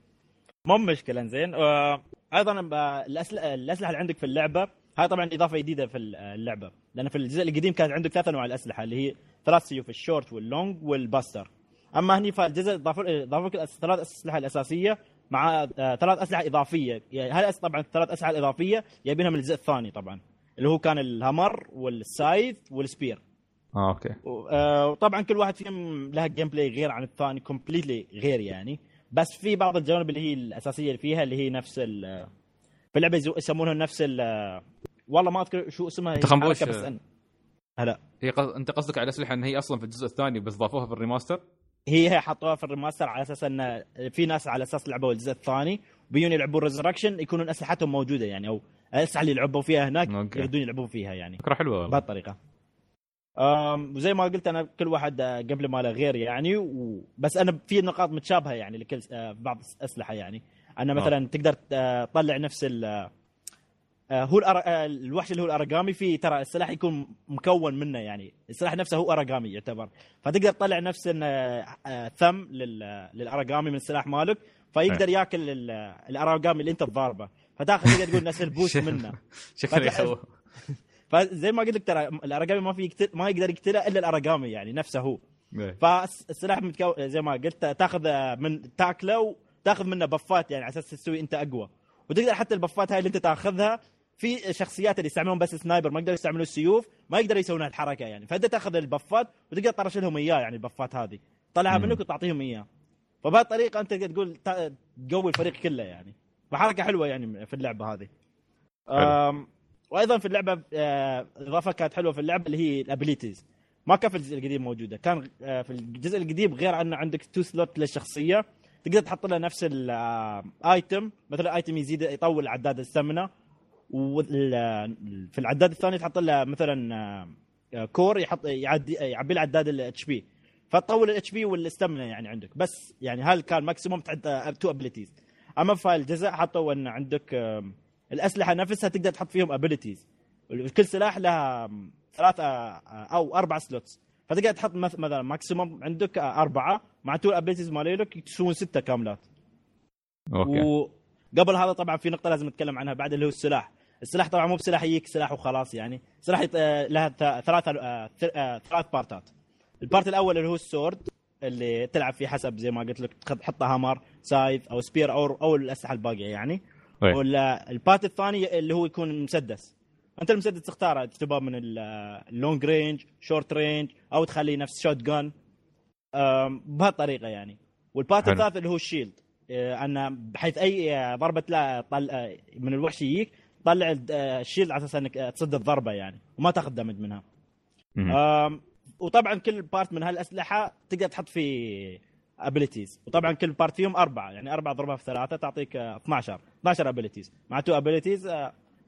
مو مشكلة زين. آه، أيضا الأسلحة اللي عندك في اللعبة هاي طبعا إضافة جديدة في اللعبة لأن في الجزء القديم كانت عندك ثلاث انواع الأسلحة اللي هي ثلاث سيوف ال short وال long وال buster أما هني فالجزء ضافوا ضافوا لك الثلاث أسلحة الأساسية مع آه، ثلاث أسلحة إضافية. يعني هاي طبعا الثلاث أسلحة الاضافيه جايبينها من الجزء الثاني طبعا اللي هو كان ال hammer وال scythe وال spear. آه أوكي. آه، وطبعا كل واحد فيهم لها gameplay غير عن الثاني completely غير يعني. بس في بعض الجوانب اللي هي الأساسية اللي فيها اللي هي نفس ال في اللعبه يسمونها نفس ال والله ما أذكر شو اسمها هي تخنبوش. بس أن... هلا هي قص... أنت قصدك على الاسلحه إن هي أصلا في الجزء الثاني بس ضافوها في ال remaster؟ هي هي حطوها في ال remaster على أساس إن في ناس على أساس لعبوا الجزء الثاني بيجون يلعبون Resurrection يكونون أسلحتهم موجودة يعني أو الاسلحه اللي لعبوا فيها هناك. يقدرون يلعبون فيها يعني فكرة حلوة والله بهالطريقه وزي ما قلت أنا كل واحد آه، قبل ماله غير يعني و... بس أنا في نقاط متشابهة يعني لكل آه، بعض الاسلحه يعني. أنا مثلا تقدر آه، تطلع نفس ال آه، هو الأر... آه، الوحش اللي هو الاراجامي في ترى السلاح يكون مكون منه يعني. السلاح نفسه هو اراجامي يعتبر. فتقدر تطلع نفس آه، آه، ثم لل... للاراجامي من السلاح مالك فيقدر ياكل ال- الاراجامي اللي أنت تضاربه. فتاخذ تقدر تقول نفس ال boost منه. شكله يخوف فزي ما قلت لك ترى الاراجامي ما في يقتل ما يقدر يقتله إلا الاراجامي يعني نفسه. هو إيه. فالسلاح متكو... زي ما قلت تاخذ من تاكله وتاخذ منه buff ات يعني على أساس تسوي أنت أقوى. وتقدر حتى ال buff ات هاي اللي أنت تاخذها في شخصيات اللي يستعملون بس sniper ما يقدروا يستعملوا السيوف ما يقدروا يسوون هالحركة يعني. فأنت تاخذ ال buff ات وتقدر تطرش لهم إياه يعني ال buff ات هذه. تطلعها مم. منك وتعطيهم إياه. فبهالطريقة أنت تقول تقوي الفريق كله يعني. فحركة حلوة يعني في اللعبة هذه. وأيضا في اللعبة آه، إضافة كانت حلوة في اللعبة اللي هي ال abilities. ما كان في الجزء القديم موجودة كان آه، في الجزء القديم غير انه عندك two slot للشخصية. تقدر تحط لها نفس ال item مثلا item يزيد يطول عداد ال stamina وفي العداد الثاني تحط له مثلا آه، core يحط يعدي يعبي له عداد ال HP فتطول ال HP وال stamina يعني عندك. بس يعني هذا كان maximum two abilities أما في الجزء حطوا أن عندك الأسلحة نفسها تقدر تحط فيهم abilities كل سلاح لها ثلاثة أو أربع slots فتقدر تحط مث- مثلا maximum عندك أربعة مع two ال abilities مالك يسوون ستة كاملات. أوكي. وقبل هذا طبعا في نقطة لازم نتكلم عنها بعد اللي هو السلاح. السلاح طبعا مو بسلاح يجيك سلاح وخلاص يعني. سلاح لها آه، آه، ثلاث part ات ال part الأول اللي هو ال sword اللي تلعب فيه حسب زي ما قلت لك تحط hammer scythe أو spear أو أو الأسلحة الباقية يعني. طيب. ولا ال part الثاني اللي هو يكون مسدس. أنت المسدس تختاره تبغى من ال- ال long range short range أو تخليه نفس shotgun بهالطريقة يعني. وال part حلو. الثالث اللي هو ال shield انه بحيث أي آه، ضربة لا طل... آه، من الوحش يجيك طلع ال- ال shield على أساس إنك تصد الضربة يعني وما تاخذ damage منها. وطبعا كل part من هالأسلحة تقدر تحط فيه abilities وطبعا كل part فيهم أربعة يعني أربع ضربات في ثلاثة تعطيك آه، 12 12 abilities مع two abilities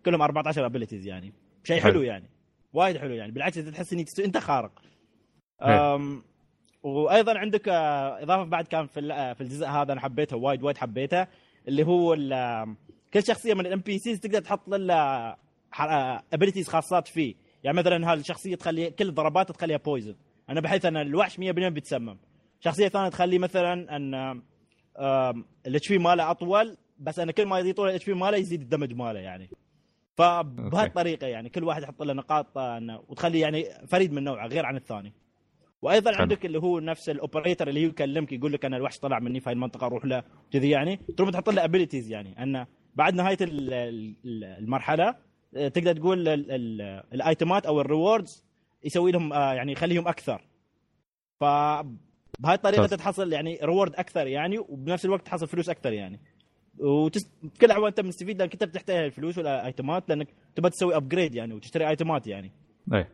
كلهم 14 abilities يعني. شيء حلو. يعني. وايد حلو يعني. بالعكس انت تحس إنك أنت خارق. وأيضا عندك آه، إضافة بعد كان في آه، في الجزء هذا أنا حبيته وايد وايد حبيته اللي هو كل شخصية من ال NPCs تقدر تحط له abilities خاصات فيه. يعني مثلا هالشخصيه تخلي كل ضرباته تخليها poison أنا بحيث أن الوحش 100% بيتسمم. شخصية ثانية تخلي مثلا أن ال HP ماله أطول بس أنا كل ما يطول ال HP ماله يزيد ال damage ماله يعني. فبهالطريقه يعني كل واحد يحط له نقاط وتخليه يعني فريد من نوعه غير عن الثاني. وأيضا حلو. عندك اللي هو نفس ال operator اللي يكلمك يقول لك أنا الوحش طلع مني في هاي المنطقة روح له كذي يعني. تروح تحط له abilities يعني انه بعد نهاية ال- ال- المرحلة آه، تقدر تقول ال- ال- ال item ات أو ال rewards يسوي لهم آه، يعني يخليهم أكثر. ف بهاي الطريقة ممتاز. تتحصل يعني reward أكثر يعني وبنفس الوقت تحصل فلوس أكثر يعني. وتس... بكل الاحوال انت مستفيد لأنك أنت بتحتاج الفلوس وال item ات لأنك تبى تسوي upgrade يعني وتشتري item ات يعني. إيه.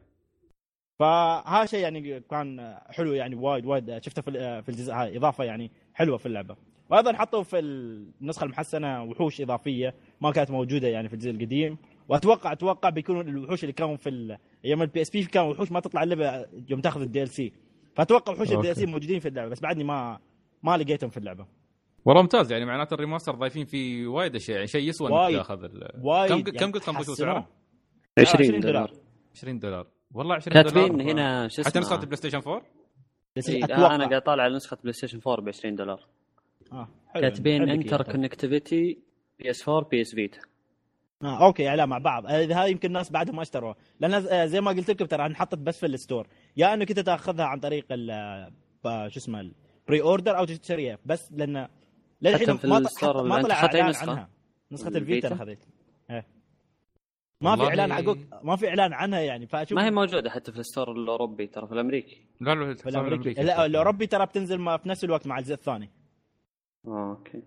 فهذا شيء يعني كان حلو يعني وايد وايد شفته في في الجزء هاي إضافة يعني حلوة في اللعبة. وأيضا حطوا في النسخة المحسنة وحوش إضافية ما كانت موجودة يعني في الجزء القديم. وأتوقع أتوقع بيكونوا الوحوش اللي كانوا في ال- أيام ال PSP كانوا وحوش ما تطلع اللعبه يوم تاخذ ال DLC فأتوقع وحوش ال DLC موجودين في اللعبة بس بعدني ما ما لقيتهم في اللعبة. والله ممتاز يعني معناته ال remaster ضايفين فيه وايد أشياء يعني شيء يسوى إنك وايد. تاخذ ال- وايد كم يعني كم قلت حسنوه. سعره؟ 20 دولار. 20 دولار. والله 20 دولار. كاتبين هنا شو حتى نسخه اسمه؟ ال PlayStation 4 بس إيه، أتوقع. أنا قاعد طالع على نسخة PlayStation 4 ب 20 دولار. آه. حلو. كاتبين inter. connectivity PS 4 PS Vita آه okay يعني لا مع بعض. إذا هذا يمكن الناس بعدهم ما اشتروها. لأن آه، زي ما قلت لكم ترى انحطت بس في ال store. يا انك انت تاخذها عن طريق ال آه، شو اسمه ال pre-order أو تشتريها. بس لأن للحين ما اللي ما طلع إعلان نسخة؟ عنها. نسخة ال Vita؟ ال Vita أنا خذيت إيه. ما في إعلان عقوق ما في إعلان عنها يعني فأشوف ما هي موجودة حتى في ال store الأوروبي ترى في الأمريكي. لا لا في الأمريكي. لا الأوروبي ترى بتنزل ما في نفس الوقت مع الجزء الثاني. آه okay.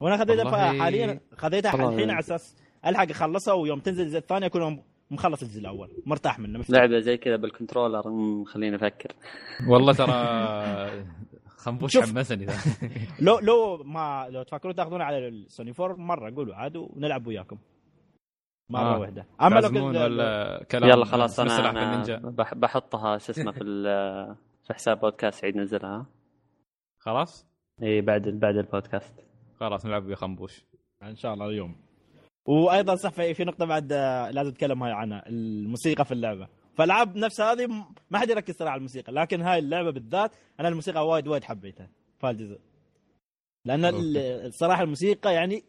وأنا خذيتها حاليا خذيتها الحين على أساس ألحق أخلصها ويوم تنزل الجزء الثاني اكون مخلص الجزء الأول مرتاح منه مستريح. لعبة زي كذا بال controller مم، خليني أفكر. والله ترى خنبوش. حمسني ذا. لو لو ما لو تفكرون تاخذون على السوني 4 مرة قولوا عاد ونلعب وياكم. مرة آه. واحدة. أما لو كنت ولا كلام يلا خلاص أنا, أنا بحطها شو اسمه في ال- في حساب بودكاست عيد نزلها. خلاص؟ اي بعد بعد البودكاست. خلاص نلعب ويا خنبوش إن شاء الله اليوم وأيضا صح في نقطة بعد آه، لازم أتكلم هاي عنها الموسيقى في اللعبة. فالعاب نفس هذه ما حد يركز ترى على الموسيقى لكن هاي اللعبة بالذات أنا الموسيقى وايد وايد حبيتها في الجزء. لأن. الصراحه الموسيقى يعني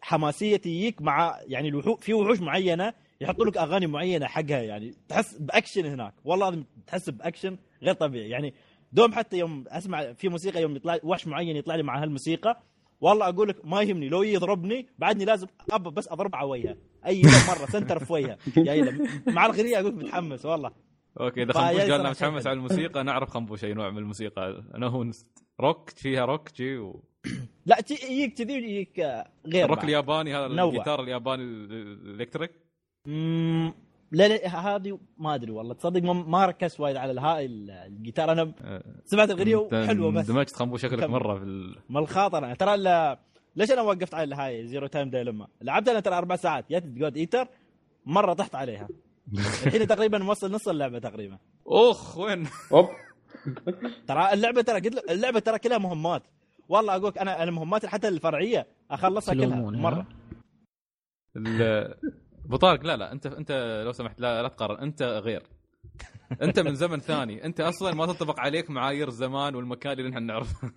حماسية تجيك مع يعني الوحو في وحوش معينة يحطوا لك أغاني معينة حقها يعني تحس بأكشن هناك. والله العظيم تحس بأكشن غير طبيعي. يعني دوم حتى يوم أسمع في موسيقى يوم يطلع وحش معين يطلع لي مع هالموسيقى والله أقول لك ما يهمني. لو يضربني بعدني لازم ابى بس اضرب على وجهه. أي مرة center في وجهه. يعني مع الغنيه أقول متحمس والله. okay إذا خنبوش قال متحمس. على الموسيقى نعرف خنبوش اي نوع من الموسيقى. أنا هو روك فيها روك جي و... لا يجيك كذي ويجيك آه، غير الروك. الياباني هذا. الجيتار الياباني ال- ال electric لا لا هذه ما أدري والله. تصدق ما, ما ركزت وايد على هاي الجيتار. أنا سمعت الاغنيه حلوة بس اندمجت خنبوش شكلك. مرة في ال... ما الخاطر. ترى ليش أنا وقفت على هاي Zero Time Dilemma لعبت أنا ترى أربع ساعات. يا God Eater مرة طحت عليها. الحين تقريبا موصل نص اللعبة تقريبا. اخ وين؟ أوب. ترى اللعبة ترى قلت لك اللعبة ترى كلها مهمات. والله أقول لك أنا المهمات حتى الفرعية أخلصها كلها؟ مرة. ابو طارق لا لا انت انت لو سمحت لا لا تقارن انت غير. انت من زمن ثاني. انت أصلا ما تنطبق عليك معايير الزمان والمكان اللي نحن نعرفه.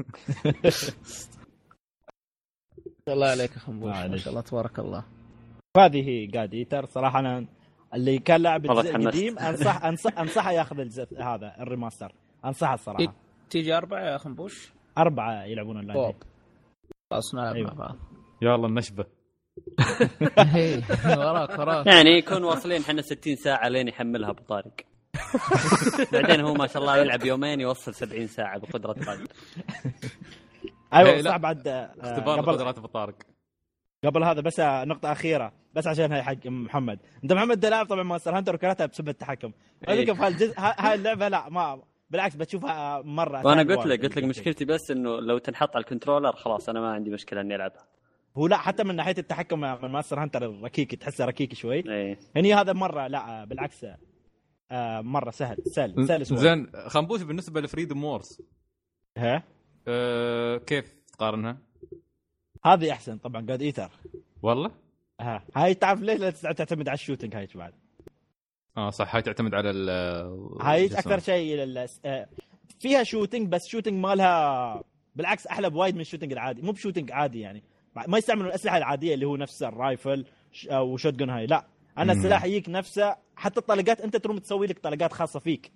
الله عليك يا خنبوش ما. شاء الله تبارك الله. هي God Eater صراحة أنا اللي كان لاعب الجزء. القديم أنصح أنصح أنصحه ياخذ الجزء هذا ال remaster. أنصحه الصراحه. تيجي أربعة يا خنبوش أربعة يلعبون طوب خلاص نلعب أيوة. مع بعض. يلا النشبة. وراك وراك يعني يكون واصلين إحنا 60 ساعة لين يحملها أبو طارق. بعدين هو ما شاء الله يلعب يومين يوصل 70 ساعة بقدرة قادر أيوه إيه،. صح بعد آه، اختبار قبل قدرات أبو طارق. قبل هذا بس نقطة أخيرة بس عشان هاي حق محمد، أنت محمد أنت لاعب طبعا Monster Hunter وكرهتها بسبب التحكم، إيه. أذكر في هالجزء ها- هاي اللعبة لا ما بالعكس بتشوفها مرة وأنا قلت. لك قلت لك مشكلتي بس إنه لو تنحط على ال controller خلاص أنا ما عندي مشكلة إني ألعبها. هو لا حتى من ناحية التحكم من Monster Hunter الركيك تحسه ركيك شوي، إيه. هني هذا مرة لا بالعكس آه، مرة سهل سهل سهل. زين خنبوش بالنسبة ل Freedom Wars ها؟ أه كيف تقارنها؟ هذه أحسن طبعا God Eater والله؟ ها هاي تعرف ليش لا تعتمد على ال shooting هاي بعد؟ آه صح هاي تعتمد على ال هاي أكثر؟ شيء لل- آه، فيها shooting بس shooting مالها بالعكس أحلى بوايد من ال shooting العادي مو ب shooting عادي يعني. ما يستعملوا الأسلحة العادية اللي هو نفس ال rifle أو shotgun هاي لا أنا مم. السلاح يجيك نفسه حتى الطلقات أنت تروم تسوي لك طلقات خاصة فيك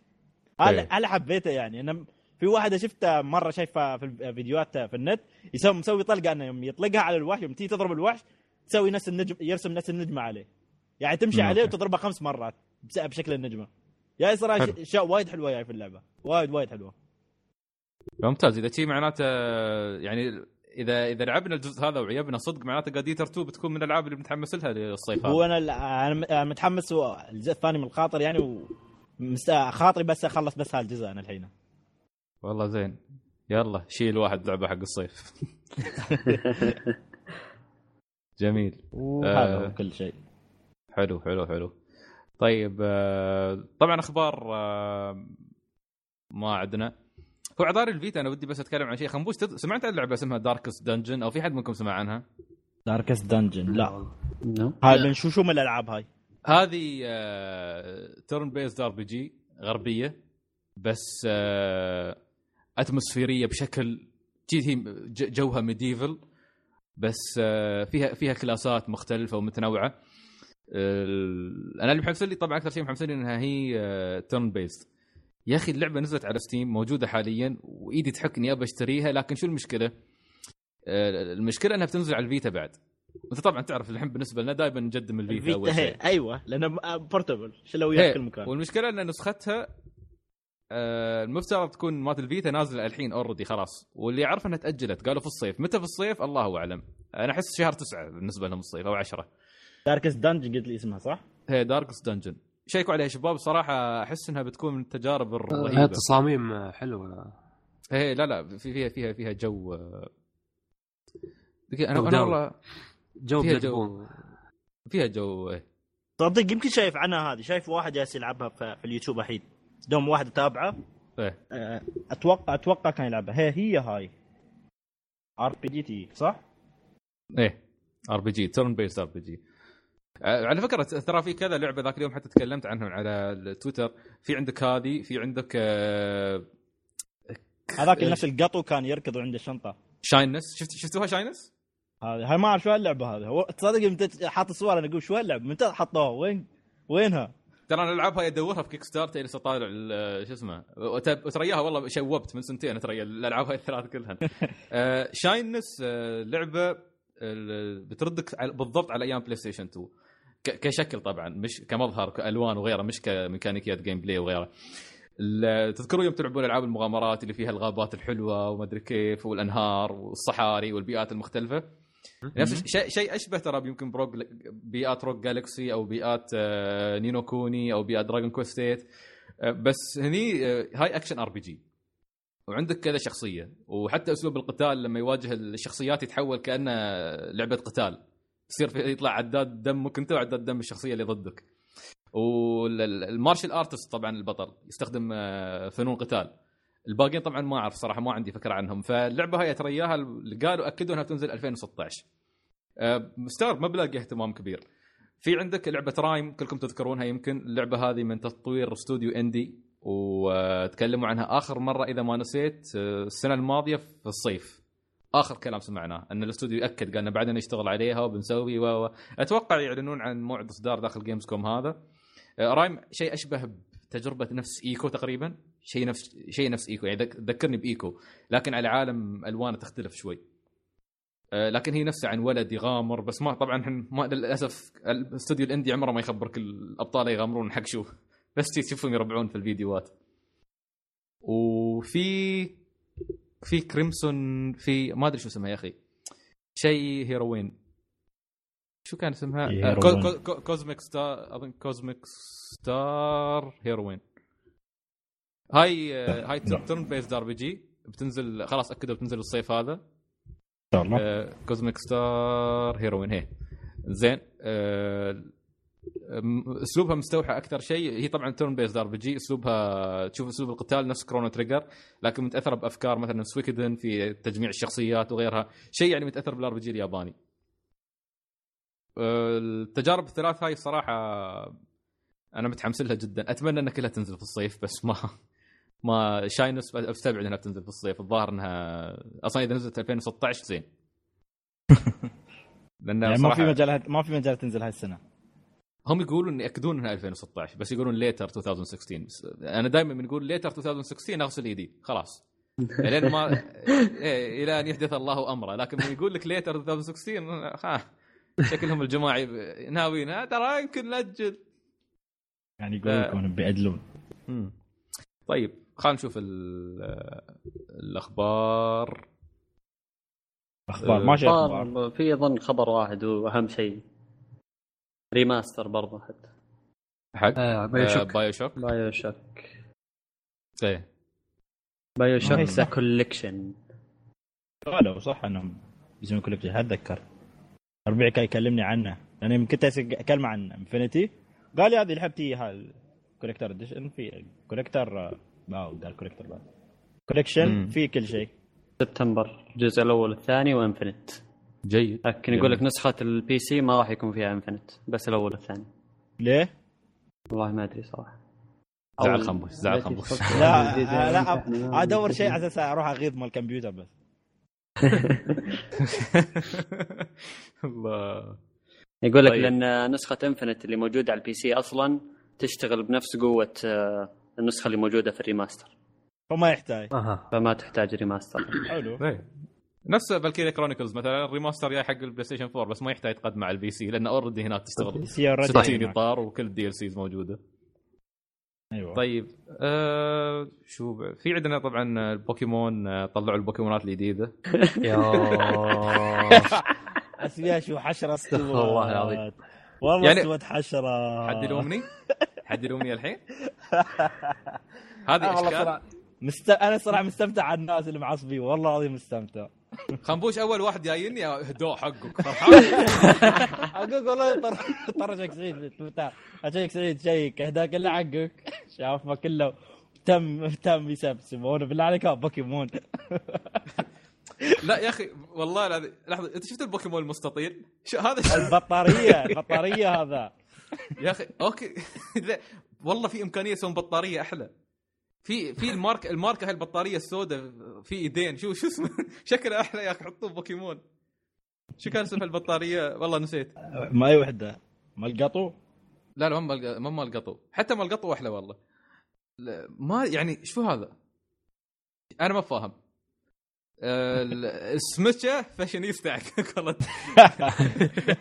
إيه. أنا حبيته يعني أنا في واحد شفته مرة شايفة في الفيديوهات في النت يسوي مسوي طلقة إنه يوم يطلقها على الوحش يوم تيجي تضرب الوحش تسوي نفس النجم يرسم نفس النجمة عليه يعني تمشي مم. عليه. وتضربها خمس مرات بشكل النجمة يا صراحة. اشياء وايد حلوة يعني في اللعبة وايد وايد حلوة ممتاز إذا شي معناته يعني إذا إذا لعبنا الجزء هذا وعيبنا صدق معناته جاديتر 2 بتكون من الألعاب اللي بنتحمس لها للصيف هو هذا أنا أنا متحمس الجزء الثاني من الخاطر يعني و خاطري بس أخلص بس هالجزء أنا الحين. والله زين. يلا شيل واحد لعبة حق الصيف. جميل. وهذا آه. كل شيء. حلو حلو حلو. طيب آه، طبعا أخبار آه، ما عندنا هو عذار ال Vita أنا ودي بس اتكلم عن شيء. خنبوش تد- سمعت عن لعبة اسمها Darkest Dungeon أو في حد منكم سمع عنها؟ Darkest Dungeon لا. هاي من شو شو من الألعاب هاي؟ هذه turn-based RPG غربية بس آه، atmospheric بشكل جي هي جوها medieval بس آه، فيها فيها class ات مختلفة ومتنوعة. أنا اللي محمسني طبعا أكثر شيء محمسني إنها هي turn-based يا أخي اللعبة نزلت على Steam موجودة حاليا وإيدي تحك إني ابى أشتريها لكن شو المشكلة؟ آه، المشكلة إنها بتنزل على ال Vita بعد. أنت طبعا تعرف الحين بالنسبة لنا دائما نقدم ال Vita أول ال Vita شيء. هي أيوه لأنه portable شلو. وياك كل مكان. والمشكلة إن نسختها آه، المفترض تكون مالت ال Vita نازلة الحين already خلاص. واللي اعرف إنها تأجلت قالوا في الصيف. متى في الصيف؟ الله أعلم. أنا أحس شهر تسعة بالنسبة لهم الصيف أو عشرة. Darkest Dungeon قلت لي اسمها صح؟ هي Darkest Dungeon شيكوا عليها يا شباب. صراحة أحس إنها بتكون من التجارب هي الرهيبه تصاميم حلوة. هي لا لا في فيها فيها فيها جو. آه، أنا أنا. والله جو فيها جو. فيها جو إيه. صدق يمكن شايف عنها هذه. شايف واحد جالس يلعبها في اليوتيوب الحين. دوم واحد اتابعه إيه. أه، أتوقع أتوقع كان يلعبها. هي هي هاي. RPG تي صح؟ إيه ار بي جي تيرن بيس ار بي جي على فكرة ترى في كذا لعبة ذاك اليوم حتى تكلمت عنهم على التويتر. في عندك هذه في عندك آه، هذاك نفس القطو كان يركض عنده شنطه Shiness. شفت شفتوها Shiness؟ هذه هاي ما أعرف شو هاللعبة هذه. هو تصدق متى حاط الصور أنا أقول شو هاللعبة؟ متى حطوها؟ وين؟ وينها؟ ترى أنا ألعبها ادورها في Kickstarter لسه طالع ال- شو اسمه وت- وترياها والله شوبت من سنتين ترى الألعاب هاي الثلاث كلها آه، Shiness آه، لعبة بتردك بالضبط على أيام PlayStation 2 ك- كشكل طبعا مش كمظهر كألوان وغيره مش كميكانيكيات gameplay وغيره. تذكروا يوم تلعبون ألعاب المغامرات اللي فيها الغابات الحلوة وما ادري كيف والأنهار والصحاري والبيئات المختلفة؟ نفس الشيء شيء أشبه ترى يمكن بروك بيئات Rogue Galaxy أو بيئات آه، Ni no Kuni أو بيئات Dragon Quest 8 آه، بس هني آه، هاي action RPG وعندك كذا شخصية. وحتى أسلوب القتال لما يواجه الشخصيات يتحول كأنه لعبة قتال. يصير في يطلع عداد دمك انت وعداد دم الشخصية اللي ضدك. وال martial arts طبعا البطل يستخدم آه، فنون قتال. الباقيين طبعا ما أعرف صراحة ما عندي فكرة عنهم. فاللعبة هاي اللي قالوا أكدوا إنها تنزل 2016 آه، مستغرب ما بلاقي اهتمام كبير. في عندك لعبة Rime كلكم تذكرونها يمكن. اللعبة هذه من تطوير استوديو indie وتكلموا عنها آخر مرة إذا ما نسيت آه، السنة الماضية في الصيف. آخر كلام سمعناه إن الاستوديو يأكد قالنا بعدين نشتغل عليها وبنسوي و أتوقع يعلنون عن موعد إصدار داخل Gamescom هذا. آه، Rime شيء أشبه بتجربة نفس Ico تقريبا؟ شيء نفس شيء نفس Ico يعني ذك- ذكرني ب Ico لكن على عالم ألوانه تختلف شوي. آه، لكن هي نفسها عن ولد يغامر بس ما طبعا ما للأسف الاستوديو ال indie عمره ما يخبرك الأبطال يغامرون حق شو بس تشوفهم يربعون في الفيديوهات. وفي في Crimson في ما أدري شو اسمها يا أخي. شيء heroine. شو كان اسمها؟ آه، هيروين. كو- كو- كو- Cosmic Star أظن Cosmic Star Heroine. هاي آه، هاي. turn-based RPG بتنزل خلاص أكدوا بتنزل الصيف هذا. إن شاء الله. Cosmic Star Heroine هي. زين آه، أسلوبها مستوحى أكثر شيء. هي طبعا turn-based RPG أسلوبها تشوف أسلوب القتال نفس Chrono Trigger لكن متأثرة بأفكار مثلا Suikoden في تجميع الشخصيات وغيرها. شيء يعني متأثر بال RPG الياباني. آه، التجارب الثلاث هاي الصراحه أنا متحمس لها جدا. أتمنى إنها كلها تنزل في الصيف بس ما ما chance أستبعد إنها تنزل في الصيف. الظاهر إنها أصلا إذا نزلت 2016 زين. لأن يعني ما في مجال ما في مجال تنزل هاي السنة هم يقولون يأكدون إنها 2016 بس يقولون later 2016 بس أنا دائما بنقول later 2016 أغسل إيدي خلاص. لين ما إيه إلى أن يحدث الله امره لكن من يقول لك later 2016 ها شكلهم الجماعي ناويين "آه، ترى يمكن نأجل. يعني يقولون ف- لكم بيعدلون. طيب خلينا نشوف ال- الأخبار. أخبار ما شيء أخبار في أظن خبر واحد وأهم شيء. remaster برضه حتى. حق؟ آه، Bio آه، Shock. BioShock BioShock إيه. Bio ما Shock The. Collection قالوا صح إنهم بيسوون collection اتذكر ربيع كان يكلمني عنه. لأن يمكن كنت اكلم عن Infinite قال لي هذه لعبتي اياها ال collector edition في collector آه قال collector بعد. collection. في كل شيء. سبتمبر الجزء الأول والثاني و Infinite جيد. لكن يقول لك نسخة ال PC ما راح يكون فيها Infinite بس الأول والثاني. ليه؟ والله ما أدري صراحة. زعل خنبوش زعل خنبوش لا آه، لا ادور شيء على أساس أروح أغيظ مال الكمبيوتر بس. الله. يقول لك طيب. لأن نسخة Infinite اللي موجودة على ال PC أصلا تشتغل بنفس قوة آه، النسخة اللي موجودة في ال remaster. فما يحتاج. فما تحتاج remaster حلو. إيه. نفس Valkyria Chronicles مثلا ال remaster جاي حق ال PlayStation 4 بس ما يحتاج يقدم على ال PC لأن already هناك تشتغل سي already 60 هناك. اطار وكل ال DLCs موجودة أيوه طيب آه شو ب- في عندنا طبعا البوكيمون آه، طلعوا البوكيمونات الجديدة يا اسميها شو حشرة استوت والله العظيم. والله يعني- استوت حشرة حد يلومني؟ حد يلومني الحين؟ هذه آه أشكال مست... أنا صراحة مستمتع على الناس اللي معصبين والله العظيم مستمتع خنبوش أول واحد جايني هدوء حقك. أقول والله طر طر شيك سعيد اشيك سعيد شيك. اهداء كله حقك. شاف ما كله تم تم يسبسب. وأنا بالله عليك بوكيمون. لا يا أخي والله العظيم. لحظة أنت شفت البوكيمون المستطيل؟ هذا؟ البطارية البطارية هذا. يا أخي أوكي. والله في إمكانية يسوون بطارية أحلى. في في الماركه الماركة هاي البطارية السوداء في ايدين. شو شو اسمه؟ شكله أحلى يا أخي حطوه بوكيمون. شو كان اسم البطارية؟ والله نسيت. ما اي وحدة. ما القطو؟ لا لا ما مال- ما مال القطو حتى مال القطو أحلى والله. ما يعني شو هذا؟ أنا ما فاهم. ال- السمكه فاشينيستا. على قولة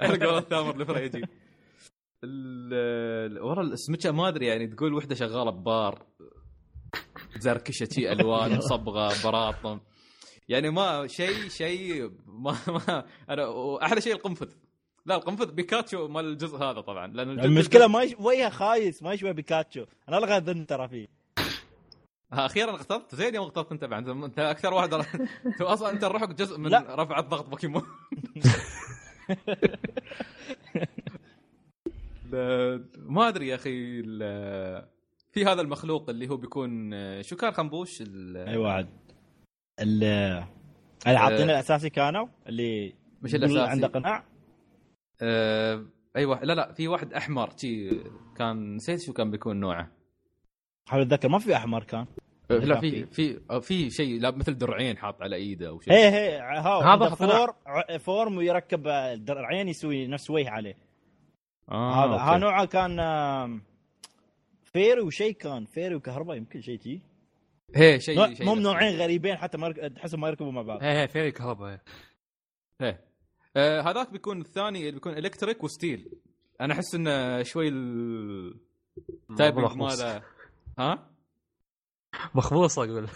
على قولة ثامر الفريجي ال- ال- ورا السمكه ما أدري يعني تقول وحدة شغالة ببار. زركشة شي ألوان صبغة براطم. يعني ما شيء شيء ما ما أنا وأحلى شيء القنفذ. لا القنفذ بيكاتشو مال الجزء هذا طبعا لأن المشكلة ما يش... وجهه خايس ما يشبه بيكاتشو. أنا لغايه اظن ترى فيه. ها أخيرا اغتبت زين يوم اغتبت أنت بعد. أنت أكثر واحد انت أصلا أنت روحك جزء من لا. رفع الضغط بوكيمون. ما أدري يا أخي في هذا المخلوق اللي هو بيكون شو كان خنبوش؟ اي واحد اللي اللي عاطينا الأساسي كانوا اللي مش الأساسي. عنده قناع. آه، أيوه لا لا في واحد أحمر شي كان نسيت شو كان بيكون نوعه. حاول أتذكر ما في أحمر كان. آه، لا في في. آه، في شيء لا مثل درعين حاط على إيده أو شيء. هي ها هذا. فور فورم ويركب الدرعين يسوي نفس وجه عليه. آه هذا. ها نوعه كان fairy وشيء كان fairy وكهرباء يمكن شيء تي. هي شيء نوع- شيء مو بس. نوعين غريبين حتى ما تحسهم ما يركبوا مع بعض. هي هي fairy كهرباء إيه آه هذاك بيكون الثاني اللي بيكون electric و steel أنا أحس إنه شوي ال typing. ماله. ها؟ مخبوص أقول.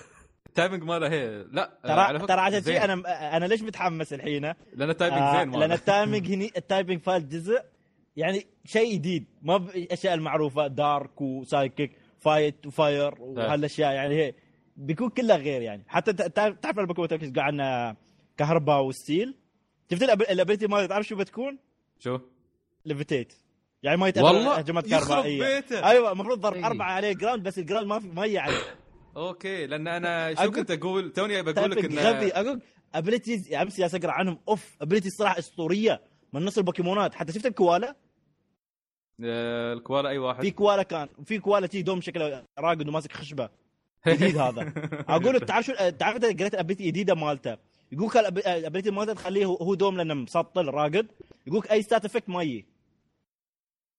ال typing ماله هي. لا آه، ترى ترى عشان. شيء أنا أنا ليش متحمس الحين؟ لأن ال typing آه، زين لأن ماله ال typing هني ال typing فايل جزء. يعني شيء جديد. ما بالاشياء المعروفة dark و psychic fight و fire وهالاشياء يعني هي بيكون كلها غير يعني. حتى تعرف تعرف البوكيمون تركز قاعد كهرباء و steel شفت ال ability ما تعرف شو بتكون؟ شو؟ levitate يعني ما يتاثر والله؟ هجمات كهربائية. بيته أيوه المفروض ضرب إيه. أربعة عليه ground بس ال ground ما في ما هي عليه أوكي لأن أنا شو كنت أقول؟ توني بقول لك typing ان غبي. أقول abilities امس جالس اقرا عنهم أوف ability صراحة أسطورية. من نص البوكيمونات. حتى شفت الكوالا؟ آه، الكوالا أي واحد؟ في كوالا كان في كوالا تي دوم شكله راقد وماسك خشبة. جديد هذا. أقول تعرف شو تعرف انت قريت ال ability الجديده مالته. يقول لك ال ability مالته تخليه هو- دوم لأنه مسطل راقد. يقول لك أي status effect ما يجي.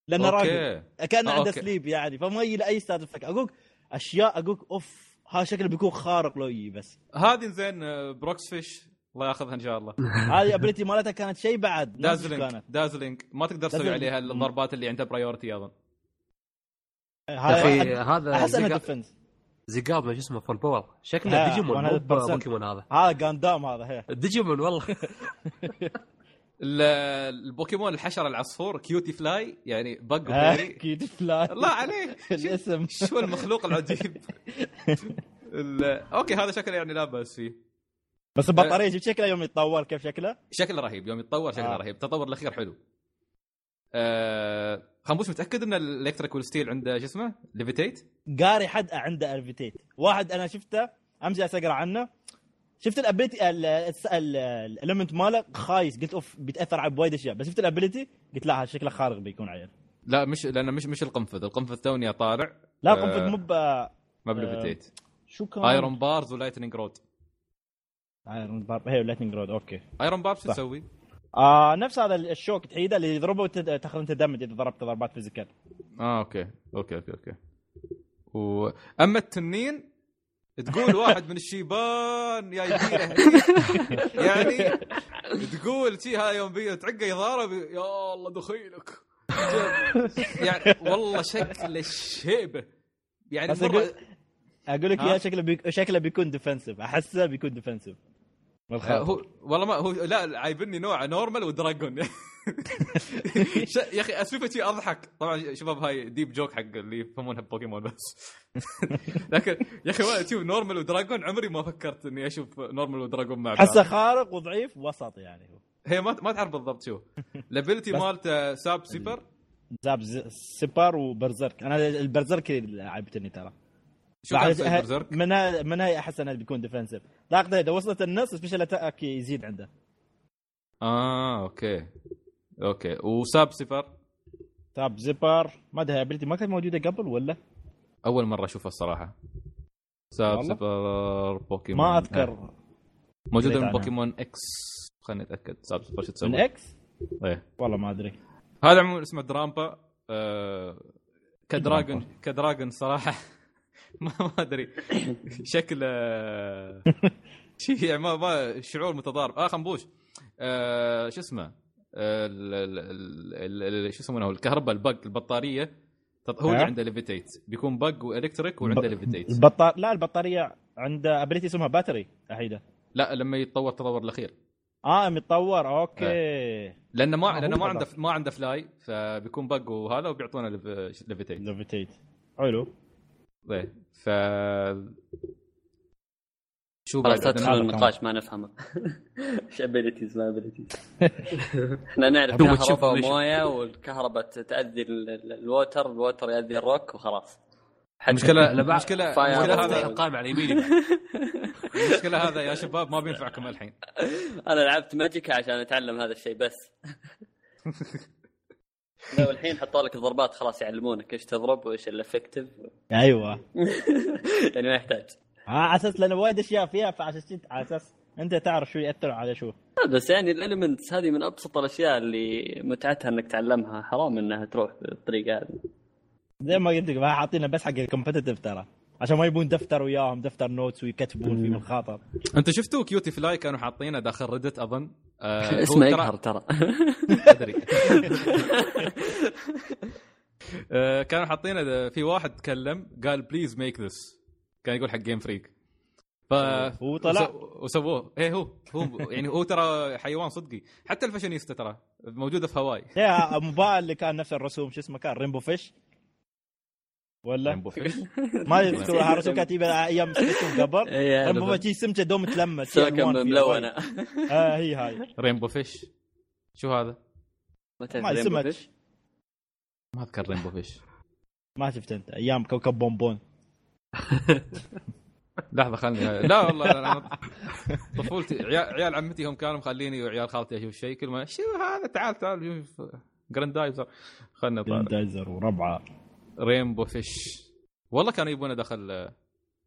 لأنه راقد. آه، عنده. sleep يعني. فما يجي له اي status effect أقول لك أشياء أقول لك أوف هذا شكله بيكون خارق لو يجي بس. هذه زين آه، Bruxish الله ياخذها إن شاء الله. هذه ال ability مالتها كانت شيء بعد dazzling كانت. dazzling ما تقدر تسوي. عليها الضربات اللي عندها priority اظن يا أخي هذا هذا أحس انه زيغا- defense ما شو اسمه full power. شكله ديجيمون 100% مو بوكيمون هذا. هذا جاندام هذا هي. ديجيمون والله. ال- البوكيمون الحشرة العصفور Cutiefly يعني bug ها، و fairy Cutiefly الله عليك. الاسم. شو المخلوق العجيب؟ ال- أوكي هذا شكله يعني لا بأس فيه. بس البطارية شوف شكله يوم يتطور كيف شكله؟ شكله رهيب يوم يتطور شكله آه. رهيب. التطور الأخير حلو. آه خنبوش متأكد إن ال electric وال steel عنده شو اسمه؟ levitate؟ قاري حد عنده levitate واحد أنا شفته أمس جالس أقرأ عنه. شفت ال ability ال element ماله؟ خايس. قلت أوف بيتأثر على بوايد أشياء. بس شفت ال ability؟ قلت لا هذا شكله خارق بيكون عيل. لا مش لأنه مش مش القنفذ. القنفذ توني طالع. لا آه، قنفذ مو ب ما ب levitate. شو كان؟ iron barbs و lightning rod iron barb هي lightning rod أوكي. iron barbs شو. تسوي؟ آه نفس هذا الشوك تحيده اللي يضربه وتاخذ انت damage إذا ضربت ضربات physical آه أوكي. أوكي أوكي أوكي. و... أما التنين تقول واحد من الشيبان هني. يعني تقول شي هذا يوم بيه تعقه يضارب يا الله دخيلك. يعني والله شكله الشيبه يعني مرة أقول لك؟ يا شكله بيك... شكله بيكون defensive أحسه بيكون defensive هو والله ما هو لا عايبني نوع normal و dragon يا أخي اشوفه شي أضحك. طبعا شباب هاي deep joke حق اللي يفهمونها ببوكيمون بس. لكن يا أخي ما أشوف normal و dragon عمري ما فكرت اني أشوف normal و dragon مع بعض. حسه خارق وضعيف وسط يعني هو. هي ما ما تعرف بالضبط شو. ال ability مالته sap sipper sap س- sipper و berserk أنا ال berserk اللي عجبتني ترى. شو بعد- ه-؟ من هاي من هاي احس انه بيكون defensive طاقته إذا وصلت النص special attack يزيد عنده. آه أوكي. أوكي. و sap sipper sap sipper ما أدري ability ما كانت موجودة قبل ولا؟ أول مرة أشوفها الصراحة. sap؟ sipper بوكيمون ما أذكر. موجودة قريت من. بوكيمون X خليني أتأكد. sap sipper شو من تسوي؟ X إيه. والله ما أدري. هذا عموما اسمه Drampa آه ك dragon ك dragon صراحة. ما أدري. شكله شيء يعني ما ما شعور متضارب. آه خنبوش. آه شو اسمه؟ آه شو يسمونه؟ الكهرباء ال bug البطارية. هو اللي؟ عنده levitate بيكون bug و electric وعنده levitate البطار لا البطارية عنده ability اسمها battery احيده لا لما يتطور التطور الأخير. آه متطور. أوكي. لأنه ما آه، لأنه ما عنده. ما عنده fly فبيكون bug وهذا وبيعطونه levitate levitate حلو. إيه ف شو بعد؟ تدخل؟ النقاش ما نفهمه. إيش abilities ما abilities إحنا نعرف كهرباء وموية والكهرباء تأذي ال- ال- ال water ال water يأذي الروك وخلاص. fire المشكلة boost. هذا القائمه على يميني المشكلة هذا يا شباب ما بينفعكم الحين. أنا لعبت Magicka عشان أتعلم هذا الشيء بس. لو الحين حطوا لك الضربات خلاص يعلمونك إيش تضرب وإيش ال effective أيوه. يعني ما يحتاج. آه على أساس لأنه وايد أشياء فيها فعلى أساس على أساس أنت تعرف شو ياثر على شو. لا، بس يعني ال elements هذه من أبسط الأشياء اللي متعتها إنك تعلمها. حرام إنها تروح بالطريقة هذه. زي ما قلت لك ما حاطينه بس حق ال competitive ترى. عشان ما يبون دفتر وياهم دفتر notes ويكتبون فيه من الخاطر أنت شفتوا Cutiefly كانوا حاطينه داخل Reddit أظن؟ آه اسمه ترى- يقهر ترى. أدري. آه، كانوا حاطينه في واحد تكلم قال please make this كان يقول حق Game Freak ف هو طلع. وس- وسووه. إيه هو. هو. يعني هو ترى حيوان صدقي. حتى الفاشونيستا ترى موجودة في هاواي يا موبايل اللي كان نفس الرسوم شو اسمه كان rainbow fish ولا rainbow fish ما كانت تجيبها أيام سبيستون قبل. إيه، rainbow هذا fish سمكه دوم تلمس فيها ملونه. آه هي هاي. rainbow fish. شو هذا؟ ما تعرف ما rainbow سمك fish؟ ما أذكر rainbow fish. ما شفت أنت. أيام كوكب بونبون. لحظة خلني. لا والله طفولتي. عيال, عيال عمتي هم كانوا مخليني وعيال خالتي أشوف شيء. كل ما شو هذا؟ تعال تعال شوف. جراندايزر خلنا طالع دايزر وربعة. Rainbow Fish والله كانوا يبون داخل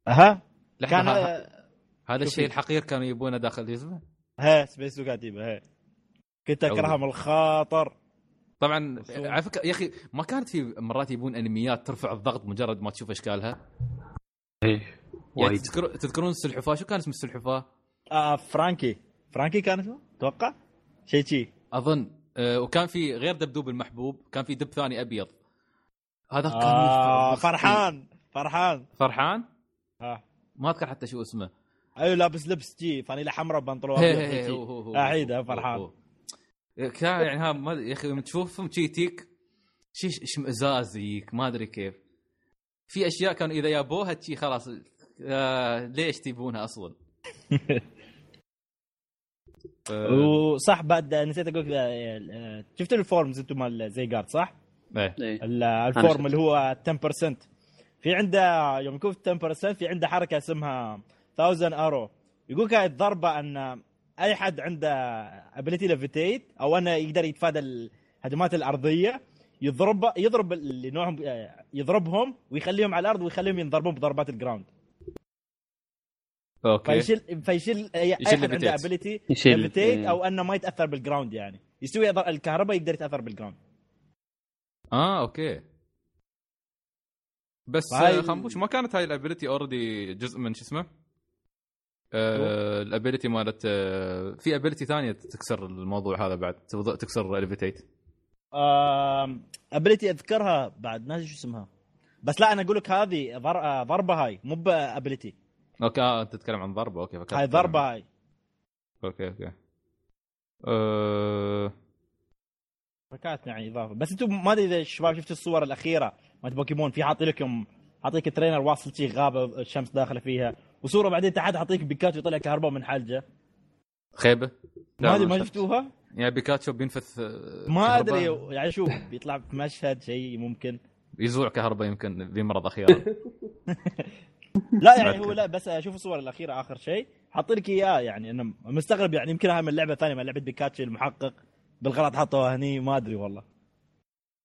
ها؟ لحظة كان ها- هذا. الشيء الحقير كانوا يبونه داخل اسمه؟ ها سبيس كاتبه ها. كنت اكرهها من الخاطر. طبعا. على فكرة يا أخي ما كانت في مرات يبون أنميات ترفع الضغط مجرد ما تشوف أشكالها؟ إيه يعني وايد. تذكر تذكرون السلحفاه شو كان اسم السلحفاة؟ آه فرانكي. فرانكي كان اسمه؟ أتوقع شيء شي. أظن آه وكان في غير دبدوب المحبوب كان في دب ثاني أبيض. هذا كان آه. فرحان فرحان فرحان ها ما أذكر حتى شو اسمه أيوه لابس لبس جي فانيلة حمراء بنطلون ابيض هي- شي. هو- هو- هو- اعيد هو- فرحان. كان يعني ها ما يا أخي لما تشوفهم شي تيك شي اشمئزاز يجيك ما أدري كيف في أشياء كانوا إذا يابوها شي خلاص آه ليش تبونها أصلا؟ آه، وصح بعد نسيت أقول لك آه، شفت ال forms أنتم مال Zygarde صح؟ إيه. إيه ال- ال form. اللي هو 10% في عنده يوم يكون في 10% في عنده حركة اسمها 1000 arrow يقول هاي الضربة أن أي حد عنده ability levitate أو أنه يقدر يتفادى الهجمات الأرضية يضرب يضرب اللي نوعهم آه، يضربهم ويخليهم على الأرض ويخليهم ينضربون بضربات ال ground okay فيشيل فيشيل اي حد عنده levitate. ability يشيل levitate إيه. أو أنه ما يتأثر بال ground يعني يستوي يضر- الكهرباء يقدر يتأثر بالجراوند آه okay. بس فهاي- آه، خنبوش ما كانت هاي ال ability already جزء من شو اسمه؟ آه ال ability مالت آه في ability ثانية تكسر الموضوع هذا بعد تكسر levitate ability أذكرها بعد ناسي شو اسمها. بس لا أنا أقول لك هذه آه، ضربة هاي مو ب ability okay آه أنت تتكلم عن ضربة. okay فكرت. هاي ضربة هاي. okay okay. أه... فكانت يعني إضافة. بس أنتم ما أدري إذا الشباب شفتوا الصور الأخيرة مالت بوكيمون في حاطين لكم حاطيك trainer واصل شي غابه الشمس داخلة فيها وصورة بعدين تحت حاطيك بيكاتشو يطلع كهرباء من حلجة. خيبة؟ ما أدري ما شفتوها؟ يعني بيكاتشو بينفث آه، ما. أدري يعني شوف بيطلع في مشهد شيء ممكن. يزوع كهرباء يمكن بمرض أخيرا. لا يعني هو. لا بس أشوف الصور الأخيرة آخر شيء حاط لك اياه يعني أنا مستغرب يعني يمكن هاي من لعبة ثانية من لعبة بيكاتشو المحقق. بالغلط حطوها هني ما أدري والله.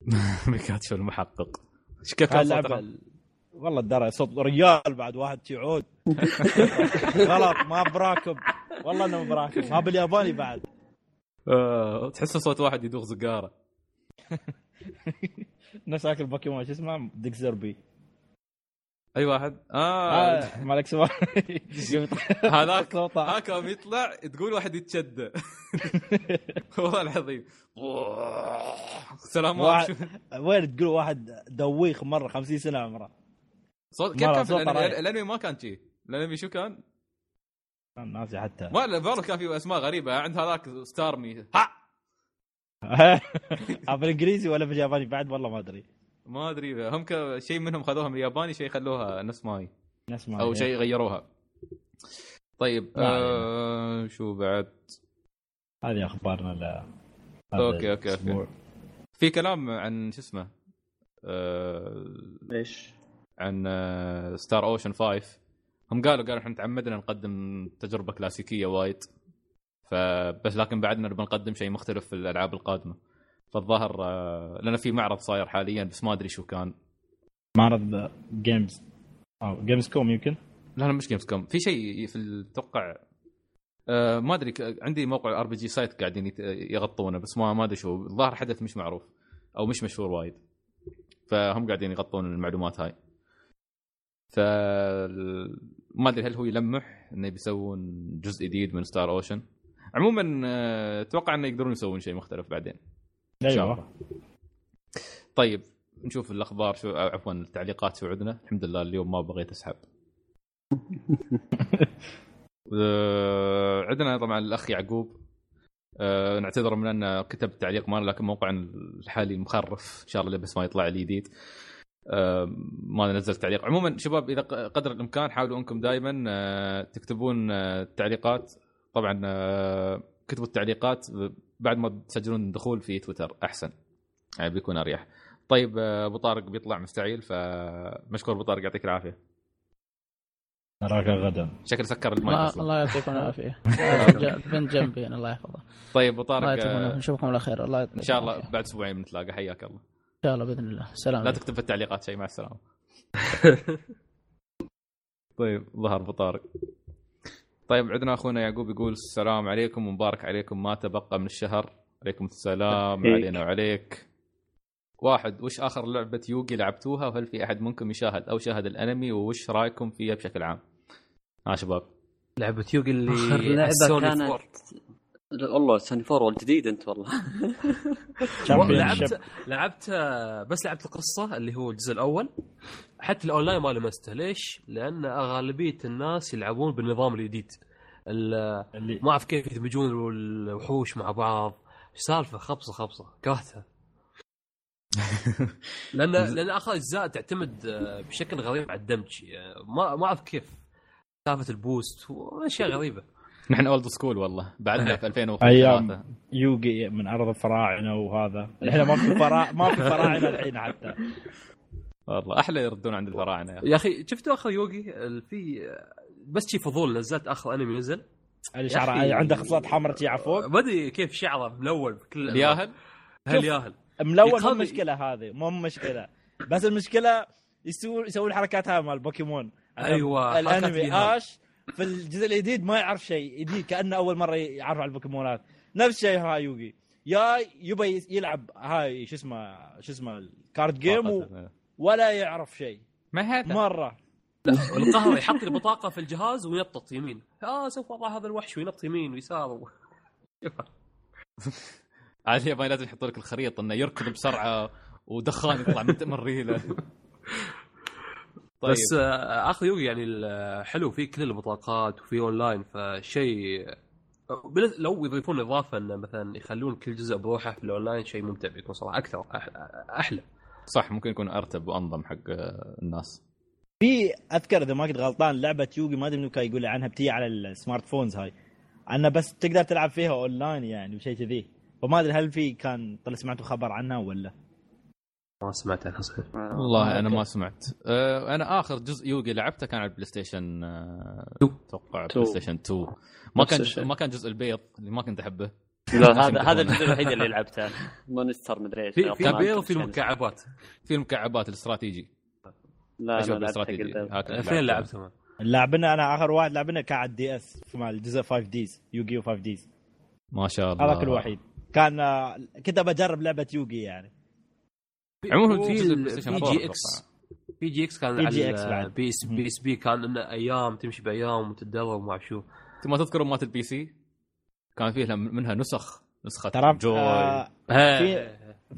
بيكاتشو المحقق. إيش كيف كان؟ والله الدرى صوت رجال بعد واحد شي عود غلط ما براكب. والله إنه براكب. ما بالياباني بعد. آه، تحس صوت واحد يدوغ سيجاره نفس هاك البوكيمون شو اسمه؟ ديكزربي أي واحد؟ آه. آه مالك سوا هذاك. هاك يوم يطلع تقول واحد يتشدى والله العظيم. سلام واحد وين تقول واحد دويخ مرة 50 سنة عمره؟ صوت كيف كان في الأنمي ما كان شي. الأنمي شو كان؟ كان ناسي حتى. ما برضه كان في اسماء غريبة. عند هذاك ستارمي. ها! بالانجليزي ولا بالياباني بعد والله ما أدري. ما أدري هم ك- شيء منهم خذوها من الياباني شيء خلوها نفس ماي. نسمع أو شيء غيروها. طيب لا، آه شو بعد؟ هذه أخبارنا ل okay، okay. الأسبوع. في كلام عن شو اسمه؟ آه إيش؟ عن آه Star Ocean 5 هم قالوا قالوا إحنا تعمدنا نقدم تجربة كلاسيكية وايد. فبس لكن بعدنا نبغى نقدم شيء مختلف في الألعاب القادمة. فالظاهر آه لأن في معرض صاير حاليا بس ما أدري شو كان. معرض Games أو Gamescom يمكن؟ لا لا مش Gamescom في شيء في التوقع آه ما أدري عندي موقع RPG Site قاعدين يغطونه بس ما ما أدري شو. الظاهر حدث مش معروف أو مش مشهور وايد. فهم قاعدين يغطون المعلومات هاي. ف ما أدري هل هو يلمح إنه بيسوون جزء جديد من Star Ocean عموما آه، أتوقع إنه يقدرون يسوون شيء مختلف بعدين. أيوه. الله. طيب نشوف الأخبار شو عفوا التعليقات شو عندنا؟ الحمد لله اليوم ما بغيت أسحب. آه، عندنا طبعا الأخ يعقوب. آه، نعتذر من انه كتب تعليق مالنا لكن موقعنا الحالي مخرف. إن شاء الله بس ما يطلع لي جديد. آه، ما نزل تعليق. عموما شباب إذا قدر الإمكان حاولوا أنكم دائما تكتبون التعليقات. طبعا كتبوا التعليقات بعد ما تسجلون دخول في تويتر أحسن. يعني بيكون أريح. طيب آه، أبو طارق بيطلع مستعيل فمشكور أبو طارق يعطيك العافية. نراك غدا. شكل سكر المايك الله, يعطيكم العافية. بنت جنبي أنا، الله يحفظه طيب أبو طارق. نشوفكم على خير. الله إن شاء الله. بعد أسبوعين بنتلاقى حياك الله. إن شاء الله بإذن الله. سلام لا تكتب في التعليقات شيء. مع السلامة. طيب ظهر أبو طارق. طيب عندنا أخونا يعقوب يقول السلام عليكم ومبارك عليكم ما تبقى من الشهر عليكم السلام عليك. علينا وعليك واحد وش آخر لعبة يوغي لعبتوها وهل في أحد منكم يشاهد أو شاهد الأنمي وش رأيكم فيها بشكل عام؟ ها شباب لعبة يوغي اللي آخر لعبة كانت four. والله سوني four والجديد أنت والله. لعبت لعبت بس لعبت القصة اللي هو الجزء الأول حتى الأونلاين ما لمسته. ليش؟ لأن غالبيه الناس يلعبون بالنظام الجديد. ال- اللي ما أعرف كيف يدمجون الوحوش مع بعض. سالفة؟ خبصة خبصة. كرهتها لأن لأن اخر اجزاء تعتمد آه، بشكل غريب على الدمج. آه، ما ما أعرف كيف. سالفة ال boost واشياء غريبة. نحن old school والله. بعدنا في 2003 أيام يوغي من أرض الفراعنة وهذا. إحنا ما في فرا... ما في فراعنة الحين حتى. والله أحلى يردون عند الفراعنة يا أخي. يا أخي شفتوا اخر يوغي؟ ال- في بس شي فضول نزلت اخر أنمي نزل. اللي يا شعره. عنده خصلات حمراء تي عفوك ما أدري كيف شعره ملون بكل الياهل؟ هل ياهل؟ ملون مو مشكلة هذه مو مشكلة. بس المشكلة يسوون يسوون الحركات هاي مال بوكيمون. أيوة، حركات الأنمي. اش في الجزء الجديد ما يعرف شيء جديد كأنه أول مرة يعرف على البوكيمونات. نفس الشيء هاي يوغي. يا يبي يلعب هاي شو اسمه شو اسمه ال card game و... ولا يعرف شيء. ما هذا؟ مرة. القهر يحط البطاقه في الجهاز وينطط يمين. آه سوف أضع هذا الوحش وينط يمين ويسار. و... عاد اليابان لازم يحطوا لك الخريطة إنه يركض بسرعة ودخان يطلع من ريله طيب. بس آه، آخر يوغي يعني ال- حلو فيه كل البطاقات وفي أونلاين فشيء لو يضيفون إضافة إنه مثلا يخلون كل جزء بروحه في الأونلاين شيء ممتع بيكون صراحة أكثر أح- أحلى. صح ممكن يكون أرتب وأنظم حق آه، الناس في أذكر إذا ما كنت غلطان لعبة يوغي ما أدري منو كان يقول عنها بتيجي على ال smart phones هاي انه بس تقدر تلعب فيها أونلاين يعني وشيء كذي فما أدري هل في كان طلع سمعتوا خبر عنها ولا ما سمعت عنها صحيح والله أنا. ما سمعت آه، أنا آخر جزء يوغي لعبته كان على البلاي ستيشن آه، two. أتوقع two. بلاي ستيشن 2 ما كان. ما كان جزء البيض اللي ما كنت أحبه هذا هذا الجزء الوحيد اللي لعبته. مونستر مدري إيش في في وفي. المكعبات في المكعبات الاستراتيجي. لا أشوف لا الاستراتيجي. فين لعبته. لعبتهم؟ لعبنا أنا آخر واحد لعبنا كان على الدي إس في مال الجزء 5 ديز يوغي 5 ديز ما شاء الله. هذاك الوحيد. كان كنت بجرب لعبة يوغي يعني. عموما في في جزء ال- البلاي ستيشن في 4 جي إكس. بي جي إكس كان على جي إكس بعد. بي اس بي اس بي كان إنه أيام تمشي بأيام وتتدرب وما أعرف شو. ثم تذكروا مات ال PC كان فيه منها نسخ نسخة ترى جوي. آه، في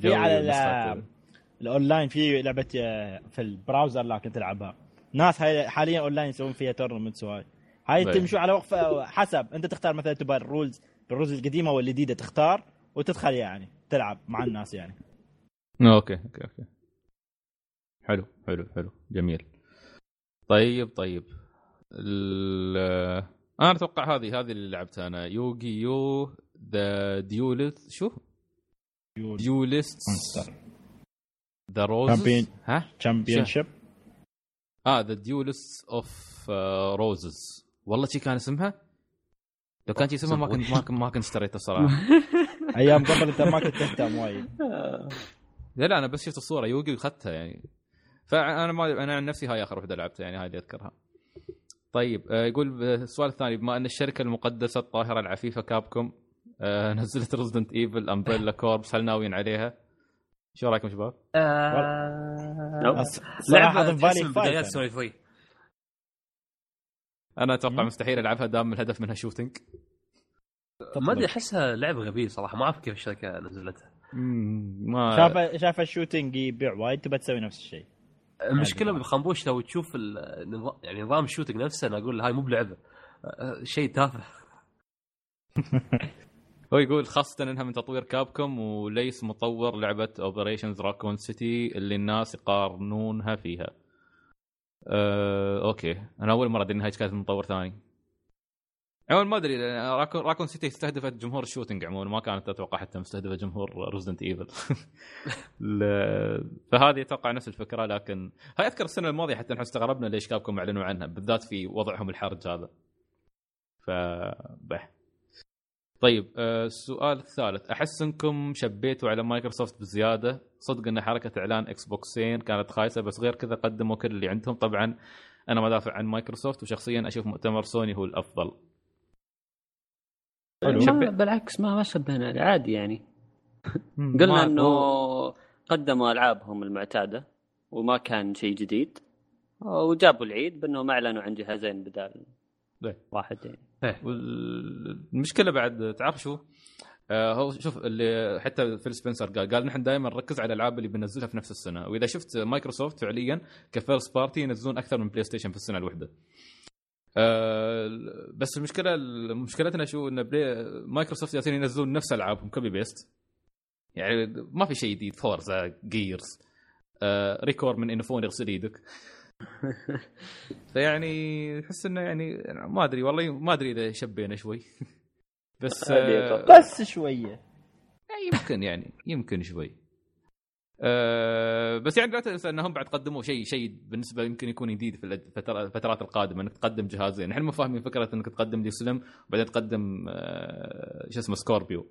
في على الأونلاين في لعبة آه، في ال browser لكن تلعبها ناس هاي حاليا أونلاين يسوون فيها tournaments وهاي هاي. تمشوا على وقفه حسب. أنت تختار مثلا تبغى ال rules ال rules القديمة والجديده تختار وتدخل يعني تلعب مع الناس يعني. okay okay okay. حلو حلو حلو. جميل. طيب طيب. ال- أنا أتوقع هذه هذه اللي لعبتها أنا. يوغي يو ذا ديولست شو؟ ديولست ذا روزز. Champion. ها؟ تشامبيون شيب آه ذا ديولست أوف روزز. والله شي كان اسمها؟ لو كان شي اسمها ما كنت ما كنت ما كنت اشتريته الصراحه أيام قبل أنت ما كنت تهتم وايد. لا لا أنا بس شفت الصورة. يوغي واخذتها يعني. فأنا ما أنا عن نفسي هاي آخر وحدة لعبتها يعني هاي اللي أذكرها. طيب آه، يقول آه، السؤال الثاني بما أن الشركة المقدسة الطاهرة العفيفة كابكم آه، نزلت ريزدنت ايفل امبريلا كوربس هل ناويين عليها؟ شو رأيكم شباب؟ صراحة لعبه في بالي تحس من بدايات فايت سوني 3 أنا أتوقع مم. مستحيل ألعبها دام الهدف منها shooting ما أدري أحسها لعبة غبية صراحة. ما أعرف كيف الشركة نزلتها. ما شاف شاف ال shooting يبيع وايد تبى تسوي نفس الشيء. المشكلة بالخنبوش لو تشوف النظام يعني نظام ال shooting نفسه أنا أقول هاي مو بلعبة أه، شيء تافه هو يقول خاصة إنها من تطوير كابكوم وليس مطور لعبة اوبريشنز راكون سيتي اللي الناس يقارنونها فيها. أه، okay أنا أول مرة أدري انها كانت مطور ثاني. عموما ما أدري راكون سيتي استهدفت جمهور ال shooting عموما ما كانت أتوقع حتى مستهدفة جمهور ريزدنت ايفل فهذه أتوقع نفس الفكرة لكن هاي أذكر السنة الماضية حتى نحن استغربنا ليش كابكم أعلنوا عنها بالذات في وضعهم الحرج هذا. ف بح. طيب آه، السؤال الثالث. أحس إنكم شبيتوا على مايكروسوفت بزيادة. صدق إن حركة إعلان إكس بوكسين كانت خايسة بس غير كذا قدموا كل اللي عندهم. طبعا أنا ما دافع عن مايكروسوفت وشخصيا أشوف مؤتمر سوني هو الأفضل. ما بالعكس ما ما شبينا عادي يعني قلنا إنه قدموا ألعابهم المعتادة وما كان شيء جديد وجابوا العيد بأنهم أعلنوا عن جهازين بدال إيه. واحد يعني والمشكلة بعد تعرف شو؟ آه هو شوف اللي حتى فيل سبنسر قال قال نحن دائما نركز على الألعاب اللي بننزلها في نفس السنة وإذا شفت مايكروسوفت فعليا ك first party ينزلون أكثر من بلاي ستيشن في السنة الواحده. آه بس المشكلة مشكلتنا شو إن مايكروسوفت جالسين ينزلون نفس ألعابهم copy paste يعني ما في شيء جديد فورزا جيرز آه ريكور من الفون يغسل إيدك. فيعني تحس إنه يعني ما أدري والله ما أدري إذا شبينا شوي. بس آه بس شوية. يمكن يعني يمكن شوي. أه بس يعني لا تنسى انهم بعد قدموا شيء شيء بالنسبة يمكن يكون جديد في الفترات القادمة إنك تقدم جهازين إحنا مو فاهمين فكرة إنك تقدم لي سلم وبعدين تقدم أه شو اسمه سكوربيو.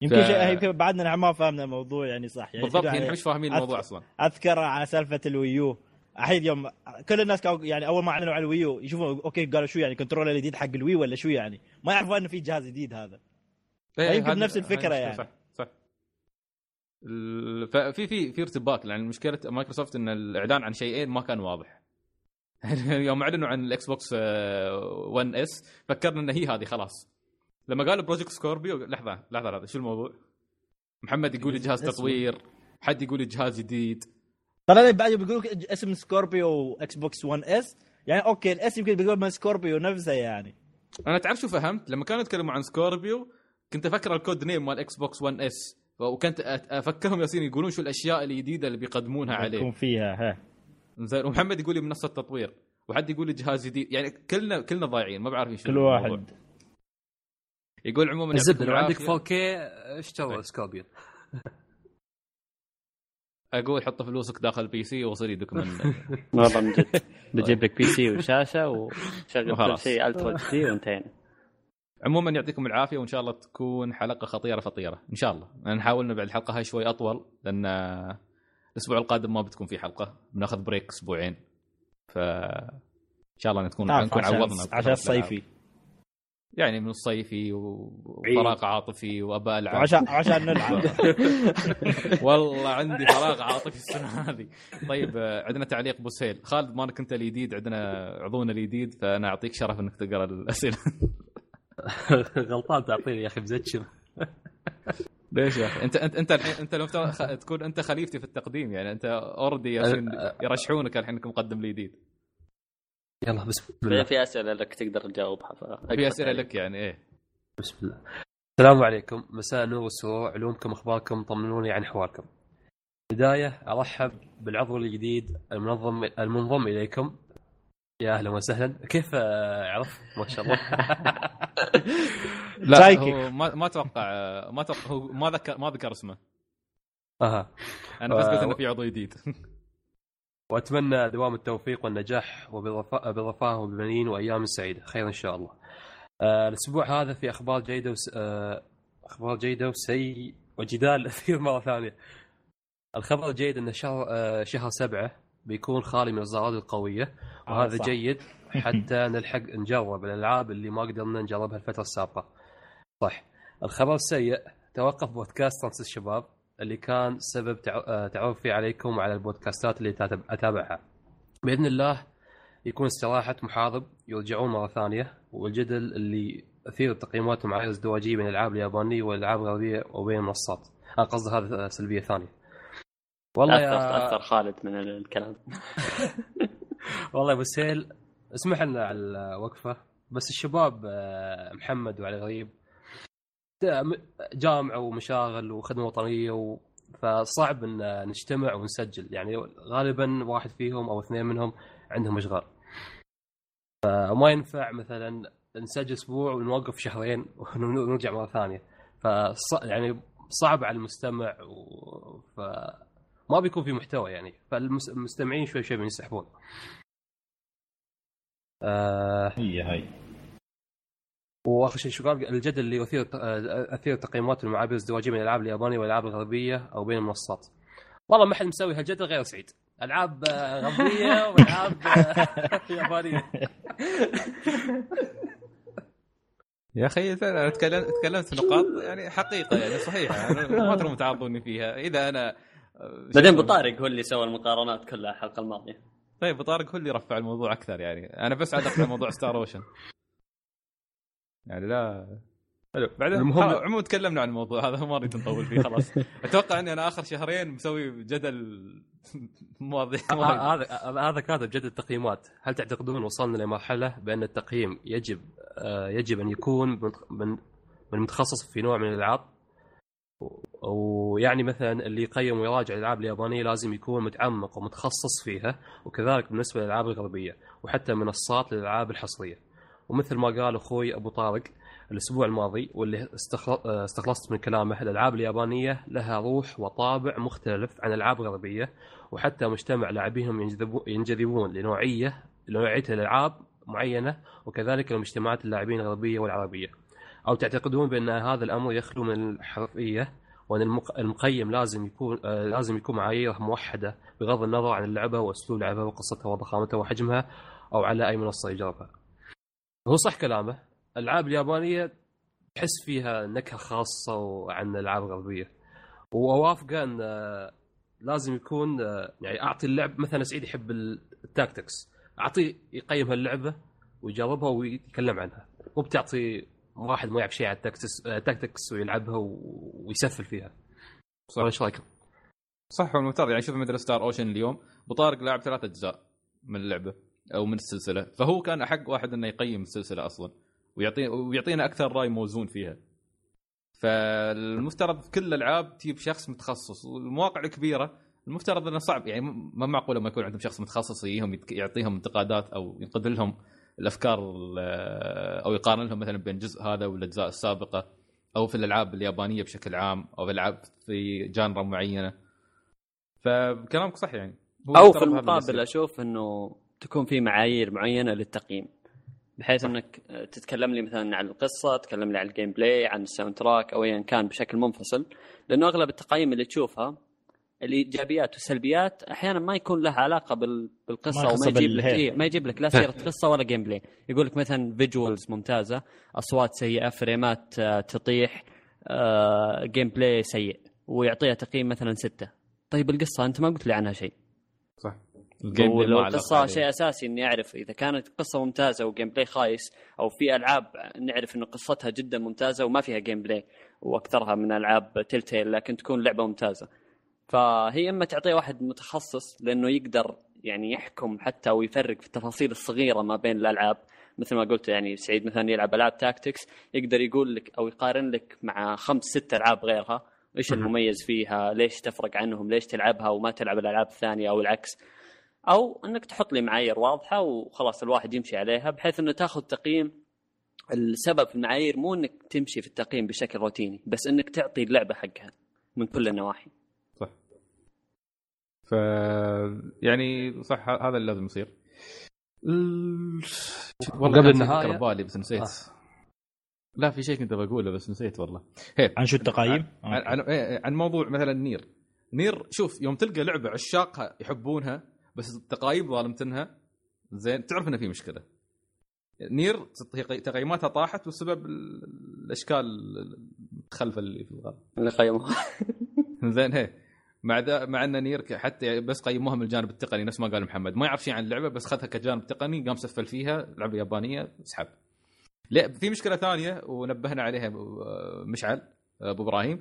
يمكن ف- شيء يمكن بعدنا نحن ما فهمنا الموضوع يعني صح. يعني بالضبط يعني على- مش فاهمين الموضوع أصلا. اذكر على سالفة الويو. الحين يوم كل الناس كانوا يعني أول ما أعلنوا عن الويو يشوفوا okay قالوا شو يعني control الجديد حق الوي ولا شو يعني؟ ما يعرفوا انه في جهاز جديد هذا. إيه، يمكن نفس المشكلة، يعني. صح. ففي في في ارتباك لأن مشكلة مايكروسوفت إن الإعلان عن شيئين ما كان واضح. يوم أعلنوا عن الإكس بوكس 1 اس فكرنا إن هي هذه خلاص. لما قالوا project سكوربيو لحظة لحظة لحظة شو الموضوع؟ محمد يقول جهاز. تطوير حد يقول جهاز جديد. ترى بعد بيقولوا اسم سكوربيو إكس بوكس 1 اس يعني okay الاس يمكن بيقول من سكوربيو نفسه يعني. أنا تعرف شو فهمت؟ لما كانوا يتكلموا عن Scorpio كنت أفكر ال code name مال Xbox 1 S وكنت أفكرهم ياسين يقولون شو الأشياء الجديدة اللي بيقدمونها عليه. يكون فيها ها. زين ومحمد يقول لي منصه تطوير وحد يقول لي جهاز جديد يعني كلنا كلنا ضايعين ما بعرف شو كل الموضوع. واحد. يقول عموما الزبده لو عندك العافية. 4K اشتروا Scorpio أقول حط فلوسك داخل ال PC ووصل يدك من والله من جد. بجيب لك PC وشاشة وشغل كل. شيء Ultra D وانتهينا. عموما يعطيكم العافية وإن شاء الله تكون حلقة خطيرة فطيرة. إن شاء الله. نحاول نبعد الحلقة هاي شوي أطول لأن الأسبوع القادم ما بتكون في حلقة. بناخذ break أسبوعين. ف إن شاء الله نكون تعرف نكون عشان عوضنا عشان الصيفي. يعني من الصيفي وفراغ عاطفي وابى العب وعشان عشان نلعب. والله عندي فراغ عاطفي السنة هذه. طيب عندنا تعليق أبو سهيل. خالد مالك أنت الجديد عندنا عضونا الجديد فأنا أعطيك شرف إنك تقرأ الأسئلة. غلطان تعطيني يا أخي مزجر ليش يا أخي؟ انت انت أنت الحين أنت لو تكون أنت خليفتي في التقديم يعني أنت اوريدي يرشحونك الحين إنك مقدم لي جديد. يلا بسم الله. في أسئلة لك تقدر تجاوبها في أسئلة لك يعني إيه. بسم الله. السلام عليكم. مساء النور والسرور. علومكم أخباركم طمنوني عن حواركم. بداية أرحب بالعضو الجديد المنظم المنضم إليكم. يا أهلا وسهلا. كيف آه، عرف؟ ما شاء الله. لا. هو ما ما أتوقع ما أتوقع هو ما ذكر ما ذكر اسمه. أها. أنا بس قلت آه، إنه في عضو جديد. وأتمنى دوام التوفيق والنجاح وبالرفاء بالرفاه والبنين وأيام سعيده خير إن شاء الله. آه الأسبوع هذا في أخبار جيدة وس... أخبار جيدة وسيء وجدال أثير مرة ثانية. الخبر الجيد إن شهر شهر سبعة بيكون خالي من الزرار القوية وهذا صح. جيد حتى نلحق نجرب الالعاب اللي ما قدرنا نجربها الفترة السابقة. صح. الخبر السيء توقف بودكاست رمس الشباب اللي كان سبب آه، تعرفي عليكم وعلى البودكاستات اللي أتابعها. بإذن الله يكون استراحة محارب يرجعون مرة ثانية والجدل اللي اثير التقييمات ومعايير ازدواجيه بين الألعاب اليابانية والألعاب الغربية وبين المنصات. أنا قصدي هذا سلبية ثانية. والله يا تاثر خالد من الكلام. والله يا أبو سهيل اسمح لنا على الوقفة بس الشباب آه، محمد وعلي غريب. جامعه ومشاغل وخدمة وطنية و... فصعب إن نجتمع ونسجل. يعني غالبا واحد فيهم أو اثنين منهم عندهم أشغال. فما ينفع مثلا نسجل أسبوع ونوقف شهرين ونرجع مرة ثانية. فص يعني صعب على المستمع و... ف ما بيكون في محتوى يعني فالمستمعين شوي شوي بينسحبون آه هي هاي وآخر شيء شو قال الجدل اللي يثير أثير تقييمات المعابر الازدواجيه من الألعاب اليابانية والألعاب الغربية أو بين المنصات. والله ما حد مسوي هالجدل غير سعيد. ألعاب آه، غربية وألعاب آه، يابانية. يا أخي أنا تكلمت تكلمت نقاط يعني حقيقة يعني صحيحة ما ترى تعارضوني فيها إذا أنا بعدين بطارق هو اللي سوى المقارنات كلها الحلقة الماضية. طيب بطارق هو اللي رفع الموضوع أكثر يعني. أنا بس عاد ارفع موضوع ستار اوشن يعني لا. حلو. بعدين المهم- عموما تكلمنا عن الموضوع هذا ما نريد نطول فيه خلاص. أتوقع إني أنا آخر شهرين مسوي جدل مواضيع وايد. هذا هذا كاتب جدد التقييمات، هل تعتقدون وصلنا لمرحلة بأن التقييم يجب آه، يجب أن يكون من من من متخصص في نوع من الألعاب؟ ويعني مثلا اللي يقيم ويراجع الألعاب اليابانية لازم يكون متعمق ومتخصص فيها وكذلك بالنسبة للألعاب الغربية وحتى منصات للألعاب الحصرية. ومثل ما قال أخوي أبو طارق الأسبوع الماضي واللي استخل- استخلصت من كلامه الألعاب اليابانية لها روح وطابع مختلف عن الالعاب الغربيه وحتى مجتمع لاعبيهم ينجذبو- ينجذبون لنوعيه لنوعية الألعاب معينة وكذلك لمجتمعات اللاعبين الغربية والعربية. أو تعتقدون بأن هذا الأمر يخلو من الحرفية وأن المق- المقيم لازم يكون آه، لازم يكون معاييره موحدة بغض النظر عن اللعبة وأسلوب لعبها وقصتها وضخامتها وحجمها أو على أي منصة يجربها. هو صح كلامه الألعاب اليابانية تحس فيها نكهة خاصة عن الألعاب الغربية. وأوافقه أن آه، لازم يكون آه، يعني أعطي اللعب مثلا سعيد يحب ال tactics أعطيه يقيم هاللعبه ويجربها ويتكلم عنها مو بتعطي واحد ما يعرف شيء عن ال tactics آه، tactics ويلعبها و- ويسفل فيها. صح. إيش رأيكم؟ صح والمفترض يعني شوف مثل Star Ocean اليوم ابو طارق لاعب ثلاث أجزاء من اللعبة أو من السلسلة. فهو كان أحق واحد إنه يقيم السلسلة أصلا ويعطي ويعطينا أكثر رأي موزون فيها. فالمفترض في كل الألعاب تجيب شخص متخصص. والمواقع الكبيرة المفترض إنه صعب. يعني ما معقولة ما يكون عندهم شخص متخصص يجيهم يعطيهم انتقادات أو ينقد لهم الأفكار ال- أو يقارن لهم مثلا بين الجزء هذا والأجزاء السابقة أو في الألعاب اليابانية بشكل عام أو في ألعاب في genre معينة. فكلامك صح يعني. أو في المقابل. أشوف إنه تكون في معايير معينة للتقييم بحيث إنك تتكلم لي مثلا عن القصة تتكلم لي عن ال gameplay عن ال soundtrack أو ايا كان بشكل منفصل لأنه أغلب التقييم اللي تشوفها الايجابيات والسلبيات أحيانا ما يكون لها علاقة بال- بالقصة ما وما يجيب لك. إيه ما يجيب لك لا سيرة قصة ولا gameplay يقول لك مثلا visuals ممتازة أصوات سيئة frame ات آه، تطيح آه، gameplay سيء ويعطيها تقييم مثلا ستة. طيب القصة أنت ما قلت لي عنها شيء. صح. ال gameplay القصة. شيء أساسي إني أعرف إذا كانت قصة ممتازة و gameplay خايس أو في ألعاب نعرف انه قصتها جدا ممتازة وما فيها gameplay وأكثرها من ألعاب Telltale لكن تكون لعبة ممتازة. فهي إما تعطيه واحد متخصص لأنه يقدر يعني يحكم حتى ويفرق في التفاصيل الصغيرة ما بين الألعاب. مثل ما قلت يعني سعيد مثلا يلعب ألعاب تاكتكس يقدر يقول لك أو يقارن لك مع خمس ست ألعاب غيرها. إيش المميز فيها؟ ليش تفرق عنهم؟ ليش تلعبها وما تلعب الألعاب الثانية أو العكس؟ أو إنك تحط لي معايير واضحة وخلاص الواحد يمشي عليها بحيث إنه تاخذ تقييم. السبب في المعايير مو إنك تمشي في التقييم بشكل روتيني بس إنك تعطي اللعبة حقها من كل النواحي. ف يعني صح هذا اللي لازم يصير. ال- والله قبل فكرة ببالي بس نسيت. آه. لا في شيء كنت بقوله بس نسيت والله. هي عن شو التقايم؟ عن, عن, إيه، عن موضوع مثلا Nier. Nier شوف يوم تلقى لعبة عشاقها يحبونها بس التقايم ظالمتنها زين تعرف إنه في مشكلة. Nier تق- تقييماتها طاحت بسبب ال- الأشكال المتخلفه اللي في الغالب اللي قيموها. زين هي مع دا مع ان Nier حتى بس قيموها من الجانب التقني نفس ما قال محمد. ما يعرف شيء عن اللعبة بس خذها كجانب تقني قام سفل فيها لعبة يابانية سحب. لا في مشكلة ثانية ونبهنا عليها آه، مشعل آه، أبو إبراهيم.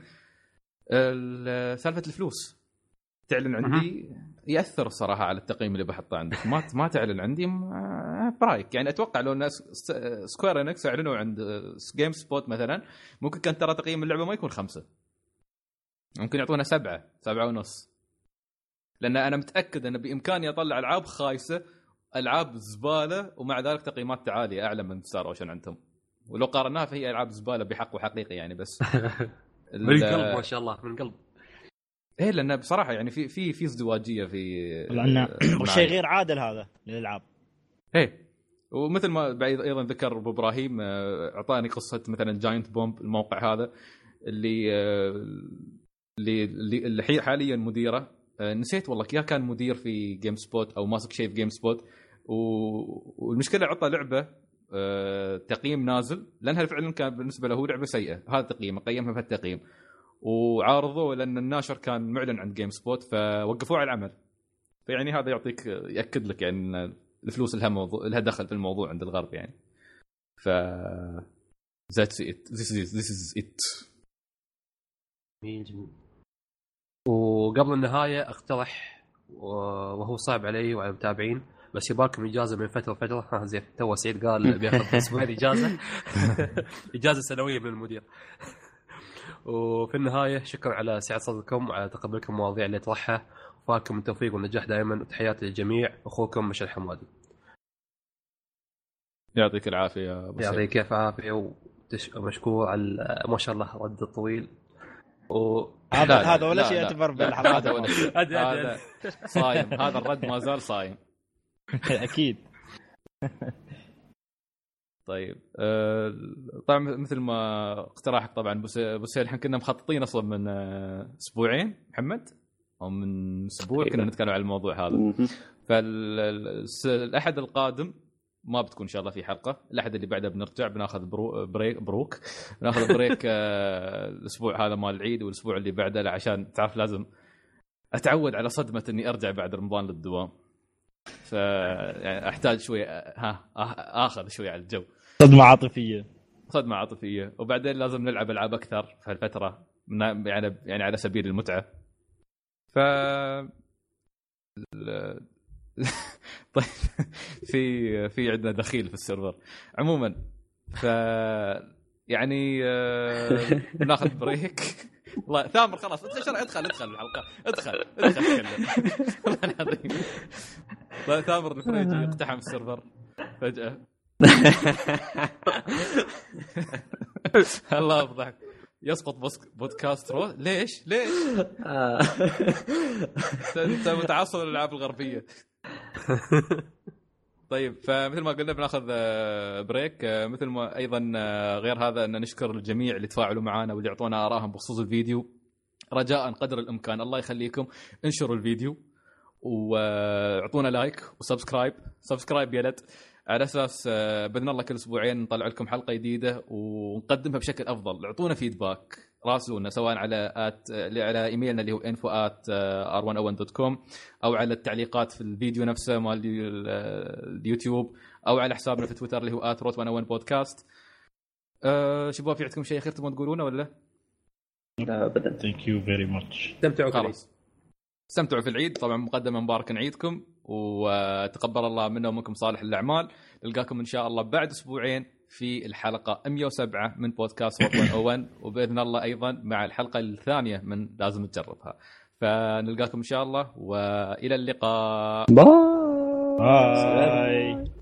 ال- سالفة الفلوس. تعلن عندي يأثر الصراحه على التقييم اللي بحطه عندك. ما ما تعلن عندي برايك يعني أتوقع لو الناس Square Enix أعلنوا عند GameSpot مثلا ممكن كان ترى تقييم اللعبة ما يكون خمسة. ممكن يعطونا سبعة سبعة ونص. لأن أنا متأكد أن بإمكاني أطلع ألعاب خايسة ألعاب زبالة ومع ذلك تقييمات عالية أعلى من Star Ocean عندهم. ولو قارناها فهي ألعاب زبالة بحق وحقيقي يعني بس. من ال- القلب ما شاء الله من القلب. إيه لأن بصراحة يعني في في في ازدواجية في لأن شيء غير عادل هذا للألعاب. إيه. ومثل ما بعد أيضا ذكر أبو إبراهيم آه، أعطاني قصة مثلا Giant Bomb الموقع هذا اللي آه، اللي حاليا مديره. آه، نسيت والله يا كان مدير في GameSpot أو ماسك شيء في GameSpot والمشكلة عطى لعبة آه، تقييم نازل لأنها فعلا كان بالنسبة له لعبة سيئة. هذا تقييمه قيمها بهالتقييم وعارضوه لأن الناشر كان معلن عند GameSpot فوقفوه على العمل. فيعني هذا يعطيك يأكد لك يعني إن الفلوس لها موضوع لها دخل في الموضوع عند الغرب يعني. ف that's it this this is it جميل جميل. وقبل النهاية اقترح وهو صعب علي وعلى المتابعين بس يبالكم إجازة من فترة لفترة. ها زيتو سعيد. قال بياخذ أسبوعين إجازة. إجازة سنوية من المدير. وفي النهاية شكرا على سعة صدركم وعلى تقبلكم المواضيع اللي اطرحها وفاكم التوفيق والنجاح دائما وتحياتي للجميع. أخوكم مشعل حمادي. يعطيك العافية يا أبو. يعطيك الف عافيه ومشكور على ما شاء الله رد الطويل و هذا هذا ولا لا، شيء. يعتبر لا، بالحلقات هذا صايم. هذا الرد ما زال صايم. أكيد. طيب آه، طبعا مثل ما اقتراحك طبعا سهيل إحنا كنا مخططين أصلا من آه، أسبوعين محمد؟ أو من أسبوع كنا نتكلم عن الموضوع هذا. فالاحد القادم ما بتكون إن شاء الله في حلقة الاحد اللي بعده بنرجع بناخذ برو break بروك بناخذ break آه، الأسبوع هذا مال العيد والأسبوع اللي بعده عشان تعرف لازم أتعود على صدمة إني أرجع بعد رمضان للدوام. ف يعني أحتاج شوي ها آه، آخذ شوي على الجو. صدمة عاطفية. صدمة عاطفية. وبعدين لازم نلعب ألعاب أكثر في هالفترة يعني يعني على سبيل المتعة. ف طيب في في عندنا دخيل في ال server. عموما ف يعني آه، ناخذ break. والله ثامر خلاص ادخل ادخل ادخل الحلقة. ادخل ادخل تكلم والله العظيم طيب، ثامر الفريجي اقتحم ال server. فجأة. الله يفضحك. يسقط بودكاست روت ليش؟ ليش؟ انت متعصب للالعاب الغربية. طيب فمثل ما قلنا بناخذ آه، break آه، مثل ما أيضا آه، غير هذا أن نشكر الجميع اللي تفاعلوا معنا واللي يعطونا آرائهم بخصوص الفيديو. رجاء قدر الإمكان. الله يخليكم. انشروا الفيديو واعطونا like و subscribe. subscribe يا ولد على أساس آه، بإذن الله كل أسبوعين نطلع لكم حلقة جديدة ونقدمها بشكل أفضل. اعطونا feedback راسلونا سواء على at على إيميلنا اللي هو info at r101.com أو على التعليقات في الفيديو نفسه مال ال- اليوتيوب أو على حسابنا في تويتر اللي هو @rot101 بودكاست أه شباب في عندكم شيء أخير تبون تقولونه ولا؟ لا ابدا. ثانك يو فيري ماتش استمتعوا خلاص خلاص. استمتعوا في العيد. طبعا مقدما مبارك عيدكم وتقبل الله منا ومنكم صالح الأعمال. نلقاكم إن شاء الله بعد أسبوعين. في الحلقة 107 من بودكاست 101 وبإذن الله أيضا مع الحلقة الثانية من لازم تجربها. فنلقاكم إن شاء الله وإلى اللقاء. باي باي